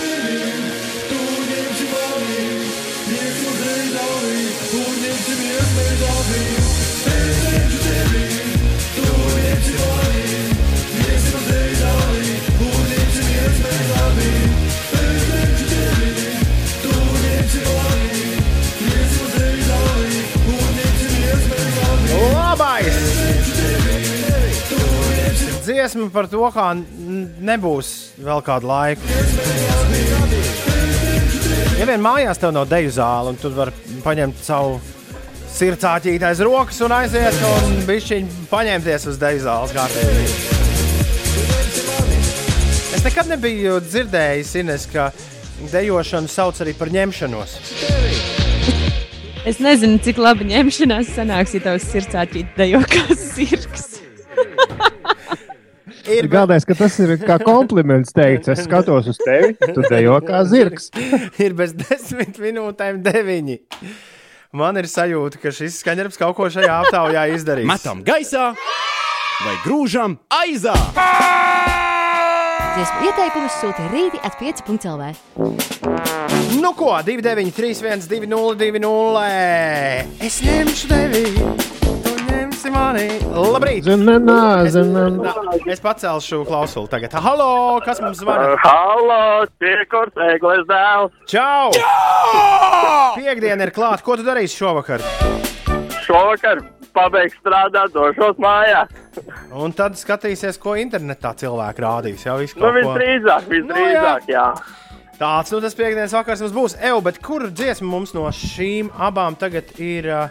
Dziesma par to, kā nebūs vēl kādu laiku. Ja vien mājās tev nav deju zāle, un tu vari paņemt savu sirdsāķīti aiz rokas un aiziet un bišķiņ paņemties uz deju zāles kārtībā. Es nekad nebiju dzirdējis, Ines, ka dejošanu sauc arī par ņemšanos. Es nezinu, cik labi ņemšanās sanāks, ja tavs sirds atķīt dejo kā sirds. Ir galvenais, ka tas ir kā kompliments teikts. Es skatos uz tevi, tu dejo kā zirgs. ir bez desmit minūtēm deviņi. Man ir sajūta, ka šis skaņdarbs kaut ko šajā aptaujā izdarīs. Metam gaisā vai grūžam aizā! Ieteikumus sūta rīti at 5.lv. Nu ko, 293, 202, 200. Es ņemšu tevi, mani. Labrīt! Es, zinanā. es pacelšu klausuli tagad. Halo, kas mums zvana? Halo, Čekors, Eglis dēls. Čau! Piektdiena ir klāta. Ko tu darīsi šovakar? Šovakar pabeigts strādāt, došos mājās. Un tad skatīsies, ko internetā cilvēki rādīs. Jā, visu Nu, kaut ko. visdrīzāk, visdrīzāk, jā. Tāds nu tas piekdienas vakars mums būs. Evo, bet kur dziesma mums no šīm abām tagad ir uh,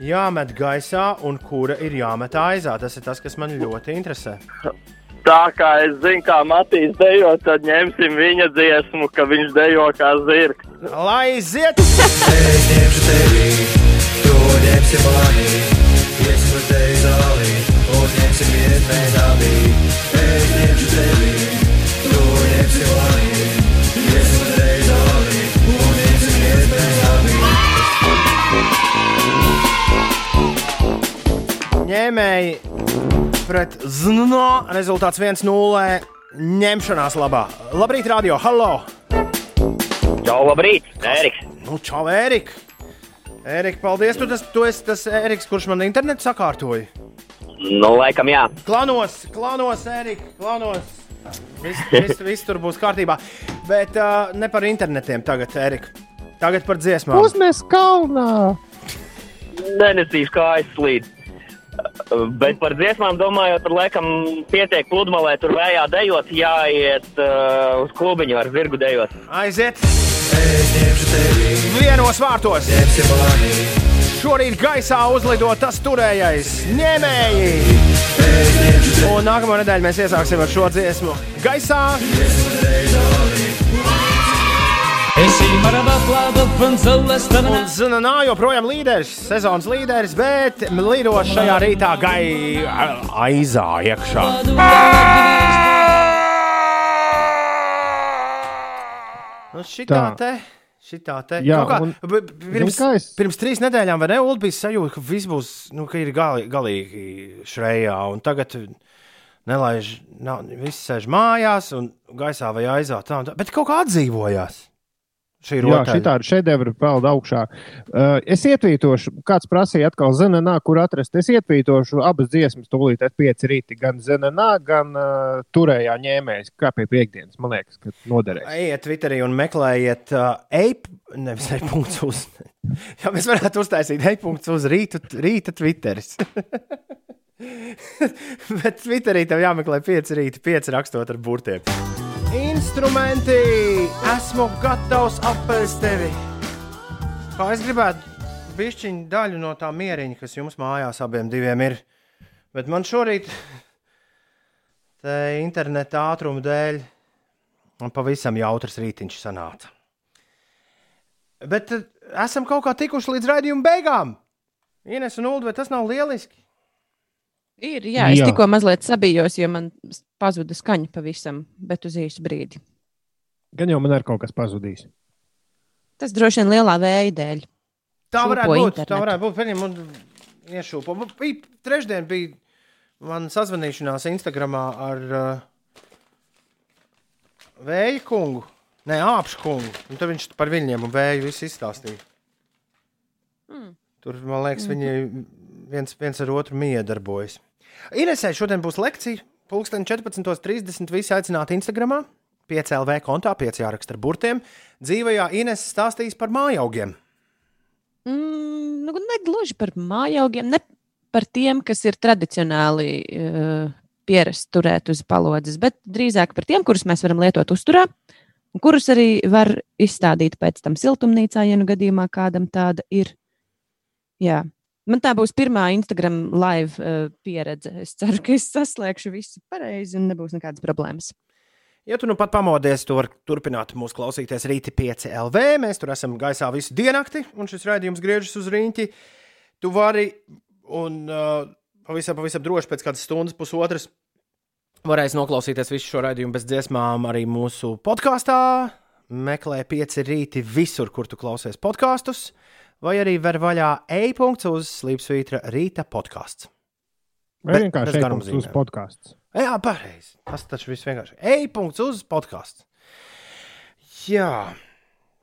jāmet gaisā un kura ir jāmet aizā? Tas ir tas, kas man ļoti interesē. Tā kā es zinu, kā Matīs dejo, tad ņemsim viņa dziesmu, ka viņš dejo kā zirgs. Lai iziet! Es ņemšu tevi, tu ņemsi mani, iesim uz tevi zāli, un ņemsim iet mēs abi. Es ņemšu tevi, tu esi mani, Ņēmēji pret Zno. Rezultāts 1-0. Ņemšanās labā. Labrīt, radio! Halo! Čau, labrīt! Ēriks! Nu, čau, Ērika! Ērika, paldies! Tu, tas, tu esi tas Ēriks, kurš man internetu sakārtoja. Nu, laikam, jā. Klanos, klanos, Ērika, klanos! Viss, viss, viss tur būs kārtībā. Bet uh, ne par internetiem tagad, Ērika. Tagad par dziesmām. Uzmes kalnā! Nenesīs kājas slīd. Bet par dziesmām domājot, tur laikam pietiek pludmalē, tur vējā dejot, jāiet uh, uz klubiņu ar zirgu dejot. Aiziet! Vienos vārtos! Šorīt gaisā uzlido tas turējais ņēmēji! Un nākamā nedēļa mēs iesāksim ar šo dziesmu. Gaisā! Un. Zanā joprojām līderis, sezonas līderis, bet lido šajā rītā gai aizā iekšā. Nu, šitā Tā. te. Šitā te. Jā, Kaut kā, un- pirms, es- pirms trīs nedēļām, vai ne? Bija sajūta, ka viss būs, nu, ka ir gali, galīgi šrējā. Un tagad nelaiž, nav, viss sēž mājās un gaisā vai aizā. Tā, un tā. Bet kaut kā atdzīvojās. Šī rotaļa. šī tāda šedevra peld augšā. Uh, es ietvītošu, kāds prasīja atkal ZNA, kur atrast. Es ietvītošu abas dziesmas, tūlīt at pieci rīti, gan ZNA, gan uh, turējā ņēmējs, kā pie piekdienas. Man liekas, ka noderēs. Ejiet Twitterī un meklējiet, uh, eip, nevis e-punkts uz. Jā, mēs varētu uztaisīt e-punkts uz rītu, rīta Twitteris. Bet Twitterī tev jāmeklē pieci rīti, pieci rakstot ar burtiem. Instrumenti! Esmu gatavs apēst tevi! Kā es gribētu pišķiņu daļu no tā mieriņa, kas jums mājās abiem diviem ir. Bet man šorīt, te interneta ātruma dēļ, pavisam jautrs rītiņš sanāca. Bet eh, esam kaut kā tikuši līdz raidījuma beigām. Ines un Ulu, vai tas nav lieliski? Ir, jā, es Jā. tikko mazliet sabijos, jo man pazuda skaņa pavisam, bet uz īsu brīdi. Gan jau man ir kaut kas pazudījis. Tas droši vien lielā vēja dēļ. Tā Šūpo varētu būt. internetu. Tā varētu būt. Pēdējiem man iešūpo. Trešdien bija man sazvanīšanās Instagramā ar uh, Vēju kungu. Nē, apšu kungu. Un tad viņš par viņiem un vēju visu izstāstīja. Mm. Tur, man liekas, viņi viens, viens ar otru miedarbojas. Inesē šodien būs lekcija. Pūksteni 14.30. Visi aicināti Instagramā. 5LV kontā, 5 jāraksta ar burtiem. Dzīvajā Ines stāstīs par mājaugiem. Mm, nu, ne gluži par mājaugiem, ne par tiem, kas ir tradicionāli uh, pierasts turēt uz palodzes, bet drīzāk par tiem, kurus mēs varam lietot uzturā, kurus arī var izstādīt pēc tam siltumnīcā, ja nu gadījumā kādam tāda ir. Jā. Man tā būs pirmā Instagram live uh, pieredze. Es ceru, ka es saslēgšu visu pareizi un nebūs nekādas problēmas. Ja tu nu pat pamodies, tu vari turpināt mūsu klausīties rīti 5 LV. Mēs tur esam gaisā visu diennakti, un šis raidījums griežas uz rīņķi. Tu vari, un uh, pavisam, pavisam droši pēc kādas stundas, pusotras, varēs noklausīties visu šo raidījumu bez dziesmām arī mūsu podkāstā. Meklē 5 rīti visur, kur tu klausies podkāstus, vai arī ver vaļā e-punkts uz Slīpsvītra rīta podkāsts. Vai vienkārši bez ejams uz garumzīmēm. podkāstu. Jā, pareizi. Tas taču viss vienkārši. E-punkts uz podkāstu. Jā.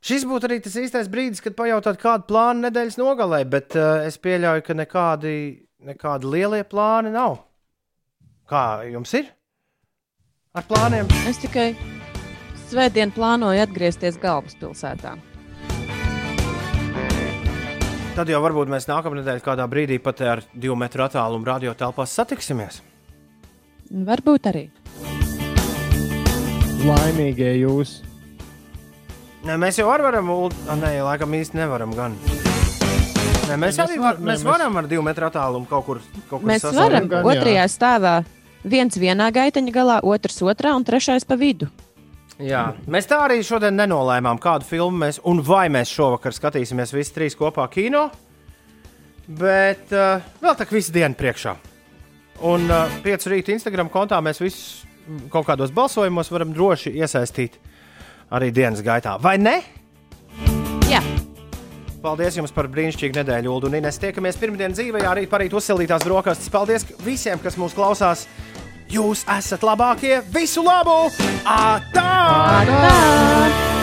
Šis būtu arī tas īstais brīdis, kad pajautāt, kādu plānu nedēļas nogalē, bet uh, es pieļauju, ka nekādi, nekādi lielie plāni nav. Kā jums ir? Ar plāniem? Es tikai svētdien plānoju atgriezties galvaspilsētā. Tad jau varbūt mēs nākamā nedēļa kādā brīdī pat ar divu metru attālumu radiotelpās satiksimies. Varbūt arī. Laimīgie jūs! Nē, mēs jau varam, nē, laikam īsti nevaram. Gan. Nē, mēs, Mēs arī var- mēs mēs- varam ar divu metru attālumu kaut kur. Kaut kur Mēs sasaukt. varam gan, jā. otrajā stāvā viens vienā gaiteņa galā, otrs otrā un trešais pa vidu. Jā, mēs tā arī šodien nenolēmām, kādu filmu mēs un vai mēs šovakar skatīsimies visi trīs kopā kino. Bet uh, vēl tā kā visu dienu priekšā. Un uh, piecu rītu Instagram kontā mēs visus kaut kādos balsojumos varam droši iesaistīt arī dienas gaitā. Vai ne? Jā. Paldies jums par brīnišķīgu nedēļu, Ulu Ines. Tiekamies pirmdienas dzīvē, arī parīt uzsildītās brokastis. Paldies visiem, kas mūs klausās. Jūs esat labākie! Visu labu! Atā! Tā!